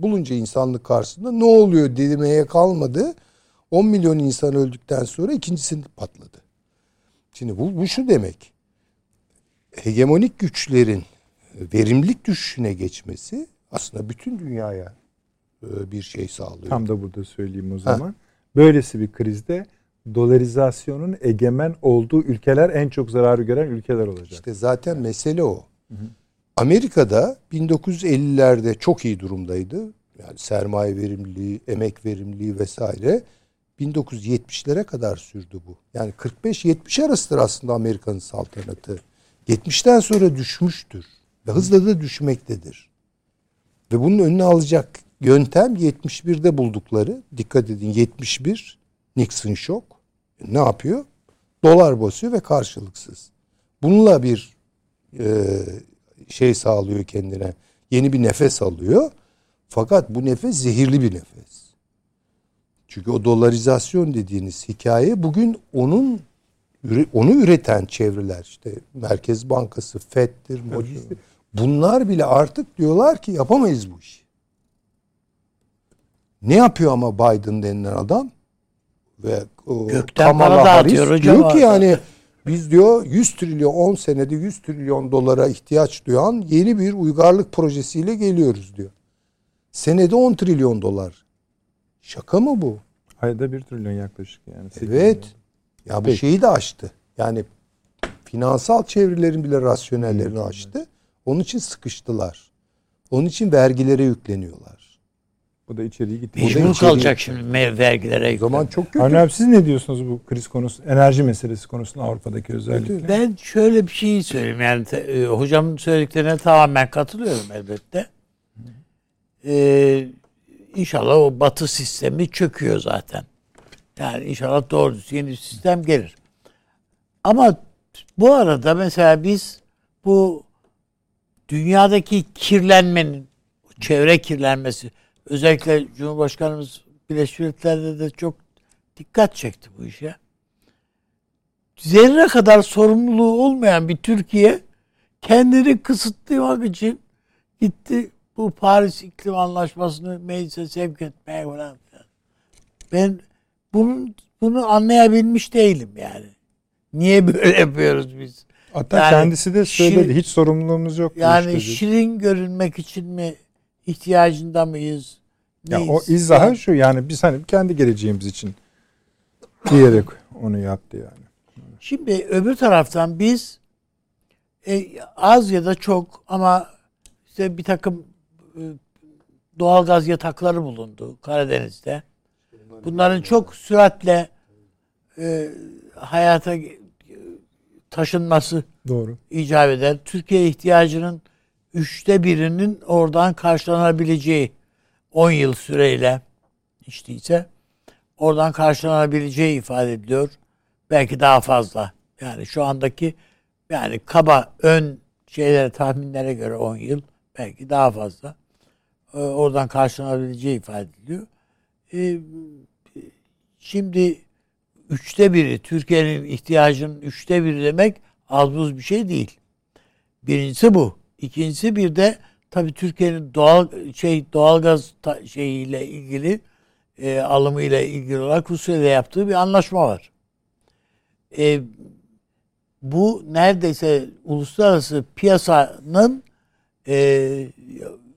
bulunca insanlık karşısında ne oluyor demeye kalmadı. 10 milyon insan öldükten sonra ikincisini patladı. Şimdi bu, bu şu demek. Hegemonik güçlerin verimlilik düşüşüne geçmesi aslında bütün dünyaya e, bir şey sağlıyor. Tam da burada söyleyeyim o zaman. Böylesi bir krizde dolarizasyonun egemen olduğu ülkeler en çok zararı gören ülkeler olacak. İşte zaten mesele o. Amerika'da 1950'lerde çok iyi durumdaydı. Yani sermaye verimliliği, emek verimliliği vesaire. 1970'lere kadar sürdü bu. Yani 45-70 arasıdır aslında Amerika'nın saltanatı. 70'ten sonra düşmüştür. Ve hızla da düşmektedir. Ve bunun önüne alacak yöntem 71'de buldukları. Dikkat edin 71 Nixon şok. Ne yapıyor? Dolar basıyor ve karşılıksız. Bununla bir e, şey sağlıyor kendine. Yeni bir nefes alıyor. Fakat bu nefes zehirli bir nefes. Çünkü o dolarizasyon dediğiniz hikaye bugün onun onu üreten çevreler işte Merkez Bankası, FED'dir, Moody's'tir. Bunlar bile artık diyorlar ki yapamayız bu işi. Ne yapıyor ama Biden denilen adam? Ve o Gökten Kamala Harris diyor ki yani biz diyor 100 trilyon 10 senede 100 trilyon dolara ihtiyaç duyan yeni bir uygarlık projesiyle geliyoruz diyor. Senede 10 trilyon dolar. Şaka mı bu? Ayda 1 trilyon yaklaşık yani. Evet. milyon. Ya bu Peki. şeyi de aştı. Yani finansal çevrelerin bile rasyonellerini aştı. Onun için sıkıştılar. Onun için vergilere yükleniyorlar. Bu da içeriye gitti. Mecbur içeriye- kalacak şimdi vergilere. O zaman çok kötü. Abi siz ne diyorsunuz bu kriz konusu, enerji meselesi konusunda Avrupa'daki özellikle? Ben şöyle bir şey söyleyeyim yani e, hocamın söylediklerine tamamen katılıyorum elbette. Ee, inşallah o batı sistemi çöküyor zaten. Yani inşallah doğru düzgün yeni bir sistem gelir. Ama bu arada mesela biz bu dünyadaki kirlenmenin, çevre kirlenmesi, özellikle Cumhurbaşkanımız Birleşmiş Milletler'de de çok dikkat çekti bu işe zerre kadar sorumluluğu olmayan bir Türkiye kendini kısıtlamak için gitti bu Paris İklim Anlaşması'nı meclise sevk etmeye falan filan. Ben bunun bunu anlayabilmiş değilim yani. Niye böyle yapıyoruz biz? Hatta Yani kendisi de söyledi şi- hiç sorumluluğumuz yok. Yani dedi. şirin görünmek için mi ihtiyacında mıyız? Ya Neyiz? o izahı şu yani biz hani kendi geleceğimiz için diyerek onu yaptı yani. Şimdi öbür taraftan biz e, az ya da çok ama işte bir takım e, doğalgaz yatakları bulundu Karadeniz'de. Bunların çok süratle e, hayata taşınması Doğru. icap eder. Türkiye ihtiyacının üçte birinin oradan karşılanabileceği 10 yıl süreyle hiç değilse oradan karşılanabileceği ifade ediliyor. Belki daha fazla. Yani şu andaki yani kaba ön şeylere tahminlere göre 10 yıl belki daha fazla. Ee, oradan karşılanabileceği ifade ediliyor. Ee, şimdi üçte biri Türkiye'nin ihtiyacının üçte biri demek az buz bir şey değil. Birincisi bu. İkincisi bir de tabii Türkiye'nin doğal şey doğalgaz ta- şeyiyle ilgili e, alımıyla ilgili olarak Rusya ile yaptığı bir anlaşma var. E, bu neredeyse uluslararası piyasanın e,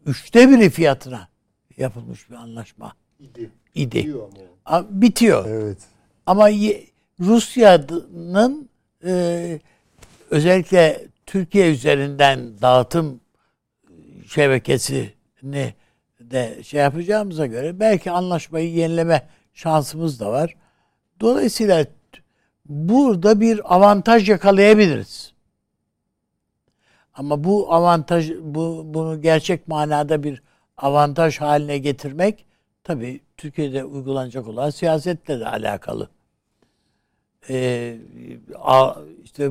üçte biri fiyatına yapılmış bir anlaşma idi. A- Bitiyor. Evet. Ama Rusya'nın e, özellikle Türkiye üzerinden dağıtım şebekesini de şey yapacağımıza göre belki anlaşmayı yenileme şansımız da var. Dolayısıyla burada bir avantaj yakalayabiliriz. Ama bu avantaj bu bunu gerçek manada bir avantaj haline getirmek tabii Türkiye'de uygulanacak olan siyasetle de alakalı. Ee, işte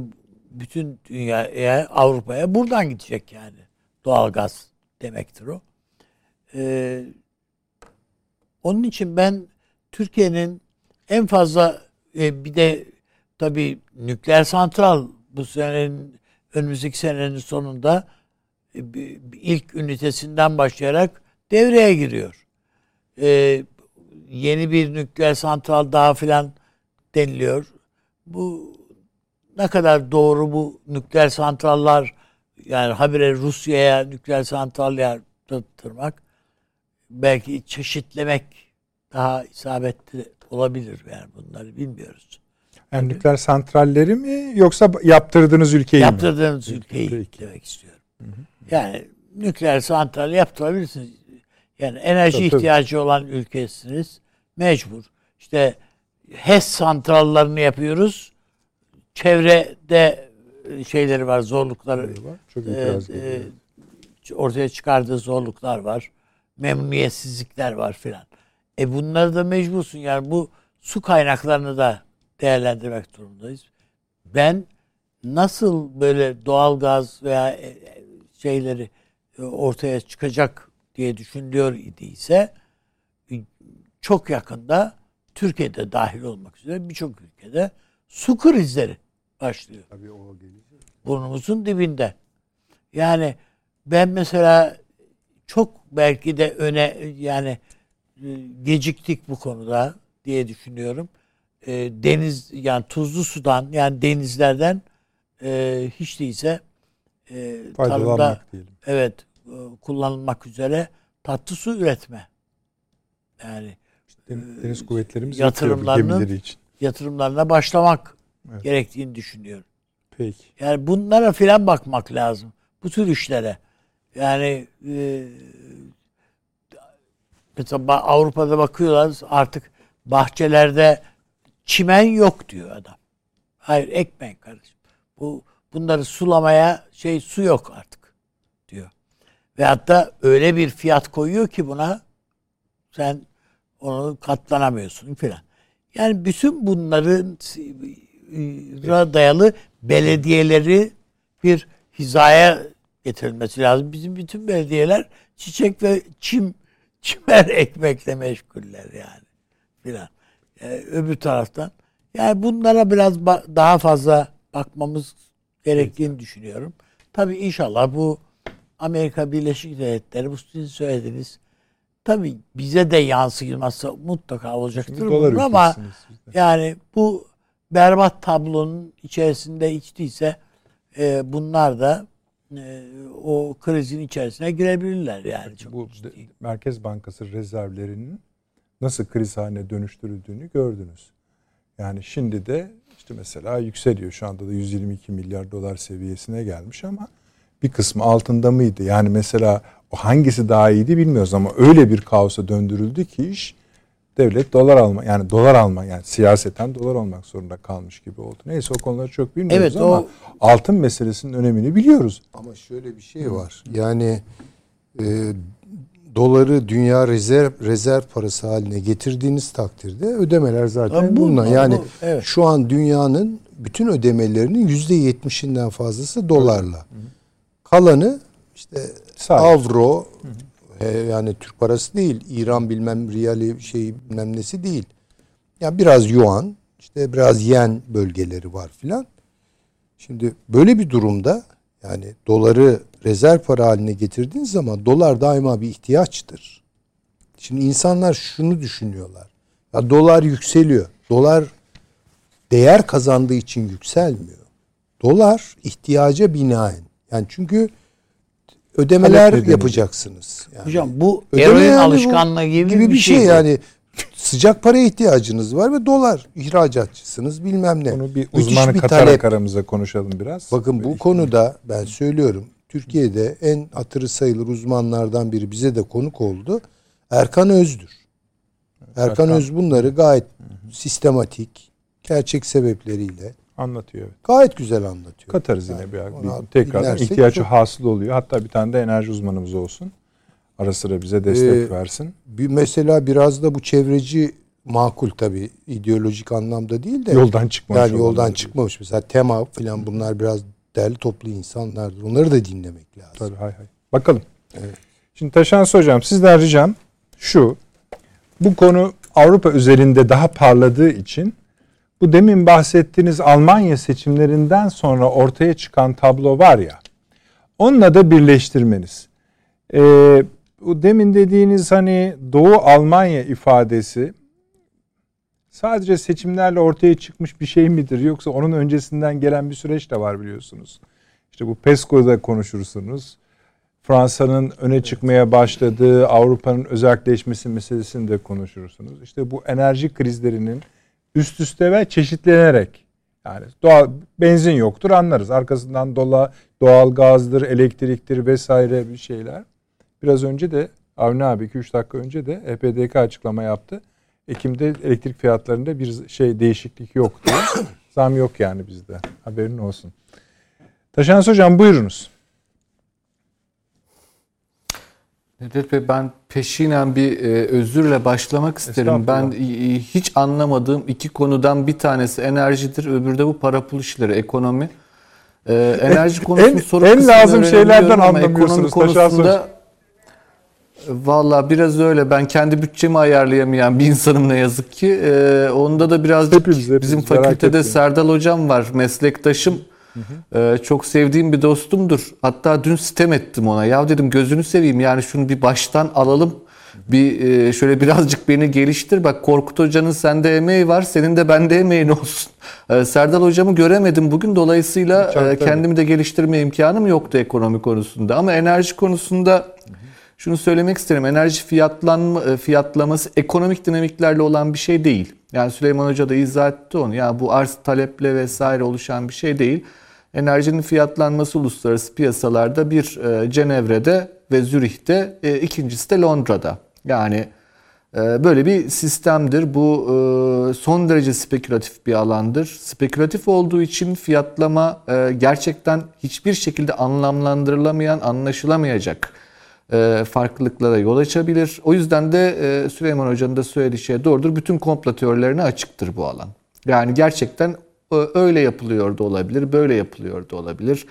bütün dünyaya Avrupa'ya buradan gidecek yani doğalgaz demektir o. Ee, onun için ben Türkiye'nin en fazla e, bir de tabii nükleer santral bu senenin önümüzdeki senenin sonunda e, ilk ünitesinden başlayarak devreye giriyor. Ee, yeni bir nükleer santral daha filan deniliyor. Bu ne kadar doğru bu nükleer santrallar yani habire Rusya'ya nükleer santral yaptırmak belki çeşitlemek daha isabetli olabilir yani bunları bilmiyoruz. Yani nükleer santralleri mi yoksa yaptırdığınız ülkeyi mi? Yaptırdığınız ülkeyi Peki. demek istiyorum. Yani nükleer santral yaptırabilirsiniz. Yani enerji Tabii, tabii. ihtiyacı olan ülkesiniz. Mecbur. İşte HES santrallarını yapıyoruz. Çevrede e, şeyleri var, zorlukları Var. Çok e, e, ortaya çıkardığı zorluklar var. Memnuniyetsizlikler var filan. E bunları da mecbursun yani bu su kaynaklarını da değerlendirmek durumundayız. Ben nasıl böyle doğal gaz veya e, e, şeyleri ortaya çıkacak diye düşünülüyor idiyse çok yakında Türkiye'de dahil olmak üzere birçok ülkede su krizleri başlıyor Tabii o gelecek. burnumuzun dibinde. Yani ben mesela çok belki de öne yani e, geciktik bu konuda diye düşünüyorum. E, deniz yani tuzlu sudan yani denizlerden e, hiç değilse e, tarımda diyelim. evet e, kullanılmak üzere tatlı su üretme. Yani Den- Deniz kuvvetlerimiz yatırımlarının- için. Yatırımlarına başlamak Evet. gerektiğini düşünüyorum. Peki. Yani bunlara filan bakmak lazım. Bu tür işlere. Yani e, mesela Avrupa'da bakıyorlar artık bahçelerde çimen yok diyor adam. Hayır ekmeğin kardeşim. Bu bunları sulamaya şey su yok artık diyor. Ve hatta öyle bir fiyat koyuyor ki buna sen onu katlanamıyorsun filan. Yani bütün bunların ra dayalı belediyeleri bir hizaya getirilmesi lazım. Bizim bütün belediyeler çiçek ve çim çimer ekmekle meşguller yani filan. Ee, öbür taraftan yani bunlara biraz daha fazla bakmamız gerektiğini düşünüyorum. Tabii inşallah bu Amerika Birleşik Devletleri bu sizin söylediğiniz tabii bize de yansıması mutlaka olacaktır bunun ama yani bu berbat tablonun içerisinde hiç değilse e, bunlar da e, o krizin içerisine girebilirler yani. Çok bu ciddi. Merkez Bankası rezervlerinin nasıl kriz haline dönüştürüldüğünü gördünüz. Yani şimdi de işte mesela yükseliyor. Şu anda da 122 milyar dolar seviyesine gelmiş ama bir kısmı altında mıydı? Yani mesela o hangisi daha iyiydi bilmiyoruz ama öyle bir kaosa döndürüldü ki iş devlet dolar alma yani dolar alma yani siyaseten dolar olmak zorunda kalmış gibi oldu. Neyse o konuları çok bilmiyoruz Evet, ama o- altın meselesinin önemini biliyoruz. Ama şöyle bir şey var. Yani e, doları dünya rezerv rezerv parası haline getirdiğiniz takdirde ödemeler zaten Tabii bu- bununla. bu- Yani bu- evet. şu an dünyanın bütün ödemelerinin yüzde yetmişinden fazlası dolarla. Kalanı işte Sadece. avro e, yani Türk parası değil, İran bilmem riyali şey bilmem nesi değil. Ya biraz yuan, işte biraz yen bölgeleri var filan. Şimdi böyle bir durumda yani doları rezerv para haline getirdiğin zaman dolar daima bir ihtiyaçtır. Şimdi insanlar şunu düşünüyorlar. Ya dolar yükseliyor. Dolar değer kazandığı için yükselmiyor. Dolar ihtiyaca binaen. Yani çünkü ödemeler Talep yapacaksınız. Yani Hocam bu ödeme eroin yani bu alışkanlığı gibi, gibi bir şey bu. yani sıcak paraya ihtiyacınız var ve dolar ihracatçısınız bilmem ne. Onu bir uzmanı bir katarak talep. aramıza konuşalım biraz. Bakın bu Böyle konuda ben söylüyorum Türkiye'de en hatırı sayılır uzmanlardan biri bize de konuk oldu. Erkan Öz'dür. Erkan, Erkan. Öz bunları gayet sistematik, gerçek sebepleriyle anlatıyor. evet. gayet güzel anlatıyor. Katarız yine Yani bir, ona bir tekrar ihtiyacı çok- hasıl oluyor. Hatta bir tane de enerji uzmanımız olsun. Ara sıra bize destek Ee, versin. Bir mesela biraz da bu çevreci makul tabii ideolojik anlamda değil de Yoldan çıkmamış yani yoldan çıkmamış mesela tema falan bunlar biraz derli toplu insanlardır. Onları da dinlemek lazım. Tabii hay hay. Bakalım. Evet. Şimdi Taşansı Hocam sizden ricam şu. Bu konu Avrupa üzerinde daha parladığı için bu demin bahsettiğiniz Almanya seçimlerinden sonra ortaya çıkan tablo var ya onunla da birleştirmeniz. Ee, bu demin dediğiniz hani Doğu Almanya ifadesi sadece seçimlerle ortaya çıkmış bir şey midir yoksa onun öncesinden gelen bir süreç de var biliyorsunuz. İşte bu PESCO'da konuşursunuz. Fransa'nın öne çıkmaya başladığı Avrupa'nın özelleşmesi meselesini de konuşursunuz. İşte bu enerji krizlerinin üst üste ve çeşitlenerek yani doğal benzin yoktur anlarız. Arkasından dola, doğal gazdır, elektriktir vesaire bir şeyler. Biraz önce de Avni abi 2-3 dakika önce de EPDK açıklama yaptı. Ekim'de elektrik fiyatlarında bir şey değişiklik yok diye. Zam yok yani bizde. Haberin olsun. Taşans Hocam buyurunuz. Nedret Bey ben peşinen bir e, özürle başlamak isterim. Ben e, hiç anlamadığım iki konudan bir tanesi enerjidir, öbürü de bu para pul işleri, ekonomi. E, enerji konusunu en, soru en lazım şeylerden anlamıyorsunuz Taşans Hocam. Valla biraz öyle. Ben kendi bütçemi ayarlayamayan bir insanım ne yazık ki. Ee, onda da biraz hepimiz, hepimiz, bizim fakültede Serdal hocam var, meslektaşım. Hı hı. Ee, çok sevdiğim bir dostumdur. Hatta dün sitem ettim ona. Ya dedim gözünü seveyim yani şunu bir baştan alalım. Bir e, şöyle birazcık beni geliştir. Bak Korkut Hoca'nın sende emeği var. Senin de bende emeğin olsun. Ee, Serdal Hocam'ı göremedim bugün. Dolayısıyla e, kendimi de geliştirme imkanım yoktu ekonomi konusunda. Ama enerji konusunda şunu söylemek isterim. Enerji fiyatlanma, e, fiyatlaması ekonomik dinamiklerle olan bir şey değil. Yani Süleyman Hoca da izah etti onu. Ya bu arz taleple vesaire oluşan bir şey değil. Enerjinin fiyatlanması uluslararası piyasalarda bir e, Cenevre'de ve Zürih'te, e, ikincisi de Londra'da. Yani e, böyle bir sistemdir. Bu son derece spekülatif bir alandır. Spekülatif olduğu için fiyatlama gerçekten hiçbir şekilde anlamlandırılamayan, anlaşılamayacak farklılıklara yol açabilir. O yüzden de Süleyman Hoca'nın da söylediği şey doğrudur. Bütün komplo teorilerine açıktır bu alan. Yani gerçekten öyle yapılıyor da olabilir, böyle yapılıyor da olabilir.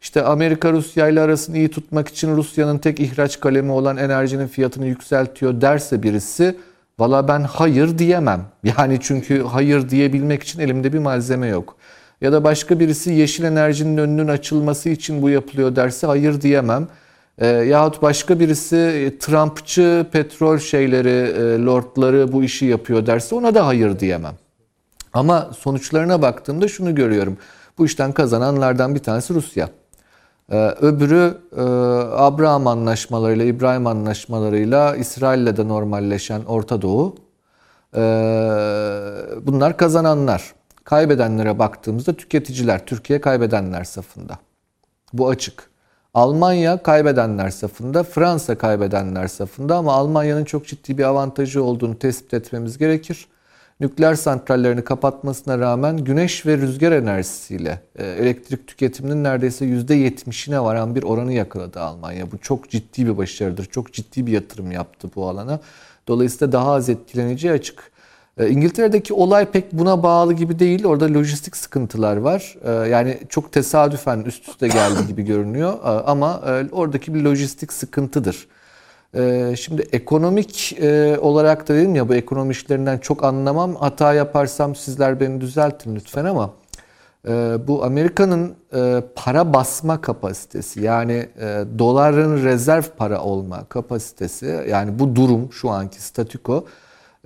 İşte Amerika Rusya ile arasını iyi tutmak için Rusya'nın tek ihraç kalemi olan enerjinin fiyatını yükseltiyor derse birisi valla ben hayır diyemem. Yani çünkü hayır diyebilmek için elimde bir malzeme yok. Ya da başka birisi yeşil enerjinin önünün açılması için bu yapılıyor derse hayır diyemem. E, yahut başka birisi e, Trumpçı petrol şeyleri, e, lordları bu işi yapıyor derse ona da hayır diyemem. Ama sonuçlarına baktığımda şunu görüyorum. Bu işten kazananlardan bir tanesi Rusya. Ee, öbürü e, Abraham anlaşmalarıyla, İbrahim anlaşmalarıyla İsrail'le de normalleşen Orta Doğu. Ee, bunlar kazananlar. Kaybedenlere baktığımızda tüketiciler, Türkiye kaybedenler safında. Bu açık. Almanya kaybedenler safında, Fransa kaybedenler safında ama Almanya'nın çok ciddi bir avantajı olduğunu tespit etmemiz gerekir. Nükleer santrallerini kapatmasına rağmen güneş ve rüzgar enerjisiyle e, elektrik tüketiminin neredeyse %70'ine varan bir oranı yakaladı Almanya. Bu çok ciddi bir başarıdır. Çok ciddi bir yatırım yaptı bu alana. Dolayısıyla daha az etkileneceği açık. E, İngiltere'deki olay pek buna bağlı gibi değil. Orada lojistik sıkıntılar var. E, yani çok tesadüfen üst üste geldi gibi görünüyor. Ama oradaki bir lojistik sıkıntıdır. Şimdi ekonomik olarak da dedim ya bu ekonomi işlerinden çok anlamam. Hata yaparsam sizler beni düzeltin lütfen ama bu Amerika'nın para basma kapasitesi yani doların rezerv para olma kapasitesi yani bu durum şu anki statüko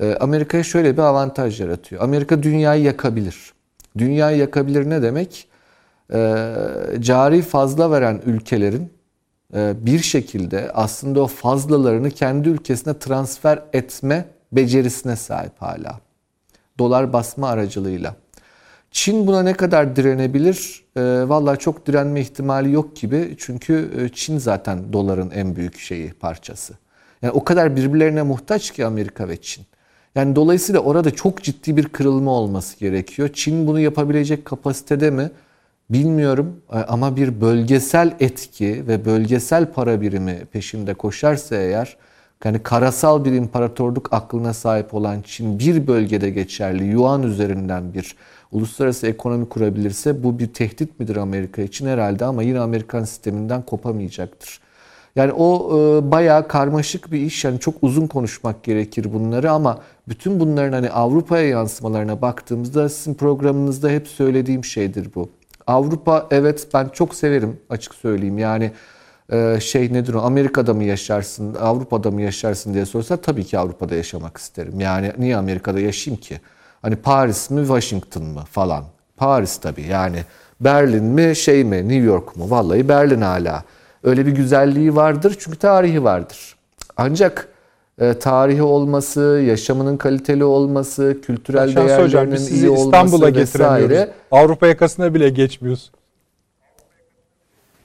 ee, Amerika'ya şöyle bir avantaj yaratıyor. Amerika dünyayı yakabilir. Dünyayı yakabilir ne demek? Ee, cari fazla veren ülkelerin e, bir şekilde aslında o fazlalarını kendi ülkesine transfer etme becerisine sahip hala. Dolar basma aracılığıyla. Çin buna ne kadar direnebilir? E, Valla çok direnme ihtimali yok gibi. Çünkü e, Çin zaten doların en büyük şeyi parçası. Yani o kadar birbirlerine muhtaç ki Amerika ve Çin. Yani dolayısıyla orada çok ciddi bir kırılma olması gerekiyor. Çin bunu yapabilecek kapasitede mi? Bilmiyorum e, ama bir bölgesel etki ve bölgesel para birimi peşinde koşarsa eğer yani karasal bir imparatorluk aklına sahip olan Çin bir bölgede geçerli Yuan üzerinden bir uluslararası ekonomi kurabilirse bu bir tehdit midir Amerika için herhalde ama yine Amerikan sisteminden kopamayacaktır. Yani o e, bayağı karmaşık bir iş. Yani çok uzun konuşmak gerekir bunları ama bütün bunların hani Avrupa'ya yansımalarına baktığımızda sizin programınızda hep söylediğim şeydir bu. Avrupa evet ben çok severim açık söyleyeyim. Yani e, şey nedir o Amerika'da mı yaşarsın, Avrupa'da mı yaşarsın diye sorsa tabii ki Avrupa'da yaşamak isterim. Yani niye Amerika'da yaşayayım ki? Hani Paris mi, Washington mı falan. Paris tabii yani Berlin mi, şey mi, New York mu? Vallahi Berlin hala. Öyle bir güzelliği vardır çünkü tarihi vardır. Ancak tarihi olması, yaşamının kaliteli olması, kültürel Şans değerlerinin hocam, biz iyi İstanbul'a olması vesaire. Avrupa yakasına bile geçmiyoruz.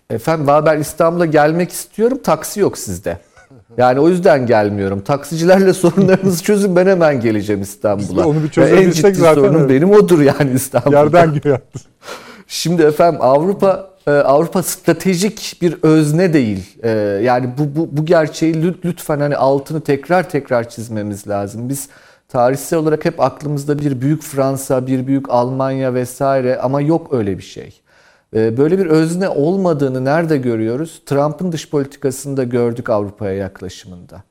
Efendim ben İstanbul'a gelmek istiyorum. Taksi yok sizde. Yani o yüzden gelmiyorum. Taksicilerle sorunlarınızı çözün ben hemen geleceğim İstanbul'a. Onu bir Ve en ciddi zaten sorunum evet. benim odur yani İstanbul'da. Yerden yaptı. Şimdi efendim Avrupa e, Avrupa stratejik bir özne değil. E, Yani bu, bu, bu gerçeği lü- lütfen hani altını tekrar tekrar çizmemiz lazım. Biz tarihsel olarak hep aklımızda bir büyük Fransa, bir büyük Almanya vesaire ama yok öyle bir şey. E, Böyle bir özne olmadığını nerede görüyoruz? Trump'ın dış politikasında gördük Avrupa'ya yaklaşımında.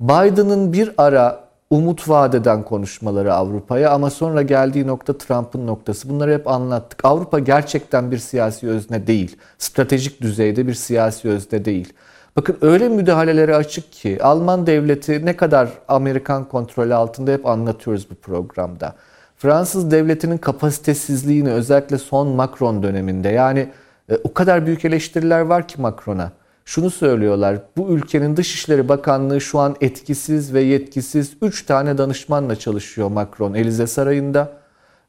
Biden'ın bir ara umut vadeden konuşmaları Avrupa'ya ama sonra geldiği nokta Trump'ın noktası. Bunları hep anlattık. Avrupa gerçekten bir siyasi özne değil. Stratejik düzeyde bir siyasi özne değil. Bakın öyle müdahalelere açık ki Alman devleti ne kadar Amerikan kontrolü altında hep anlatıyoruz bu programda. Fransız devletinin kapasitesizliğini özellikle son Macron döneminde yani e, o kadar büyük eleştiriler var ki Macron'a. Şunu söylüyorlar. Bu ülkenin Dışişleri Bakanlığı şu an etkisiz ve yetkisiz 3 tane danışmanla çalışıyor Macron Elize Sarayı'nda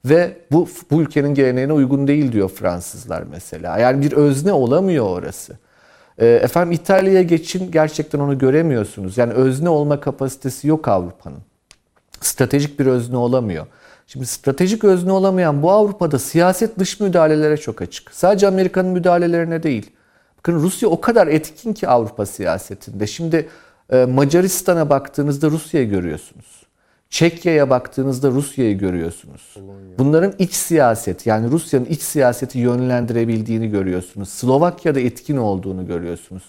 ve bu bu ülkenin geleneğine uygun değil diyor Fransızlar mesela. Yani bir özne olamıyor orası. E, Efendim İtalya'ya geçin gerçekten onu göremiyorsunuz. Yani özne olma kapasitesi yok Avrupa'nın stratejik bir özne olamıyor. Şimdi stratejik özne olamayan bu Avrupa'da siyaset dış müdahalelere çok açık. Sadece Amerika'nın müdahalelerine değil. Bakın Rusya o kadar etkin ki Avrupa siyasetinde. Şimdi e, Macaristan'a baktığınızda Rusya'yı görüyorsunuz. Çekya'ya baktığınızda Rusya'yı görüyorsunuz. Bunların iç siyaset yani Rusya'nın iç siyaseti yönlendirebildiğini görüyorsunuz. Slovakya'da etkin olduğunu görüyorsunuz.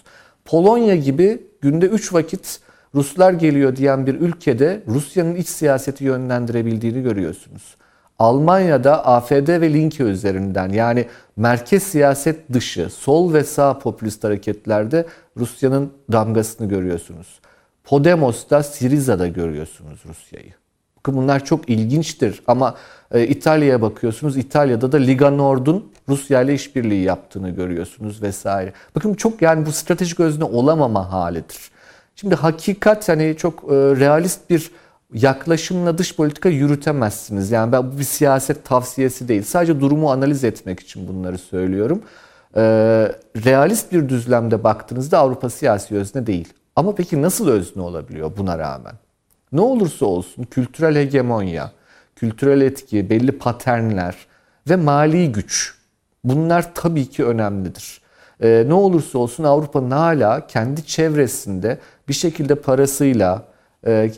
Polonya gibi günde 3 vakit Ruslar geliyor diyen bir ülkede Rusya'nın iç siyaseti yönlendirebildiğini görüyorsunuz. Almanya'da AFD ve Linke üzerinden yani merkez siyaset dışı sol ve sağ popülist hareketlerde Rusya'nın damgasını görüyorsunuz. Podemos'ta, Siriza'da görüyorsunuz Rusya'yı. Bakın bunlar çok ilginçtir ama e, İtalya'ya bakıyorsunuz. İtalya'da da Liga Nord'un Rusya ile işbirliği yaptığını görüyorsunuz vesaire. Bakın çok yani bu stratejik özne olamama halidir. Şimdi hakikat hani çok e, realist bir yaklaşımla dış politika yürütemezsiniz. Yani ben bu bir siyaset tavsiyesi değil. Sadece durumu analiz etmek için bunları söylüyorum. E, realist bir düzlemde baktığınızda Avrupa siyasi özne değil. Ama peki nasıl özne olabiliyor buna rağmen? Ne olursa olsun kültürel hegemonya, kültürel etki, belli paternler ve mali güç bunlar tabii ki önemlidir. Ee, ne olursa olsun Avrupa'nın hala kendi çevresinde bir şekilde parasıyla,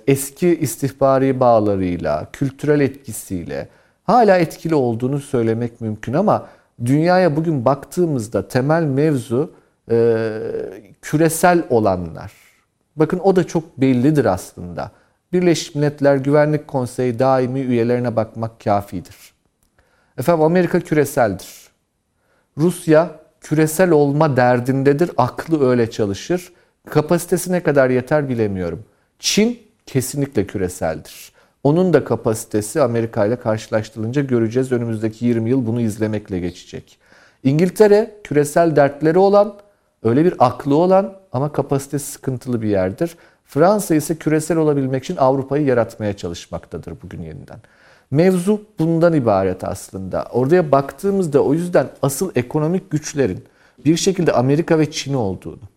eski istihbari bağlarıyla, kültürel etkisiyle hala etkili olduğunu söylemek mümkün ama dünyaya bugün baktığımızda temel mevzu e, küresel olanlar. Bakın o da çok bellidir aslında. Birleşmiş Milletler Güvenlik Konseyi daimi üyelerine bakmak kafidir. Efendim Amerika küreseldir. Rusya küresel olma derdindedir. Aklı öyle çalışır. Kapasitesi ne kadar yeter bilemiyorum. Çin kesinlikle küreseldir. Onun da kapasitesi Amerika ile karşılaştırılınca göreceğiz. Önümüzdeki 20 yıl bunu izlemekle geçecek. İngiltere küresel dertleri olan, öyle bir aklı olan ama kapasitesi sıkıntılı bir yerdir. Fransa ise küresel olabilmek için Avrupa'yı yaratmaya çalışmaktadır bugün yeniden. Mevzu bundan ibaret aslında. Oraya baktığımızda o yüzden asıl ekonomik güçlerin bir şekilde Amerika ve Çin olduğunu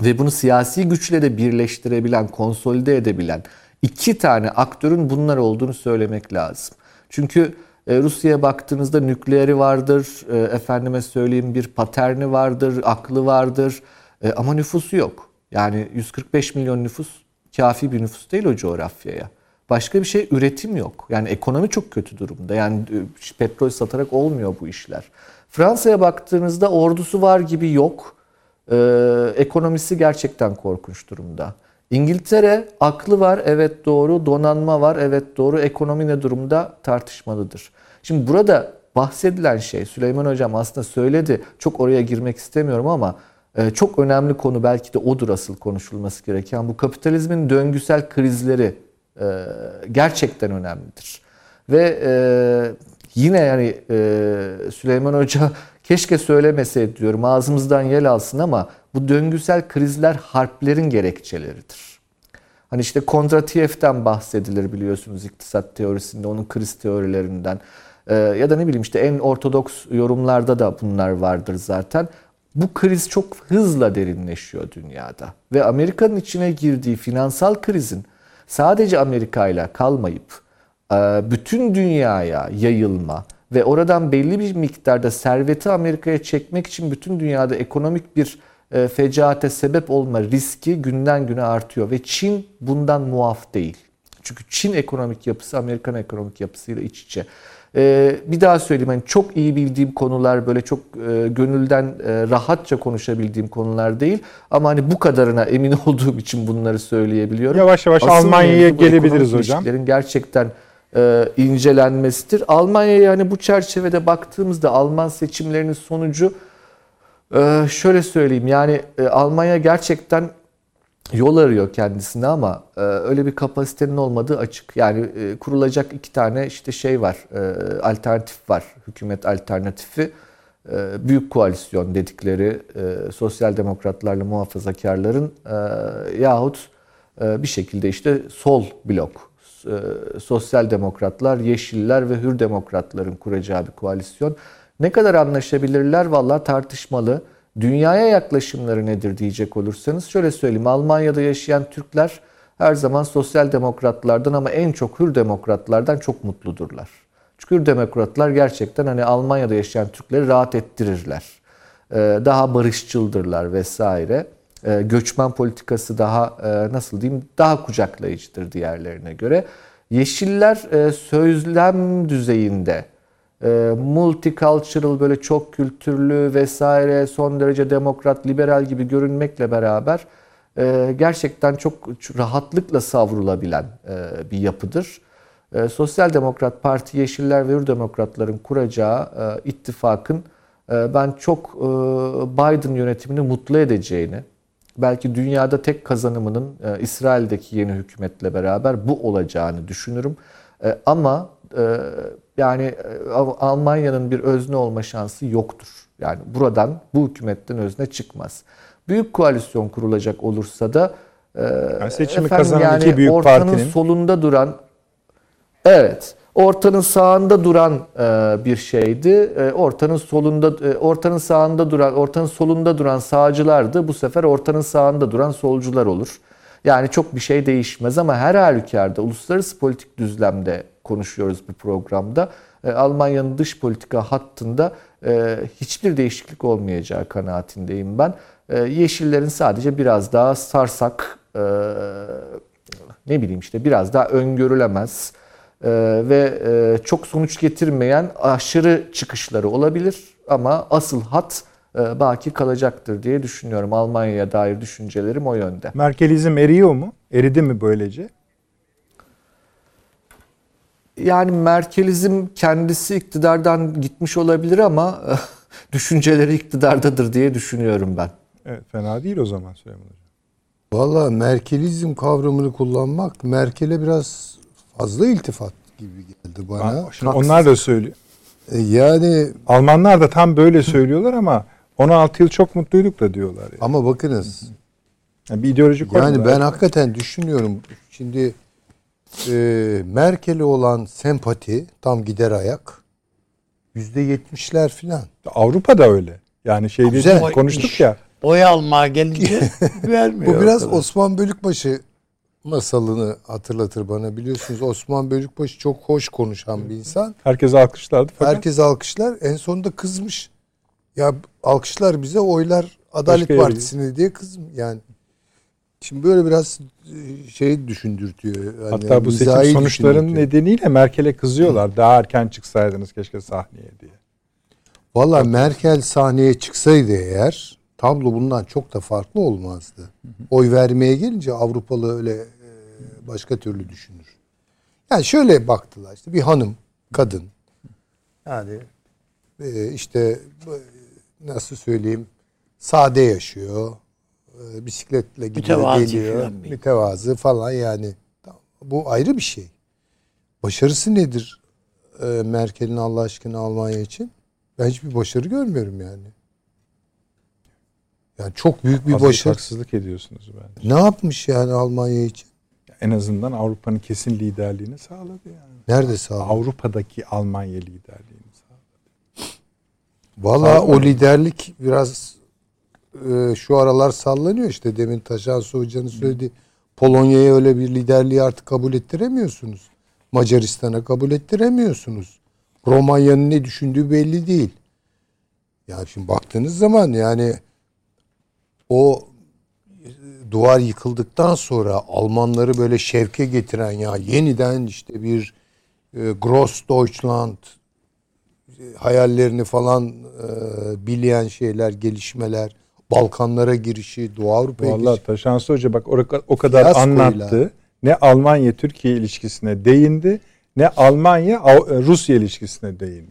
ve bunu siyasi güçle de birleştirebilen, konsolide edebilen iki tane aktörün bunlar olduğunu söylemek lazım. Çünkü e, Rusya'ya baktığınızda nükleeri vardır, e, efendime söyleyeyim bir paterni vardır, aklı vardır e, ama nüfusu yok. Yani 145 milyon nüfus kafi bir nüfus değil o coğrafyaya. Başka bir şey üretim yok. Yani ekonomi çok kötü durumda. Yani petrol satarak olmuyor bu işler. Fransa'ya baktığınızda ordusu var gibi yok. Ee, ekonomisi gerçekten korkunç durumda. İngiltere aklı var evet doğru, donanma var evet doğru, ekonomi ne durumda tartışmalıdır. Şimdi burada bahsedilen şey Süleyman Hocam aslında söyledi. Çok oraya girmek istemiyorum ama e, çok önemli konu belki de odur asıl konuşulması gereken. Bu kapitalizmin döngüsel krizleri e, gerçekten önemlidir. Ve e, yine yani Süleyman Hoca keşke söylemeseydi diyorum ağzımızdan yel alsın ama bu döngüsel krizler harplerin gerekçeleridir. Hani işte Kondratiyev'den bahsedilir biliyorsunuz iktisat teorisinde, onun kriz teorilerinden. Ee, ya da ne bileyim işte en ortodoks yorumlarda da bunlar vardır zaten. bu kriz çok hızla derinleşiyor dünyada. Ve Amerika'nın içine girdiği finansal krizin sadece Amerika ile kalmayıp e, bütün dünyaya yayılma ve oradan belli bir miktarda serveti Amerika'ya çekmek için bütün dünyada ekonomik bir e, fecaate sebep olma riski günden güne artıyor ve Çin bundan muaf değil. Çünkü Çin ekonomik yapısı Amerikan ekonomik yapısıyla iç içe. Ee, bir daha söyleyeyim hani çok iyi bildiğim konular böyle çok e, gönülden e, rahatça konuşabildiğim konular değil ama hani bu kadarına emin olduğum için bunları söyleyebiliyorum. Yavaş yavaş Asıl Almanya'ya gelebiliriz hocam. gerçekten e, incelenmesidir. Almanya'ya hani bu çerçevede baktığımızda Alman seçimlerinin sonucu e, şöyle söyleyeyim yani e, Almanya gerçekten yol arıyor kendisine ama e, öyle bir kapasitenin olmadığı açık. Yani kurulacak iki tane işte şey var, alternatif var, hükümet alternatifi. Büyük koalisyon dedikleri sosyal demokratlarla muhafazakarların e, yahut bir şekilde işte sol blok, e, sosyal demokratlar, yeşiller ve hür demokratların kuracağı bir koalisyon. Ne kadar anlaşabilirler valla tartışmalı. Dünyaya yaklaşımları nedir diyecek olursanız şöyle söyleyeyim. Almanya'da yaşayan Türkler her zaman sosyal demokratlardan ama en çok hür demokratlardan çok mutludurlar. Çünkü hür demokratlar gerçekten hani Almanya'da yaşayan Türkleri rahat ettirirler. Ee, Daha barışçıldırlar vesaire. Ee, Göçmen politikası daha e, nasıl diyeyim daha kucaklayıcıdır diğerlerine göre. Yeşiller e, sözlem düzeyinde e, multicultural böyle çok kültürlü vesaire son derece demokrat, liberal gibi görünmekle beraber gerçekten çok rahatlıkla savrulabilen bir yapıdır. Sosyal Demokrat Parti, Yeşiller ve Hür Demokratların kuracağı ittifakın ben çok Biden yönetimini mutlu edeceğini, belki dünyada tek kazanımının e, İsrail'deki yeni hükümetle beraber bu olacağını düşünürüm. E, ama e, yani e, Almanya'nın bir özne olma şansı yoktur. Yani buradan bu hükümetten özne çıkmaz. Büyük koalisyon kurulacak olursa da e, Yani seçimi efendim kazanan iki büyük ortanın partinin- solunda duran Evet. Ortanın sağında duran e, bir şeydi. E, ortanın solunda, e, ortanın sağında duran, ortanın solunda duran sağcılardı. Bu sefer ortanın sağında duran solcular olur. Yani çok bir şey değişmez ama her halükarda uluslararası politik düzlemde konuşuyoruz bu programda. Almanya'nın dış politika hattında hiçbir değişiklik olmayacağı kanaatindeyim ben. Yeşillerin sadece biraz daha sarsak, ne bileyim işte biraz daha öngörülemez ve e, çok sonuç getirmeyen aşırı çıkışları olabilir ama asıl hat e, baki kalacaktır diye düşünüyorum. Almanya'ya dair düşüncelerim o yönde. Merkelizm eriyor mu? Eridi mi böylece? Yani Merkelizm kendisi iktidardan gitmiş olabilir ama düşünceleri iktidardadır diye düşünüyorum ben. Evet fena değil o zaman Süleyman Hocam. Valla Merkelizm kavramını kullanmak Merkel'e biraz fazla iltifat gibi geldi bana. Şimdi onlar da söylüyor. E, Yani Almanlar da tam böyle söylüyorlar ama 16 yıl çok mutluyduk da diyorlar. Yani. ama bakınız Yani bir ideoloji koydular. yani ben hakikaten düşünüyorum. Şimdi e, Merkel'e olan sempati tam gider ayak. Yüzde yetmişler filan. Avrupa'da öyle. Yani şey değil, konuştuk ya. Oy almaya gelince vermiyor. Bu biraz. Osman Bölükbaşı masalını hatırlatır bana. Biliyorsunuz Osman Bölükbaşı çok hoş konuşan bir insan. Herkes alkışlardı fakat Herkes alkışlar. En sonunda kızmış. Ya alkışlar bize oylar Adalet Başka Partisi'ne diye kızım yani. Şimdi böyle biraz e, şey düşündürtüyor. Yani hatta bu seçim düşündürtüyor. nedeniyle Merkel'e kızıyorlar. Daha erken çıksaydınız keşke sahneye diye. Valla Merkel sahneye çıksaydı eğer tablo bundan çok da farklı olmazdı. Oy vermeye gelince Avrupalı öyle başka türlü düşünür. Yani şöyle baktılar işte bir hanım, kadın. Yani e, işte nasıl söyleyeyim sade yaşıyor. e, Bisikletle gidiyor Mütevazi geliyor. falan bir- Mütevazı falan yani. Bu ayrı bir şey. Başarısı nedir e, Merkel'in Allah aşkına Almanya için? Ben hiçbir başarı görmüyorum yani. Yani çok büyük bir başarı. haksızlık ediyorsunuz bence. Ne yapmış yani Almanya için? En azından Avrupa'nın kesin liderliğini sağladı yani. Nerede sağ olun? Avrupa'daki Almanya liderliğini sağladı. Valla o liderlik biraz e, şu aralar sallanıyor işte demin Taşan Hoca'nın söylediği Polonya'ya öyle bir liderliği artık kabul ettiremiyorsunuz. Macaristan'a kabul ettiremiyorsunuz. Romanya'nın ne düşündüğü belli değil. Ya şimdi baktığınız zaman yani o duvar yıkıldıktan sonra Almanları böyle şevke getiren ya yeniden işte bir e, Gross Deutschland e, hayallerini falan e, bileyen şeyler, gelişmeler, Balkanlara girişi, Doğu Avrupa'ya Vallahi girişi. Taşansı Hoca bak o- o kadar Fiyaskoyla. anlattı. Ne Almanya-Türkiye ilişkisine değindi ne Almanya-Rusya ilişkisine değindi.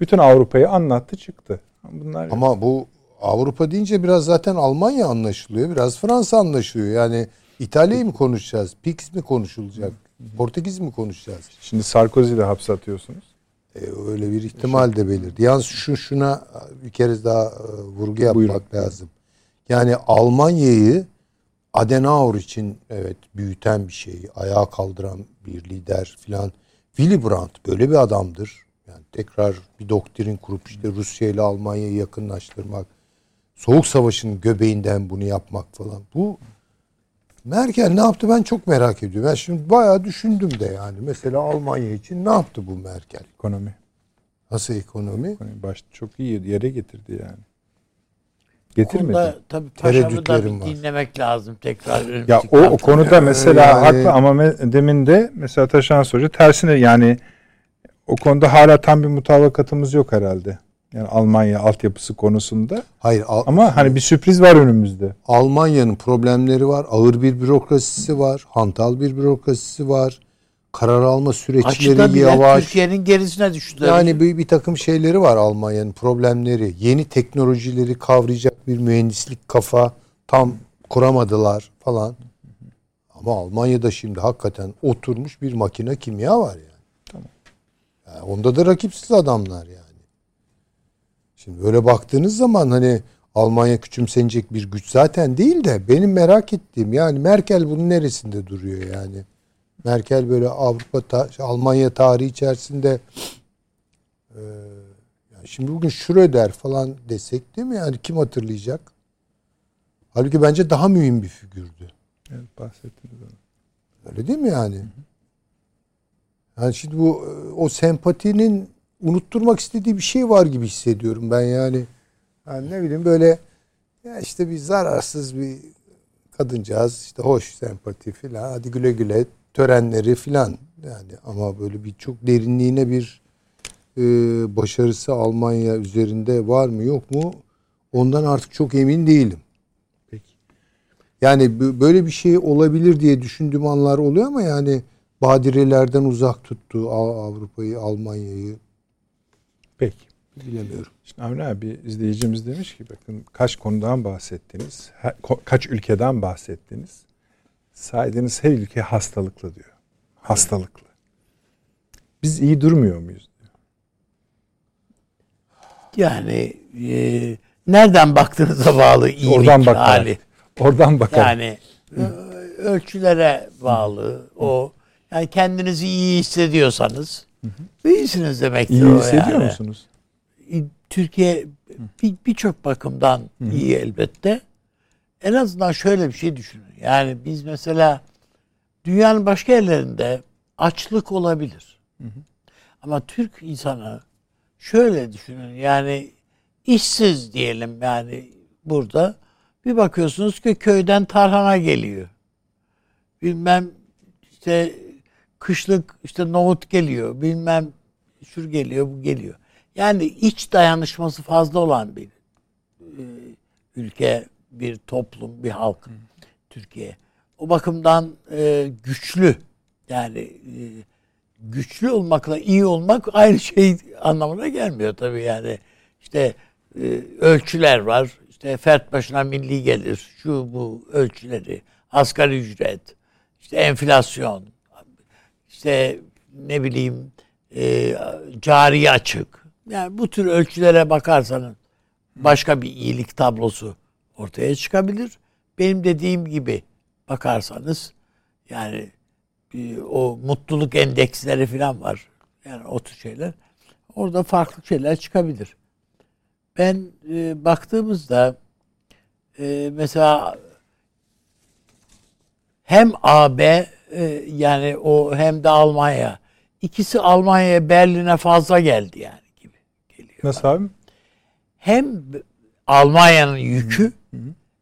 Bütün Avrupa'yı anlattı çıktı. Bunlar Ama bu Avrupa deyince biraz zaten Almanya anlaşılıyor. Biraz Fransa anlaşılıyor. Yani İtalya'yı mı konuşacağız? Pix mi konuşulacak? Portekiz mi konuşacağız? şimdi Sarkozy'yi de hapse atıyorsunuz. E, öyle bir ihtimal de belirdi. Yalnız şu şuna bir kere daha e, vurgu yapmak Buyurun. lazım. Yani Almanya'yı Adenauer için evet büyüten bir şey, ayağa kaldıran bir lider filan. Willy Brandt böyle bir adamdır. Yani tekrar bir doktrin kurup işte Rusya ile Almanya'yı yakınlaştırmak, Soğuk Savaş'ın göbeğinden bunu yapmak falan. Bu Merkel ne yaptı ben çok merak ediyorum. Ben şimdi bayağı düşündüm de yani. Mesela Almanya için ne yaptı bu Merkel? Ekonomi. Nasıl ekonomi? Ekonomi başta çok iyi yere getirdi yani. Getirmedi. konuda tabii Paşam'ı da Tereddütlerim bir var. dinlemek lazım tekrar. Ya o, o konuda mesela Yani- haklı ama me- demin de mesela Taşan Hoca tersine yani o konuda hala tam bir mutabakatımız yok herhalde. Yani Almanya altyapısı konusunda. Hayır Al- Ama hani bir sürpriz var önümüzde. Almanya'nın problemleri var. Ağır bir bürokrasisi var. Hantal bir bürokrasisi var. Karar alma Açıda süreçleri bile yavaş. Türkiye'nin gerisine düştü. Yani bir, bir takım şeyleri var Almanya'nın problemleri. Yeni teknolojileri kavrayacak bir mühendislik kafa tam kuramadılar falan. Ama Almanya'da şimdi hakikaten oturmuş bir makine kimya var yani. Tamam. Yani onda da rakipsiz adamlar yani. Şimdi böyle baktığınız zaman hani Almanya küçümsenecek bir güç zaten değil de benim merak ettiğim yani Merkel bunun neresinde duruyor yani? Merkel böyle Avrupa ta- Almanya tarihi içerisinde e, yani şimdi bugün Schröder falan desek değil mi? Yani kim hatırlayacak? Halbuki bence daha mühim bir figürdü. Evet, bahsettiniz onu. Öyle değil mi yani? Yani şimdi bu e, o sempatinin unutturmak istediği bir şey var gibi hissediyorum ben yani. Yani ne bileyim böyle ya işte bir zararsız bir kadıncağız işte hoş sempati filan hadi güle güle törenleri filan yani ama böyle bir çok derinliğine bir e, başarısı Almanya üzerinde var mı yok mu ondan artık çok emin değilim. Peki. Yani böyle bir şey olabilir diye düşündüğüm anlar oluyor ama yani badirelerden uzak tuttu Av- Avrupa'yı, Almanya'yı Peki. bilemiyorum. Şimdi Avni abi izleyicimiz demiş ki bakın kaç konudan bahsettiniz. her- kaç ülkeden bahsettiniz. Saydığınız her ülke hastalıklı diyor. Hastalıklı. Biz iyi durmuyor muyuz? diyor. Yani e, nereden baktığınıza bağlı iyilik Oradan bakarak. hali. Oradan bakalım. Yani ölçülere bağlı. O yani kendinizi iyi hissediyorsanız iyisiniz demektir iyi o hissediyor yani. musunuz? Türkiye bir- birçok bakımdan iyi elbette. En azından şöyle bir şey düşünün. Yani biz mesela dünyanın başka yerlerinde açlık olabilir. Ama Türk insanı şöyle düşünün yani işsiz diyelim yani burada bir bakıyorsunuz ki köyden tarhana geliyor. Bilmem işte kışlık işte nohut geliyor. Bilmem şu geliyor bu geliyor. Yani iç dayanışması fazla olan bir e, ülke, bir toplum, bir halk Türkiye. O bakımdan e, güçlü yani e, güçlü olmakla iyi olmak aynı şey anlamına gelmiyor tabii yani. İşte e, ölçüler var. İşte fert başına milli gelir. Şu bu ölçüleri. Asgari ücret. işte enflasyon. İşte ne bileyim e, cari açık. Yani bu tür ölçülere bakarsanız başka bir iyilik tablosu ortaya çıkabilir. Benim dediğim gibi bakarsanız yani bir o mutluluk endeksleri falan var. Yani o tür şeyler. Orada farklı şeyler çıkabilir. Ben e, baktığımızda e, mesela hem AB e, yani o hem de Almanya ikisi Almanya'ya Berlin'e fazla geldi yani gibi geliyor. Nasıl abi? Hem Almanya'nın yükü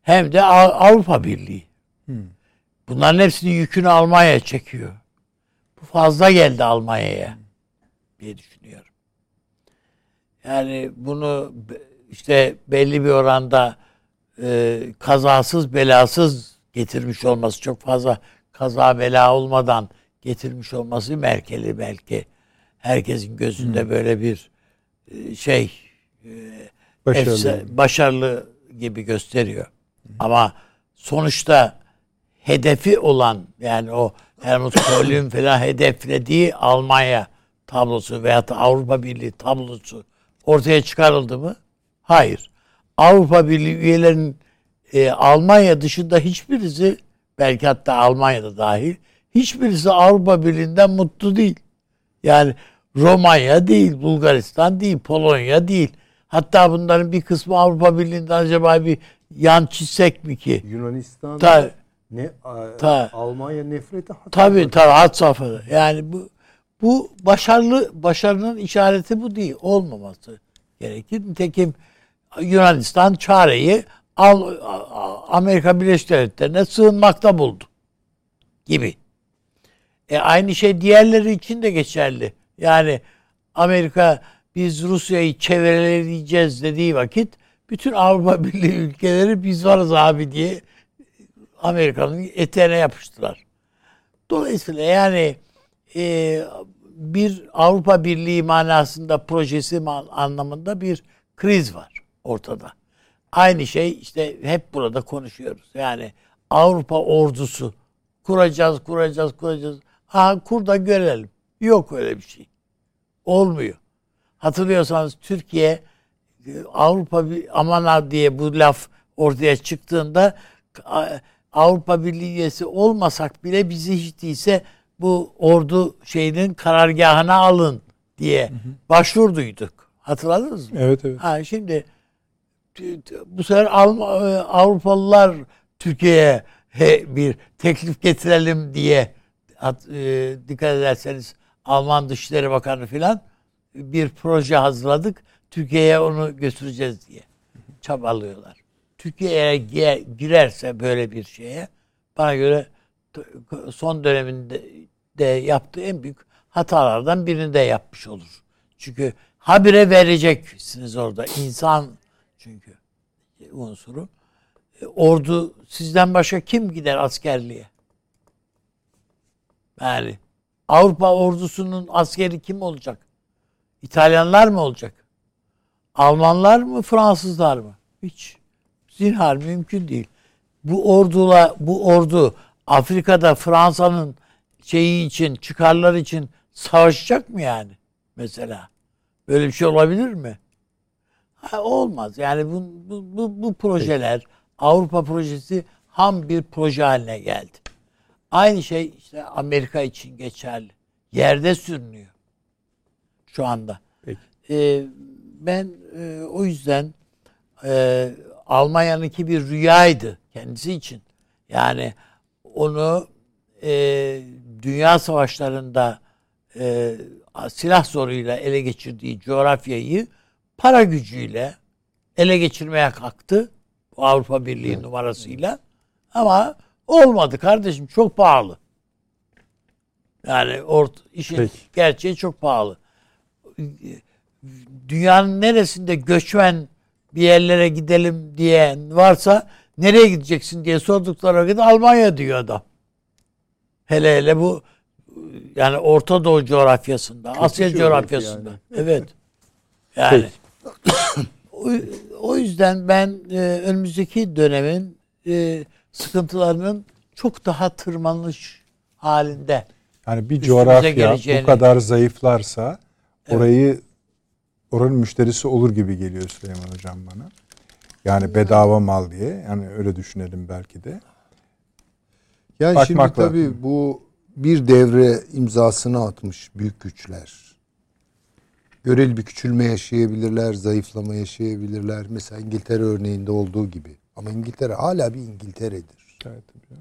hem de Av- Avrupa Birliği. Bunların hepsinin yükünü Almanya çekiyor. Bu fazla geldi Almanya'ya diye düşünüyorum. Yani bunu işte belli bir oranda e, kazasız belasız getirmiş olması çok fazla kaza bela olmadan getirmiş olması Merkel'i belki herkesin gözünde böyle bir e, şey e, Başarılı. efsa- başarılı gibi gösteriyor. Ama sonuçta hedefi olan yani o Helmut Kohl'ün falan hedeflediği Almanya tablosu da Avrupa Birliği tablosu ortaya çıkarıldı mı? Hayır. Avrupa Birliği üyelerinin e, Almanya dışında hiçbirisi belki hatta Almanya'da dahil hiçbirisi Avrupa Birliği'nden mutlu değil. Yani Romanya değil, Bulgaristan değil, Polonya değil. Hatta bunların bir kısmı Avrupa Birliği'nden acaba bir yan çizsek mi ki? Yunanistan Ta- ne Ta- Almanya nefreti hat Tabii tabii had safhada. Yani bu bu başarılı başarının işareti bu değil. Olmaması gerekir. Nitekim Yunanistan çareyi Al, Amerika Birleşik Devletleri'ne sığınmakta buldu. Gibi. E aynı şey diğerleri için de geçerli. Yani Amerika biz Rusya'yı çevreleyeceğiz dediği vakit bütün Avrupa Birliği ülkeleri biz varız abi diye Amerika'nın eteğine yapıştılar. Dolayısıyla yani e, bir Avrupa Birliği manasında projesi anlamında bir kriz var ortada. Aynı şey işte hep burada konuşuyoruz. Yani Avrupa ordusu kuracağız, kuracağız, kuracağız. Ha kur da görelim. Yok öyle bir şey. Olmuyor. Hatırlıyorsanız Türkiye e, Avrupa bir aman ha diye bu laf ortaya çıktığında Avrupa Birliği üyesi olmasak bile bizi hiç değilse bu ordu şeyinin karargahına alın diye başvurduyduk. Hatırladınız mı? Evet evet. Ha şimdi bu sefer e, Avrupalılar Türkiye'ye bir teklif getirelim diye e, dikkat ederseniz Alman Dışişleri Bakanı filan bir proje hazırladık. Türkiye'ye onu götüreceğiz diye çabalıyorlar. Türkiye eğer gi- girerse böyle bir şeye bana göre son döneminde de yaptığı en büyük hatalardan birini de yapmış olur. Çünkü habire vereceksiniz orada. insan çünkü unsuru. E, Ordu sizden başka kim gider askerliğe? Yani Avrupa ordusunun askeri kim olacak? İtalyanlar mı olacak? Almanlar mı, Fransızlar mı? Hiç. Zinhar mümkün değil. Bu ordula bu ordu Afrika'da Fransa'nın şeyi için, çıkarları için savaşacak mı yani? Mesela. Böyle bir şey olabilir mi? Ha, olmaz. Yani bu, bu, bu, bu projeler Avrupa projesi ham bir proje haline geldi. Aynı şey işte Amerika için geçerli. Yerde sürünüyor. Şu anda. Peki. Ee, ben e, o yüzden e, Almanya'nınki bir rüyaydı kendisi için. Yani onu e, dünya savaşlarında e, silah zoruyla ele geçirdiği coğrafyayı para gücüyle ele geçirmeye kalktı. Bu Avrupa Birliği numarasıyla. Ama olmadı kardeşim çok pahalı. Yani ort işin Peki. gerçeği çok pahalı. Dünyanın neresinde göçmen bir yerlere gidelim diyen varsa nereye gideceksin diye sordukları vakit Almanya diyor adam. Hele hele bu yani Orta Doğu coğrafyasında, Asya şöhret coğrafyasında. yani. Evet. Yani Peki. O, o yüzden ben e, önümüzdeki dönemin e, sıkıntılarının çok daha tırmanış halinde. Yani bir coğrafya geleceğini- bu kadar zayıflarsa orayı oranın müşterisi olur gibi geliyor Süleyman Hocam bana. Yani bedava mal diye. Yani öyle düşünelim belki de. Yani Bakmak şimdi tabii bu bir devre imzasını atmış büyük güçler. Göreli bir küçülme yaşayabilirler, zayıflama yaşayabilirler. Mesela İngiltere örneğinde olduğu gibi. Ama İngiltere hala bir İngiltere'dir. Evet, tabii.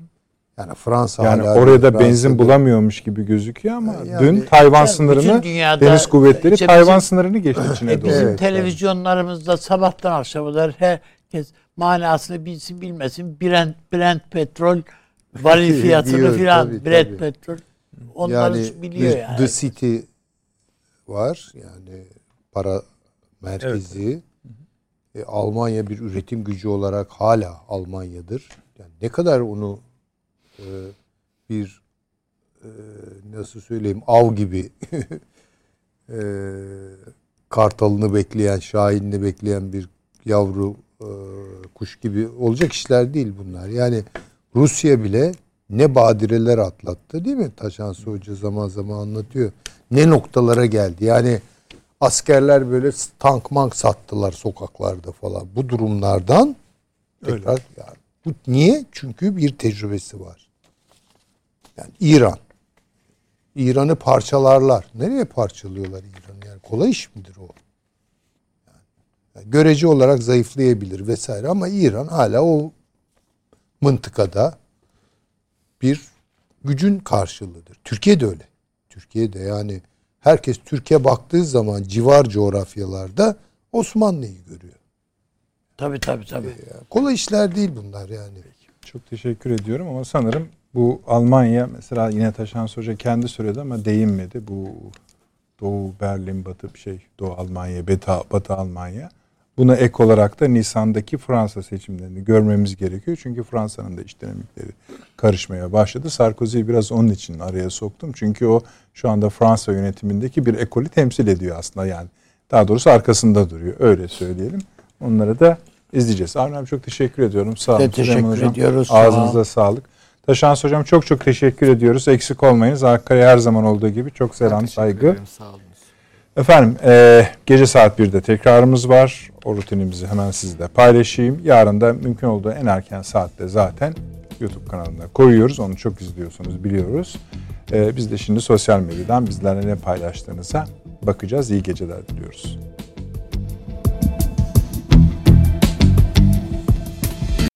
Yani Fransa Yani hala oraya da benzin bulamıyormuş gibi gözüküyor ama Yani- dün Tayvan Yani sınırını dünyada- deniz kuvvetleri işte Tayvan bizim- sınırını geçti içine E doğru. bizim Evet, televizyonlarımızda sabahtan akşama kadar herkes manasını bilsin bilmesin Brent, Brent petrol varil fiyatını filan Brent tabii. petrol onları yani biliyor yani. The City var yani para merkezi. E, Almanya bir üretim gücü olarak hala Almanya'dır. Yani ne kadar onu e, bir e, nasıl söyleyeyim av gibi e, kartalını bekleyen, şahinini bekleyen bir yavru e, kuş gibi olacak işler değil bunlar. Yani Rusya bile ne badireler atlattı değil mi? Taşansı Hoca zaman zaman anlatıyor. Ne noktalara geldi. Yani askerler böyle tank mank sattılar sokaklarda falan. Bu durumlardan tekrar yani bu niye? Çünkü bir tecrübesi var. Yani İran. İran'ı parçalarlar. Nereye parçalıyorlar İran'ı? Yani kolay iş midir o? Yani görece olarak zayıflayabilir vesaire ama İran hala o mıntıkada bir gücün karşılığıdır. Türkiye de öyle. Türkiye de yani herkes Türkiye baktığı zaman civar coğrafyalarda Osmanlı'yı görüyor. Tabii tabii tabii. Yani kolay işler değil bunlar yani. Çok teşekkür ediyorum ama sanırım bu Almanya mesela yine Taşan Hoca kendi söyledi ama değinmedi. Bu Doğu Berlin, Batı bir şey, Doğu Almanya, Batı, Batı Almanya. Buna ek olarak da Nisan'daki Fransa seçimlerini görmemiz gerekiyor. Çünkü Fransa'nın da iç dinamikleri karışmaya başladı. Sarkozy'yi biraz onun için araya soktum. Çünkü o şu anda Fransa yönetimindeki bir ekolü temsil ediyor aslında yani. Daha doğrusu arkasında duruyor. Öyle söyleyelim. Onları da izleyeceğiz. Avni abi çok teşekkür ediyorum. Sağ olun. De Süleyman teşekkür Hocam, ediyoruz. Sağ Ağzınıza olun. sağlık. Taşans Hocam çok çok teşekkür ediyoruz. Eksik olmayınız. Ankara'ya her zaman olduğu gibi çok selam, Teşekkür saygı. ederim, Sağ olun. Efendim e, gece saat 1'de tekrarımız var. O rutinimizi hemen sizle paylaşayım. Yarın da mümkün olduğu en erken saatte zaten YouTube kanalına koyuyoruz. Onu çok izliyorsunuz biliyoruz. E, biz de şimdi sosyal medyadan bizlerle ne paylaştığınıza bakacağız. İyi geceler diliyoruz.